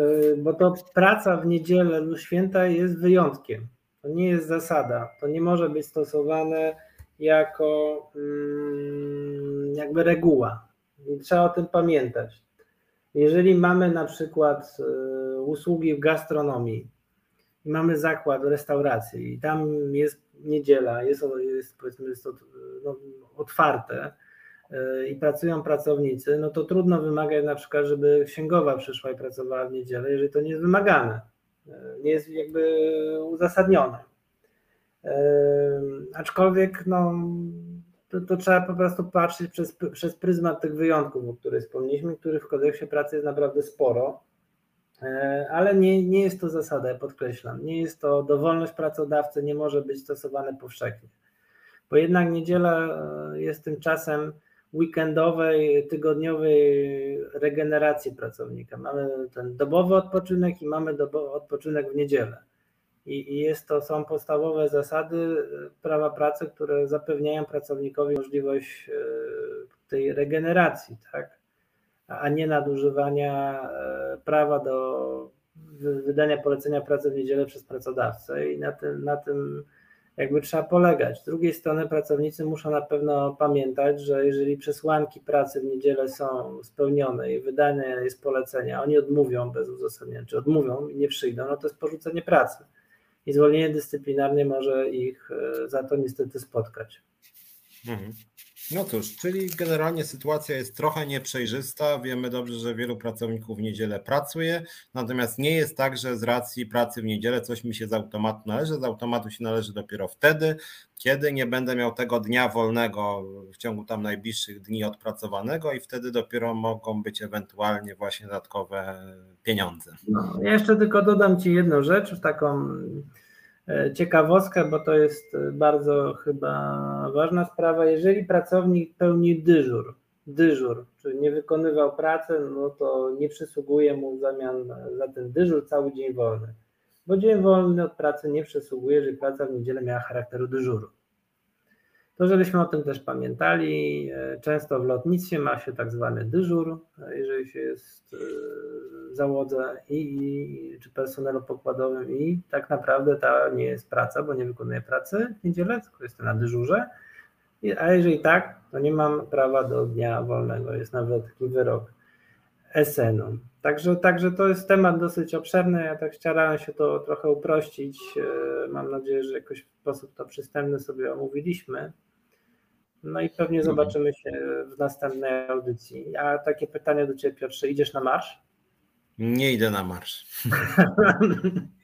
e, bo to praca w niedzielę lub święta jest wyjątkiem. To nie jest zasada. To nie może być stosowane jako mm, jakby reguła. I trzeba o tym pamiętać. Jeżeli mamy na przykład e, usługi w gastronomii, i mamy zakład restauracji i tam jest niedziela, jest, jest powiedzmy jest no, otwarte y, i pracują pracownicy, no to trudno wymagać na przykład, żeby księgowa przyszła i pracowała w niedzielę, jeżeli to nie jest wymagane, y, nie jest jakby uzasadnione. Y, aczkolwiek no, to, to, trzeba po prostu patrzeć przez, przez pryzmat tych wyjątków, o których wspomnieliśmy, których w kodeksie pracy jest naprawdę sporo. E, ale nie, nie jest to zasada, podkreślam. Nie jest to dowolność pracodawcy, nie może być stosowane powszechnie. Bo jednak niedziela e, jest tym czasem weekendowej, tygodniowej regeneracji pracownika. Mamy ten dobowy odpoczynek i mamy dobowy odpoczynek w niedzielę. I, I, jest to, są podstawowe zasady e, prawa pracy, które zapewniają pracownikowi możliwość tej regeneracji, tak? A nie nadużywania e, prawa do wydania polecenia pracy w niedzielę przez pracodawcę i na tym, na tym jakby trzeba polegać. Z drugiej strony pracownicy muszą na pewno pamiętać, że jeżeli przesłanki pracy w niedzielę są spełnione i wydane jest polecenia, oni odmówią bez uzasadnienia, czy odmówią i nie przyjdą, no to jest porzucenie pracy. I zwolnienie dyscyplinarne może ich e, za to niestety spotkać. Mhm. No cóż, czyli generalnie sytuacja jest trochę nieprzejrzysta. Wiemy dobrze, że wielu pracowników w niedzielę pracuje, natomiast nie jest tak, że z racji pracy w niedzielę coś mi się z automatu należy. Z automatu się należy dopiero wtedy, kiedy nie będę miał tego dnia wolnego w ciągu tam najbliższych dni odpracowanego i wtedy dopiero mogą być ewentualnie właśnie dodatkowe pieniądze. No, ja jeszcze tylko dodam Ci jedną rzecz, taką ciekawostkę, bo to jest e, bardzo chyba ważna sprawa. Jeżeli pracownik pełni dyżur, dyżur, czyli nie wykonywał pracy, no to nie przysługuje mu w zamian za ten dyżur cały dzień wolny. Bo dzień wolny od pracy nie przysługuje, jeżeli praca w niedzielę miała charakteru dyżuru. To żebyśmy o tym też pamiętali. E, często w lotnictwie ma się tak zwany dyżur, jeżeli się jest w załodze i, i, czy personelu pokładowym i tak naprawdę ta nie jest praca, bo nie wykonuje pracy w niedzielę, tylko jest na dyżurze. A jeżeli tak, to nie mam prawa do dnia wolnego. Jest nawet taki wyrok SN-u. Także, także to jest temat dosyć obszerny. Ja tak starałem się to trochę uprościć. E, mam nadzieję, że jakoś w sposób to przystępny sobie omówiliśmy. No i pewnie mhm. zobaczymy się w następnej audycji. A takie pytanie do Ciebie, Piotrze, idziesz na marsz? Nie idę na marsz.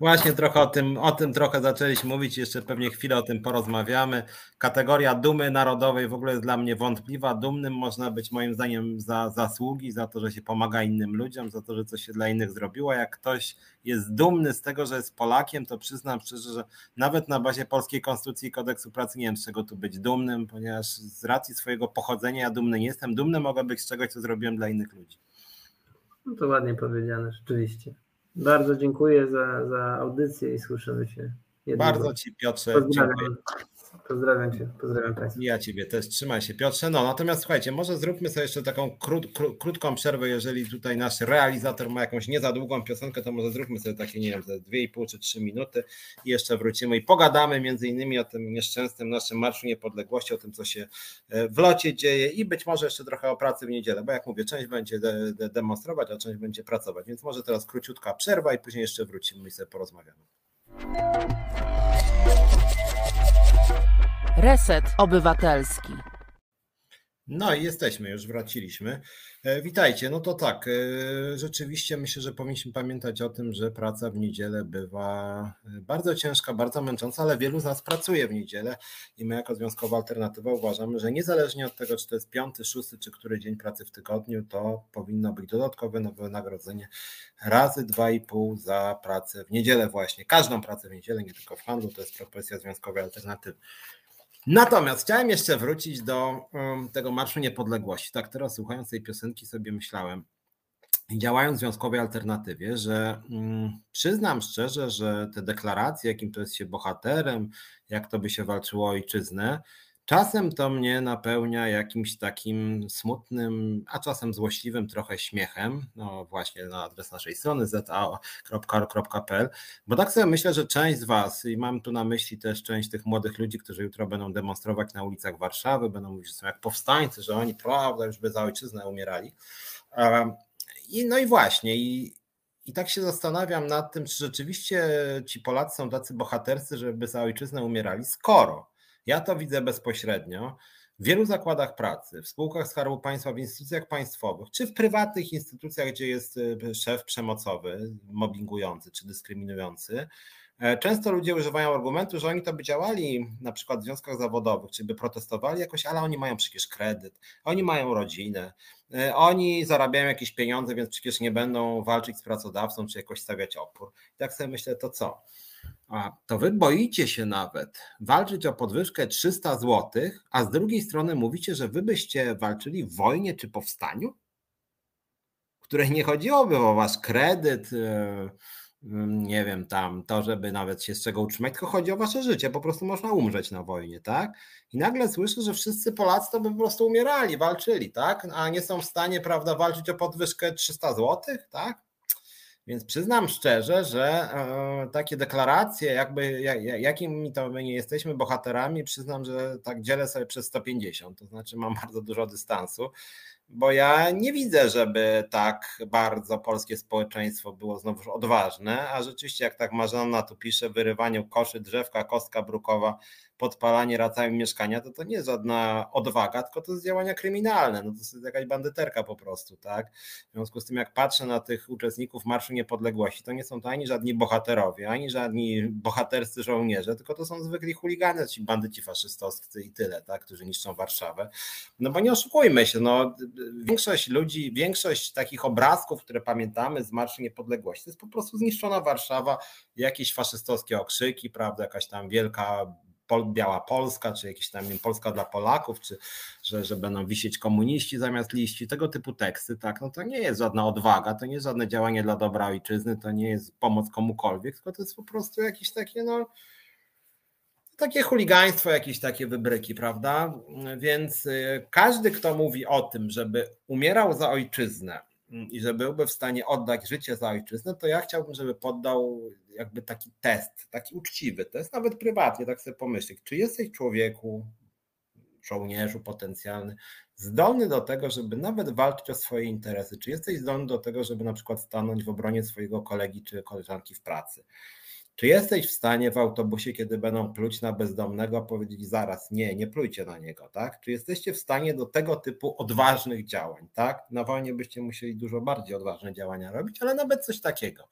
Właśnie trochę o tym, o tym trochę zaczęliśmy mówić, jeszcze pewnie chwilę o tym porozmawiamy. Kategoria dumy narodowej w ogóle jest dla mnie wątpliwa. Dumnym można być moim zdaniem za zasługi, za to, że się pomaga innym ludziom, za to, że coś się dla innych zrobiło. Jak ktoś jest dumny z tego, że jest Polakiem, to przyznam szczerze, że nawet na bazie polskiej konstytucji i kodeksu pracy nie wiem z czego tu być dumnym, ponieważ z racji swojego pochodzenia ja dumny nie jestem. Dumny mogę być z czegoś, co zrobiłem dla innych ludzi. No to ładnie powiedziane, rzeczywiście. Bardzo dziękuję za, za audycję i słyszymy się. Niedługo. Bardzo Ci Piotrze Pozdrawiam. Dziękuję. Pozdrawiam Cię, pozdrawiam Państwa. Ja Ciebie też, trzymaj się Piotrze. No natomiast słuchajcie, może zróbmy sobie jeszcze taką krót, kró, krótką przerwę, jeżeli tutaj nasz realizator ma jakąś nie za długą piosenkę, to może zróbmy sobie takie, nie wiem, ze 2,5 czy 3 minuty i jeszcze wrócimy i pogadamy między innymi o tym nieszczęsnym naszym Marszu Niepodległości, o tym, co się e, w locie dzieje i być może jeszcze trochę o pracy w niedzielę, bo jak mówię, część będzie de, de demonstrować, a część będzie pracować, więc może teraz króciutka przerwa i później jeszcze wrócimy i sobie porozmawiamy. Reset Obywatelski. No i jesteśmy, już wraciliśmy. E, witajcie. No to tak, e, rzeczywiście myślę, że powinniśmy pamiętać o tym, że praca w niedzielę bywa e, bardzo ciężka, bardzo męcząca, ale wielu z nas pracuje w niedzielę i my jako Związkowa Alternatywa uważamy, że niezależnie od tego, czy to jest piąty, szósty, czy który dzień pracy w tygodniu, to powinno być dodatkowe wynagrodzenie razy dwa i pół za pracę w niedzielę właśnie. Każdą pracę w niedzielę, nie tylko w handlu, to jest propozycja Związkowej Alternatywy. Natomiast chciałem jeszcze wrócić do um, tego Marszu Niepodległości. Tak teraz słuchając tej piosenki sobie myślałem, działając w związkowej alternatywie, że mm, przyznam szczerze, że te deklaracje, jakim to jest się bohaterem, jak to by się walczyło o ojczyznę, Czasem to mnie napełnia jakimś takim smutnym, a czasem złośliwym trochę śmiechem, no właśnie na adres naszej strony za.pl, bo tak sobie myślę, że część z Was, i mam tu na myśli też część tych młodych ludzi, którzy jutro będą demonstrować na ulicach Warszawy, będą mówić, że są jak powstańcy, że oni, prawda, już by za ojczyznę umierali. I no i właśnie, i, i tak się zastanawiam nad tym, czy rzeczywiście ci Polacy są tacy bohaterscy, żeby za ojczyznę umierali, skoro ja to widzę bezpośrednio w wielu zakładach pracy, w spółkach Skarbu Państwa, w instytucjach państwowych, czy w prywatnych instytucjach, gdzie jest y, szef przemocowy, mobbingujący czy dyskryminujący. E, często ludzie używają argumentu, że oni to by działali na przykład w związkach zawodowych, czy by protestowali jakoś, ale oni mają przecież kredyt, oni mają rodzinę, e, oni zarabiają jakieś pieniądze, więc przecież nie będą walczyć z pracodawcą, czy jakoś stawiać opór. I tak sobie myślę, to co? A to wy boicie się nawet walczyć o podwyżkę 300 zł, a z drugiej strony mówicie, że wy byście walczyli w wojnie czy powstaniu, której nie chodziłoby o wasz kredyt, e, nie wiem, tam to, żeby nawet się z czego utrzymać, tylko chodzi o wasze życie, po prostu można umrzeć na wojnie, tak? I nagle słyszę, że wszyscy Polacy to by po prostu umierali, walczyli, tak? A nie są w stanie, prawda, walczyć o podwyżkę 300 zł, tak? Więc przyznam szczerze, że e, takie deklaracje, jakby jakimi to my nie jesteśmy bohaterami, przyznam, że tak dzielę sobie przez 150, to znaczy mam bardzo dużo dystansu bo ja nie widzę, żeby tak bardzo polskie społeczeństwo było znowu odważne, a rzeczywiście jak tak Marzanna tu pisze, wyrywanie koszy, drzewka, kostka brukowa, podpalanie racami mieszkania, to to nie jest żadna odwaga, tylko to jest działania kryminalne, no to jest jakaś bandyterka po prostu, tak? W związku z tym jak patrzę na tych uczestników Marszu Niepodległości, to nie są to ani żadni bohaterowie, ani żadni bohaterscy żołnierze, tylko to są zwykli chuligany, ci bandyci faszystowscy i tyle, tak? Którzy niszczą Warszawę. No bo nie oszukujmy się, no większość ludzi, większość takich obrazków, które pamiętamy z Marszu Niepodległości, to jest po prostu zniszczona Warszawa, jakieś faszystowskie okrzyki, prawda, jakaś tam wielka Pol, Biała Polska, czy jakieś tam Polska dla Polaków, czy że, że będą wisieć komuniści zamiast liści, tego typu teksty, tak, no to nie jest żadna odwaga, to nie jest żadne działanie dla dobra ojczyzny, to nie jest pomoc komukolwiek, tylko to jest po prostu jakieś takie, no, takie chuligaństwo, jakieś takie wybryki, prawda? Więc y, każdy, kto mówi o tym, żeby umierał za ojczyznę i że byłby w stanie oddać życie za ojczyznę, to ja chciałbym, żeby poddał jakby taki test, taki uczciwy test, nawet prywatnie, tak sobie pomyśleć, czy jesteś człowieku, żołnierzu potencjalny, zdolny do tego, żeby nawet walczyć o swoje interesy, czy jesteś zdolny do tego, żeby na przykład stanąć w obronie swojego kolegi czy koleżanki w pracy. Czy jesteś w stanie w autobusie, kiedy będą pluć na bezdomnego, powiedzieć zaraz, nie, nie plujcie na niego, tak? Czy jesteście w stanie do tego typu odważnych działań, tak? Na wojnie byście musieli dużo bardziej odważne działania robić, ale nawet coś takiego.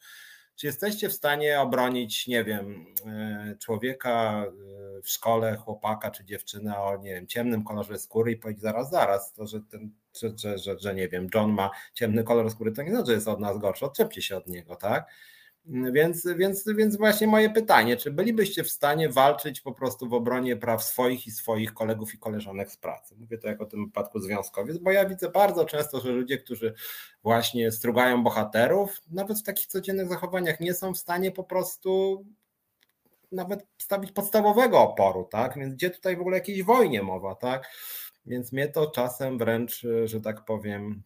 Czy jesteście w stanie obronić, nie wiem, e, człowieka e, w szkole, chłopaka czy dziewczynę o, nie wiem, ciemnym kolorze skóry i powiedzieć zaraz, zaraz, to, że ten, że, że, że, że nie wiem, John ma ciemny kolor skóry, to nie znaczy, że jest od nas gorszy, odczepcie się od niego, tak? Więc, więc, więc właśnie moje pytanie, czy bylibyście w stanie walczyć po prostu w obronie praw swoich i swoich kolegów i koleżanek z pracy? Mówię to jako w tym wypadku związkowiec, bo ja widzę bardzo często, że ludzie, którzy właśnie strugają bohaterów, nawet w takich codziennych zachowaniach nie są w stanie po prostu nawet stawić podstawowego oporu, tak? Więc gdzie tutaj w ogóle jakiejś wojnie mowa, tak? Więc mnie to czasem wręcz, że tak powiem,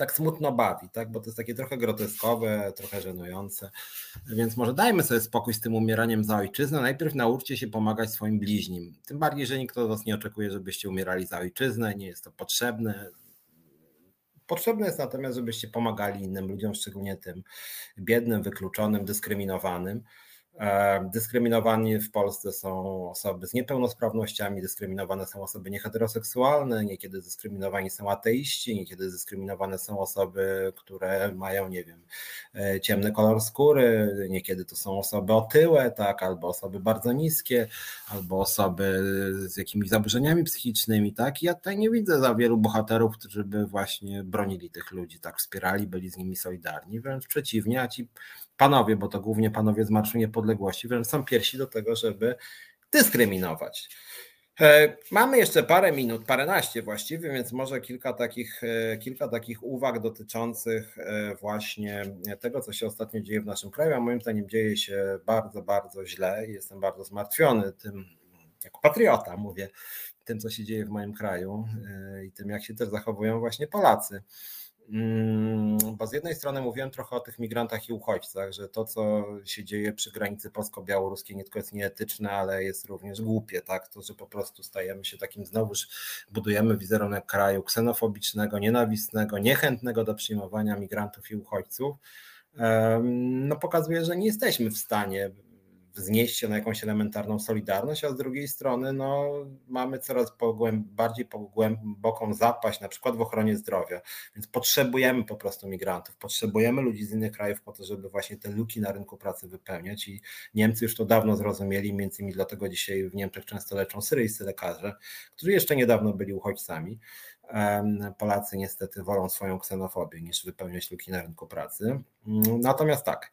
tak smutno bawi, tak? bo to jest takie trochę groteskowe, trochę żenujące. Więc może dajmy sobie spokój z tym umieraniem za ojczyznę. Najpierw nauczcie się pomagać swoim bliźnim. Tym bardziej, że nikt od was nie oczekuje, żebyście umierali za ojczyznę, nie jest to potrzebne. Potrzebne jest natomiast, żebyście pomagali innym ludziom, szczególnie tym biednym, wykluczonym, dyskryminowanym. E, dyskryminowani w Polsce są osoby z niepełnosprawnościami, dyskryminowane są osoby nieheteroseksualne, niekiedy dyskryminowani są ateiści, niekiedy dyskryminowane są osoby, które mają, nie wiem, e, ciemny kolor skóry, niekiedy to są osoby otyłe, tak, albo osoby bardzo niskie, albo osoby z jakimiś zaburzeniami psychicznymi, tak. Ja tutaj nie widzę za wielu bohaterów, którzy by właśnie bronili tych ludzi, tak, wspierali, byli z nimi solidarni, wręcz przeciwnie, a ci panowie, bo to głównie panowie z Marszu Niepodległości, wręcz są pierwsi do tego, żeby dyskryminować. E, mamy jeszcze parę minut, paręnaście właściwie, więc może kilka takich, e, kilka takich uwag dotyczących e, właśnie tego, co się ostatnio dzieje w naszym kraju, a moim zdaniem dzieje się bardzo, bardzo źle i jestem bardzo zmartwiony tym, jako patriota mówię, tym, co się dzieje w moim kraju i tym, jak się też zachowują właśnie Polacy. Mm, bo z jednej strony mówiłem trochę o tych migrantach i uchodźcach, że to, co się dzieje przy granicy polsko-białoruskiej, nie tylko jest nieetyczne, ale jest również głupie, tak? To, że po prostu stajemy się takim znowuż, budujemy wizerunek kraju ksenofobicznego, nienawistnego, niechętnego do przyjmowania migrantów i uchodźców, no pokazuje, że nie jesteśmy w stanie wznieść się na jakąś elementarną solidarność, a z drugiej strony no, mamy coraz pogłęb, bardziej głęboką zapaść, na przykład w ochronie zdrowia, więc potrzebujemy po prostu migrantów, potrzebujemy ludzi z innych krajów po to, żeby właśnie te luki na rynku pracy wypełniać i Niemcy już to dawno zrozumieli, między innymi dlatego dzisiaj w Niemczech często leczą syryjscy lekarze, którzy jeszcze niedawno byli uchodźcami. Polacy niestety wolą swoją ksenofobię niż wypełniać luki na rynku pracy. Natomiast tak,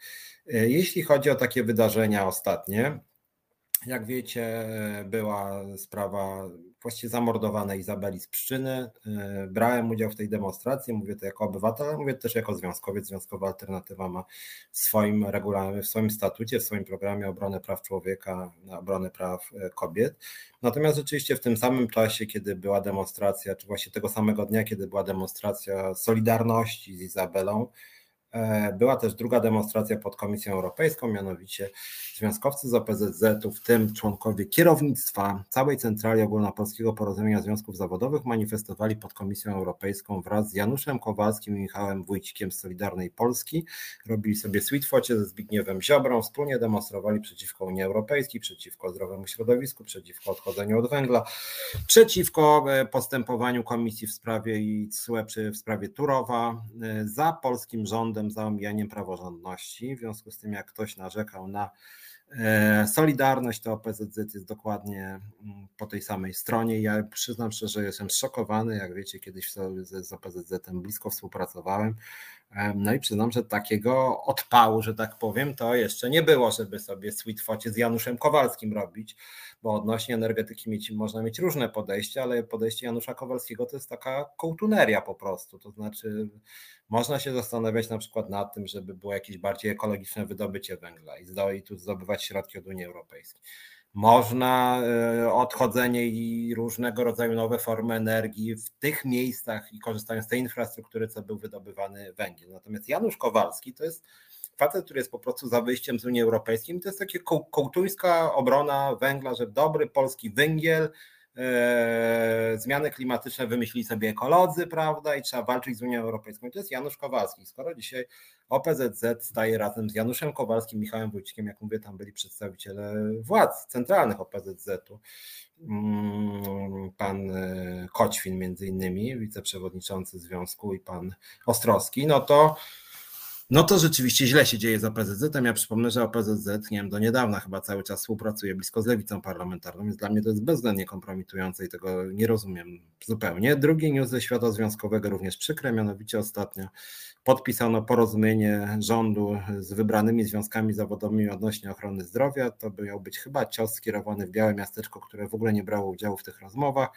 e, jeśli chodzi o takie wydarzenia ostatnie, Jak wiecie, była sprawa właściwie zamordowanej Izabeli z Pszczyny. E, brałem udział w tej demonstracji, mówię to jako obywatel, ale mówię też jako związkowiec. Związkowa Alternatywa ma w swoim regulaminie, w swoim statucie, w swoim programie obrony praw człowieka, obrony praw e, kobiet. Natomiast rzeczywiście w tym samym czasie, kiedy była demonstracja, czy właśnie tego samego dnia, kiedy była demonstracja Solidarności z Izabelą, E, była też druga demonstracja pod Komisją Europejską, mianowicie związkowcy z OPZZ-u, w tym członkowie kierownictwa całej Centrali Ogólnopolskiego Porozumienia Związków Zawodowych, manifestowali pod Komisją Europejską wraz z Januszem Kowalskim i Michałem Wójcikiem z Solidarnej Polski. Robili sobie sweetfocie ze Zbigniewem Ziobrą, wspólnie demonstrowali przeciwko Unii Europejskiej, przeciwko zdrowemu środowisku, przeciwko odchodzeniu od węgla, przeciwko e, postępowaniu Komisji w sprawie i CUE w sprawie Turowa, e, za polskim rządem za omijaniem praworządności. W związku z tym, jak ktoś narzekał na Solidarność, to OPZZ jest dokładnie mm, po tej samej stronie. Ja przyznam szczerze, że jestem zszokowany. Jak wiecie, kiedyś z OPZZ-em blisko współpracowałem. No i przyznam, że takiego odpału, że tak powiem, to jeszcze nie było, żeby sobie sweetfocie z Januszem Kowalskim robić, bo odnośnie energetyki mieć, można mieć różne podejścia, ale podejście Janusza Kowalskiego to jest taka kołtuneria po prostu. To znaczy, można się zastanawiać na przykład nad tym, żeby było jakieś bardziej ekologiczne wydobycie węgla i tu zdobywać środki od Unii Europejskiej. Można e, odchodzenie i różnego rodzaju nowe formy energii w tych miejscach i korzystając z tej infrastruktury, co był wydobywany węgiel. Natomiast Janusz Kowalski to jest facet, który jest po prostu za wyjściem z Unii Europejskiej. To jest takie kołtuńska obrona węgla, że dobry polski węgiel zmiany klimatyczne wymyślili sobie ekolodzy, prawda, i trzeba walczyć z Unią Europejską. I to jest Janusz Kowalski. Skoro dzisiaj OPZZ staje razem z Januszem Kowalskim, Michałem Wójcikiem, jak mówię, tam byli przedstawiciele władz centralnych OPZZ-u, mm, pan e, Koćwin między innymi, wiceprzewodniczący związku i pan Ostrowski, no to no to rzeczywiście źle się dzieje z OPZZ-em. Ja przypomnę, że OPZZ, nie wiem, do niedawna chyba cały czas współpracuje blisko z lewicą parlamentarną, więc dla mnie to jest bezwzględnie kompromitujące i tego nie rozumiem zupełnie. Drugi news ze świata związkowego również przykre, mianowicie ostatnio podpisano porozumienie rządu z wybranymi związkami zawodowymi odnośnie ochrony zdrowia. To miał być chyba cios skierowany w białe miasteczko, które w ogóle nie brało udziału w tych rozmowach.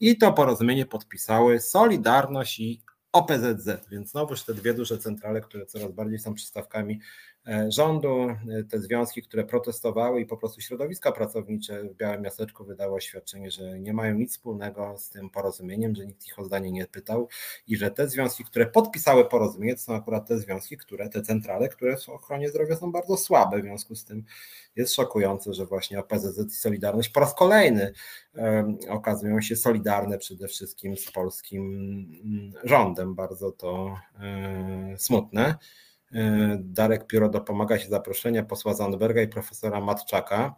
I to porozumienie podpisały Solidarność i OPZZ, więc znowuż te dwie duże centrale, które coraz bardziej są przystawkami rządu, e, te związki, które protestowały i po prostu środowiska pracownicze w Białym Miasteczku wydało oświadczenie, że nie mają nic wspólnego z tym porozumieniem, że nikt ich o zdanie nie pytał i że te związki, które podpisały porozumienie, to są akurat te związki, które, te centrale, które w ochronie zdrowia są bardzo słabe, w związku z tym jest szokujące, że właśnie OPZZ i Solidarność po raz kolejny okazują się solidarne przede wszystkim z polskim mm, rządem. Bardzo to e, smutne. E, Darek Pióro dopomaga się zaproszenia posła Zandberga i profesora Matczaka.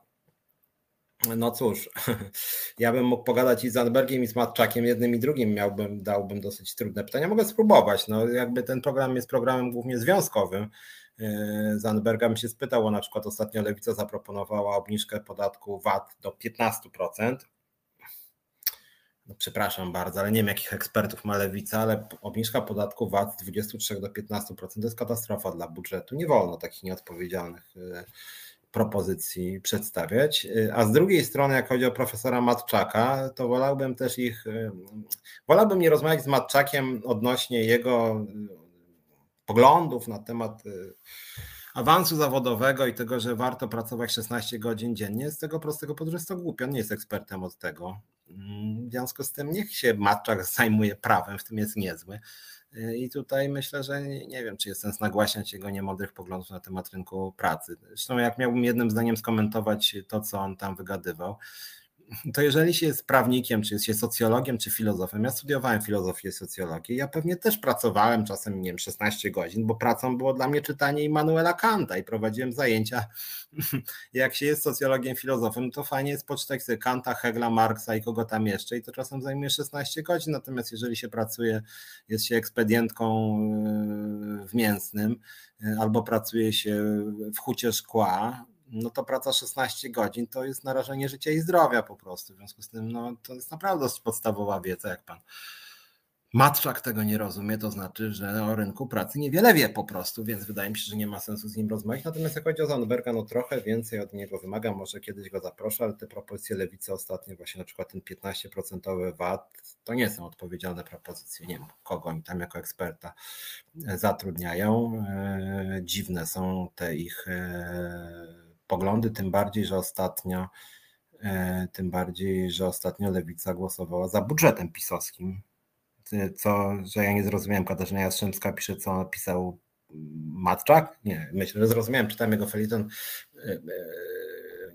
No cóż, ja bym mógł pogadać i z Zandbergiem i z Matczakiem, jednym i drugim miałbym, dałbym dosyć trudne pytania. Mogę spróbować. No, jakby ten program jest programem głównie związkowym, E, Zandberga bym się spytał, na przykład ostatnio Lewica zaproponowała obniżkę podatku VAT do 15%. No, przepraszam bardzo, ale nie wiem jakich ekspertów ma Lewica, ale obniżka podatku VAT z 23 do 15% to jest katastrofa dla budżetu. Nie wolno takich nieodpowiedzialnych e, propozycji przedstawiać. E, a z drugiej strony, jak chodzi o profesora Matczaka, to wolałbym też ich, wolałbym nie rozmawiać z Matczakiem odnośnie jego poglądów na temat y, awansu zawodowego i tego, że warto pracować 16 godzin dziennie, z tego prostego powodu, że jest to głupio, on nie jest ekspertem od tego. W związku z tym niech się Matczak zajmuje prawem, w tym jest niezły. I tutaj myślę, że nie wiem, czy jest sens nagłaśniać jego niemądrych poglądów na temat rynku pracy. Zresztą jak miałbym jednym zdaniem skomentować to, co on tam wygadywał, to jeżeli się jest prawnikiem, czy jest się socjologiem, czy filozofem, ja studiowałem filozofię i socjologię, ja pewnie też pracowałem czasem, nie wiem, 16 godzin, bo pracą było dla mnie czytanie Immanuela Kanta i prowadziłem zajęcia. Jak się jest socjologiem, filozofem, to fajnie jest poczytać sobie Kanta, Hegla, Marksa i kogo tam jeszcze i to czasem zajmuje 16 godzin, natomiast jeżeli się pracuje, jest się ekspedientką yy, w mięsnym, yy, albo pracuje się w hucie szkła, no to praca 16 godzin to jest narażenie życia i zdrowia po prostu. W związku z tym no, to jest naprawdę podstawowa wiedza, jak pan Matczak tego nie rozumie, to znaczy, że o rynku pracy niewiele wie po prostu, więc wydaje mi się, że nie ma sensu z nim rozmawiać. Natomiast jak chodzi o Zandberga, no trochę więcej od niego wymagam, może kiedyś go zaproszę, ale te propozycje lewicy ostatnio, właśnie na przykład ten 15% VAT, to nie są odpowiedzialne propozycje. Nie wiem, kogo oni tam jako eksperta zatrudniają. E, dziwne są te ich e, poglądy, tym bardziej, że ostatnio e, tym bardziej, że ostatnio lewica głosowała za budżetem pisowskim co, że ja nie zrozumiałem, Katarzyna Jastrzębska pisze, co napisał Matczak? Nie, myślę, że zrozumiałem, czytam jego feliton e, e,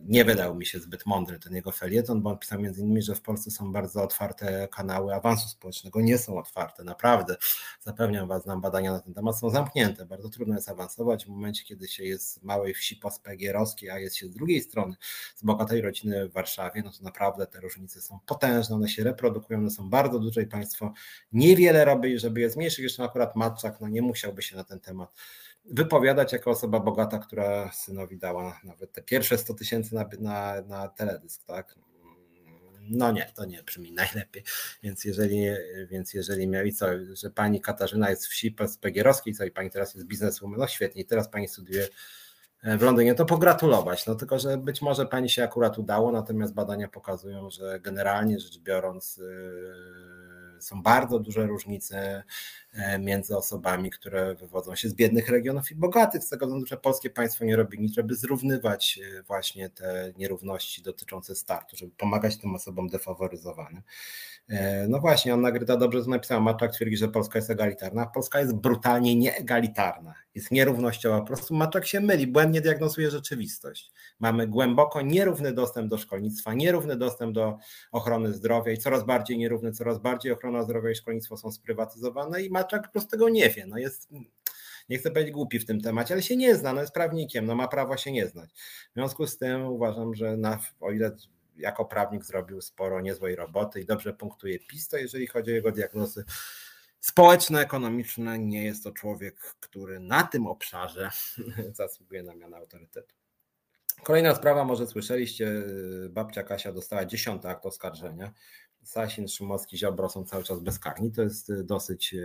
nie wydał mi się zbyt mądry ten jego felieton, bo on pisał między innymi, że w Polsce są bardzo otwarte kanały awansu społecznego. Nie są otwarte, naprawdę. Zapewniam Was, znam badania na ten temat, są zamknięte. Bardzo trudno jest awansować w momencie, kiedy się jest z małej wsi pospegierowskiej, a jest się z drugiej strony, z bogatej rodziny w Warszawie, no to naprawdę te różnice są potężne, one się reprodukują, one są bardzo duże i państwo niewiele robi, żeby je zmniejszyć. Jeszcze akurat Matczak no nie musiałby się na ten temat wypowiadać jako osoba bogata, która synowi dała nawet te pierwsze 100 tysięcy na, na, na teledysk, tak? No nie, to nie brzmi najlepiej. Więc jeżeli, więc jeżeli miał co, że pani Katarzyna jest wsi Pegierowskiej, co i pani teraz jest bizneswoman, no świetnie, teraz pani studiuje w Londynie, to pogratulować. No tylko, że być może pani się akurat udało, natomiast badania pokazują, że generalnie rzecz biorąc, yy, są bardzo duże różnice E, między osobami, które wywodzą się z biednych regionów i bogatych, z tego względu, że polskie państwo nie robi nic, żeby zrównywać e, właśnie te nierówności dotyczące startu, żeby pomagać tym osobom defaworyzowanym. E, no właśnie, Anna Gryta dobrze to napisała, Maczak twierdzi, że Polska jest egalitarna, Polska jest brutalnie nieegalitarna, jest nierównościowa, po prostu Maczak się myli, błędnie diagnozuje rzeczywistość. Mamy głęboko nierówny dostęp do szkolnictwa, nierówny dostęp do ochrony zdrowia i coraz bardziej nierówny, coraz bardziej ochrona zdrowia i szkolnictwo są sprywatyzowane i Maczak po prostu tego nie wie. No jest, nie chcę powiedzieć głupi w tym temacie, ale się nie zna, no jest prawnikiem, no ma prawo się nie znać. W związku z tym uważam, że na, o ile jako prawnik zrobił sporo niezłej roboty i dobrze punktuje PiS, to jeżeli chodzi o jego diagnozy społeczno-ekonomiczne, nie jest to człowiek, który na tym obszarze zasługuje na mianę autorytetu. Kolejna sprawa, może słyszeliście, babcia Kasia dostała dziesiąty akt oskarżenia. Sasin, Szymowski, Ziobro są cały czas bezkarni. To jest dosyć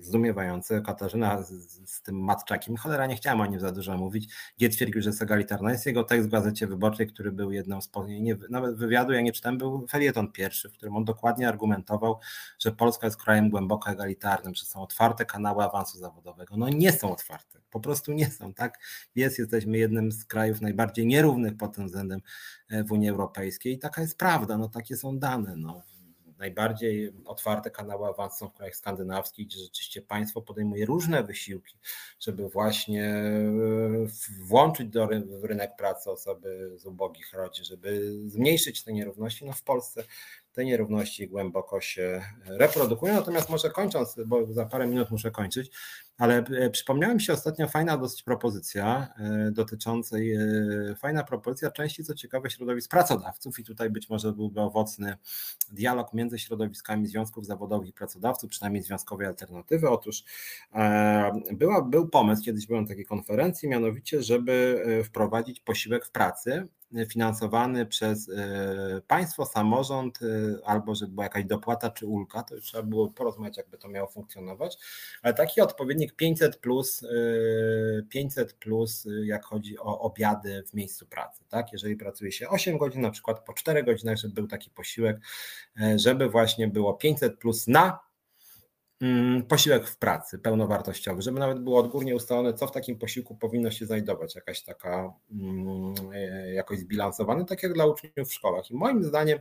zdumiewające. Katarzyna z, z, tym Matczakiem, cholera nie chciałam o nim za dużo mówić, gdzie twierdził, że jest egalitarna. Jest jego tekst w Gazecie Wyborczej, który był jedną z, nie, nawet wywiadu ja nie czytałem, był felieton pierwszy, w którym on dokładnie argumentował, że Polska jest krajem głęboko egalitarnym, że są otwarte kanały awansu zawodowego. No nie są otwarte, po prostu nie są, tak? Jest, jesteśmy jednym z krajów najbardziej nierównych pod tym względem e, w Unii Europejskiej i taka jest prawda, no takie są dane, no najbardziej otwarte kanały awansu są w krajach skandynawskich, gdzie rzeczywiście państwo podejmuje różne wysiłki, żeby właśnie e, włączyć do w rynek pracy osoby z ubogich rodzin, żeby zmniejszyć te nierówności. No w Polsce te nierówności głęboko się reprodukują. Natomiast może kończąc, bo za parę minut muszę kończyć, ale e, przypomniała mi się ostatnio fajna dosyć propozycja e, dotyczącej, e, fajna propozycja części, co ciekawe, środowisk pracodawców i tutaj być może byłby owocny dialog między środowiskami związków zawodowych i pracodawców, przynajmniej związkowej alternatywy. Otóż była, był pomysł, kiedyś byłem na takiej konferencji, mianowicie, żeby wprowadzić posiłek w pracy finansowany przez e, państwo, samorząd, e, albo żeby była jakaś dopłata czy ulga, to już trzeba było porozmawiać, jakby to miało funkcjonować, ale taki odpowiednik 500 plus, 500 e, plus, jak chodzi o obiady w miejscu pracy, tak? Jeżeli pracuje się 8 godzin, na przykład po 4 godzinach, żeby był taki posiłek, żeby właśnie było 500 plus na posiłek w pracy pełnowartościowy, żeby nawet było odgórnie ustalone, co w takim posiłku powinno się znajdować, jakaś taka mm, e, jakoś zbilansowane, tak jak dla uczniów w szkołach. I moim zdaniem,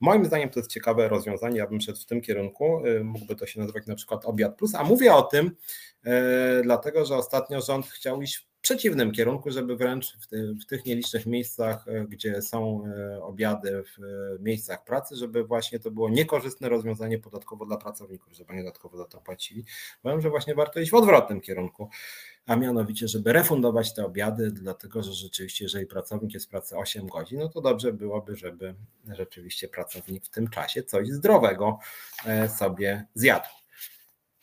moim zdaniem to jest ciekawe rozwiązanie, ja bym szedł w tym kierunku, e, mógłby to się nazywać na przykład Obiad Plus, a mówię o tym, e, dlatego że ostatnio rząd chciał iść przeciwnym kierunku, żeby wręcz w, ty, w, tych nielicznych miejscach, e, gdzie są e, obiady w e, miejscach pracy, żeby właśnie to było niekorzystne rozwiązanie podatkowo dla pracowników, żeby nie dodatkowo za to płacili. Powiem, że właśnie warto iść w odwrotnym kierunku, a mianowicie, żeby refundować te obiady, dlatego że rzeczywiście, jeżeli pracownik jest w pracy 8 godzin, no to dobrze byłoby, żeby rzeczywiście pracownik w tym czasie coś zdrowego sobie zjadł.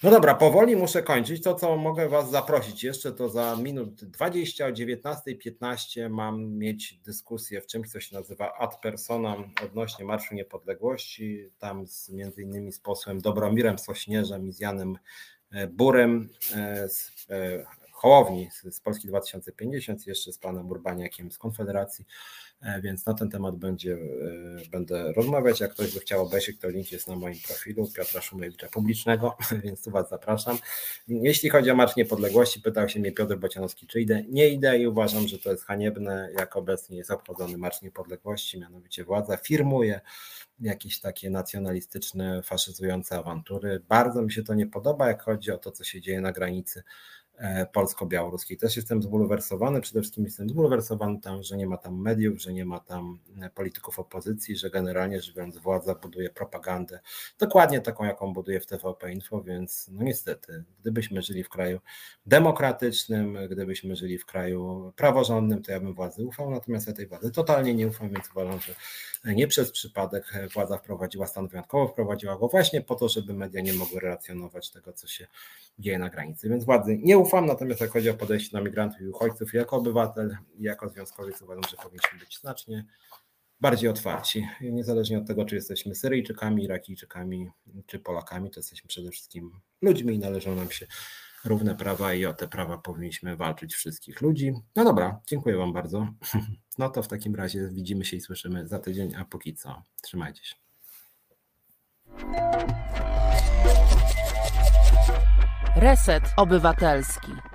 No dobra, powoli muszę kończyć. To, co mogę Was zaprosić jeszcze, to za minut 20 o 19.15 mam mieć dyskusję w czymś, co się nazywa ad personam odnośnie Marszu Niepodległości. Tam z, między innymi z posłem Dobromirem Sośnierzem i z Janem e, Burem e, z e, Hołowni z Polski 2050, jeszcze z panem Urbaniakiem z Konfederacji. E, więc na ten temat będzie, e, będę rozmawiać. Jak ktoś by chciał obejrzeć, to link jest na moim profilu Piotra Szumlewicza publicznego, więc tu Was zapraszam. Jeśli chodzi o Marsz Niepodległości, pytał się mnie Piotr Bocianowski, czy idę. Nie idę i uważam, że to jest haniebne, jak obecnie jest obchodzony Marsz Niepodległości, mianowicie władza firmuje jakieś takie nacjonalistyczne, faszyzujące awantury. Bardzo mi się to nie podoba, jak chodzi o to, co się dzieje na granicy polsko-białoruskiej. Też jestem zbulwersowany, przede wszystkim jestem zbulwersowany tam, że nie ma tam mediów, że nie ma tam e, polityków opozycji, że generalnie rzecz biorąc władza buduje propagandę dokładnie taką, jaką buduje w TVP Info, więc no niestety, gdybyśmy żyli w kraju demokratycznym, gdybyśmy żyli w kraju praworządnym, to ja bym władzy ufał, natomiast ja tej władzy totalnie nie ufam, więc uważam, że nie przez przypadek władza wprowadziła stan wyjątkowy, wprowadziła go właśnie po to, żeby media nie mogły relacjonować tego, co się dzieje na granicy. Więc władzy nie ufam, natomiast jak chodzi o podejście na migrantów i uchodźców, jako obywatel jako związkowiec uważam, że powinniśmy być znacznie bardziej otwarci. Niezależnie od tego, czy jesteśmy Syryjczykami, Irakijczykami, czy Polakami, to jesteśmy przede wszystkim ludźmi i należą nam się równe prawa i o te prawa powinniśmy walczyć wszystkich ludzi. No dobra, dziękuję Wam bardzo. No to w takim razie widzimy się i słyszymy za tydzień, a póki co trzymajcie się. Reset Obywatelski.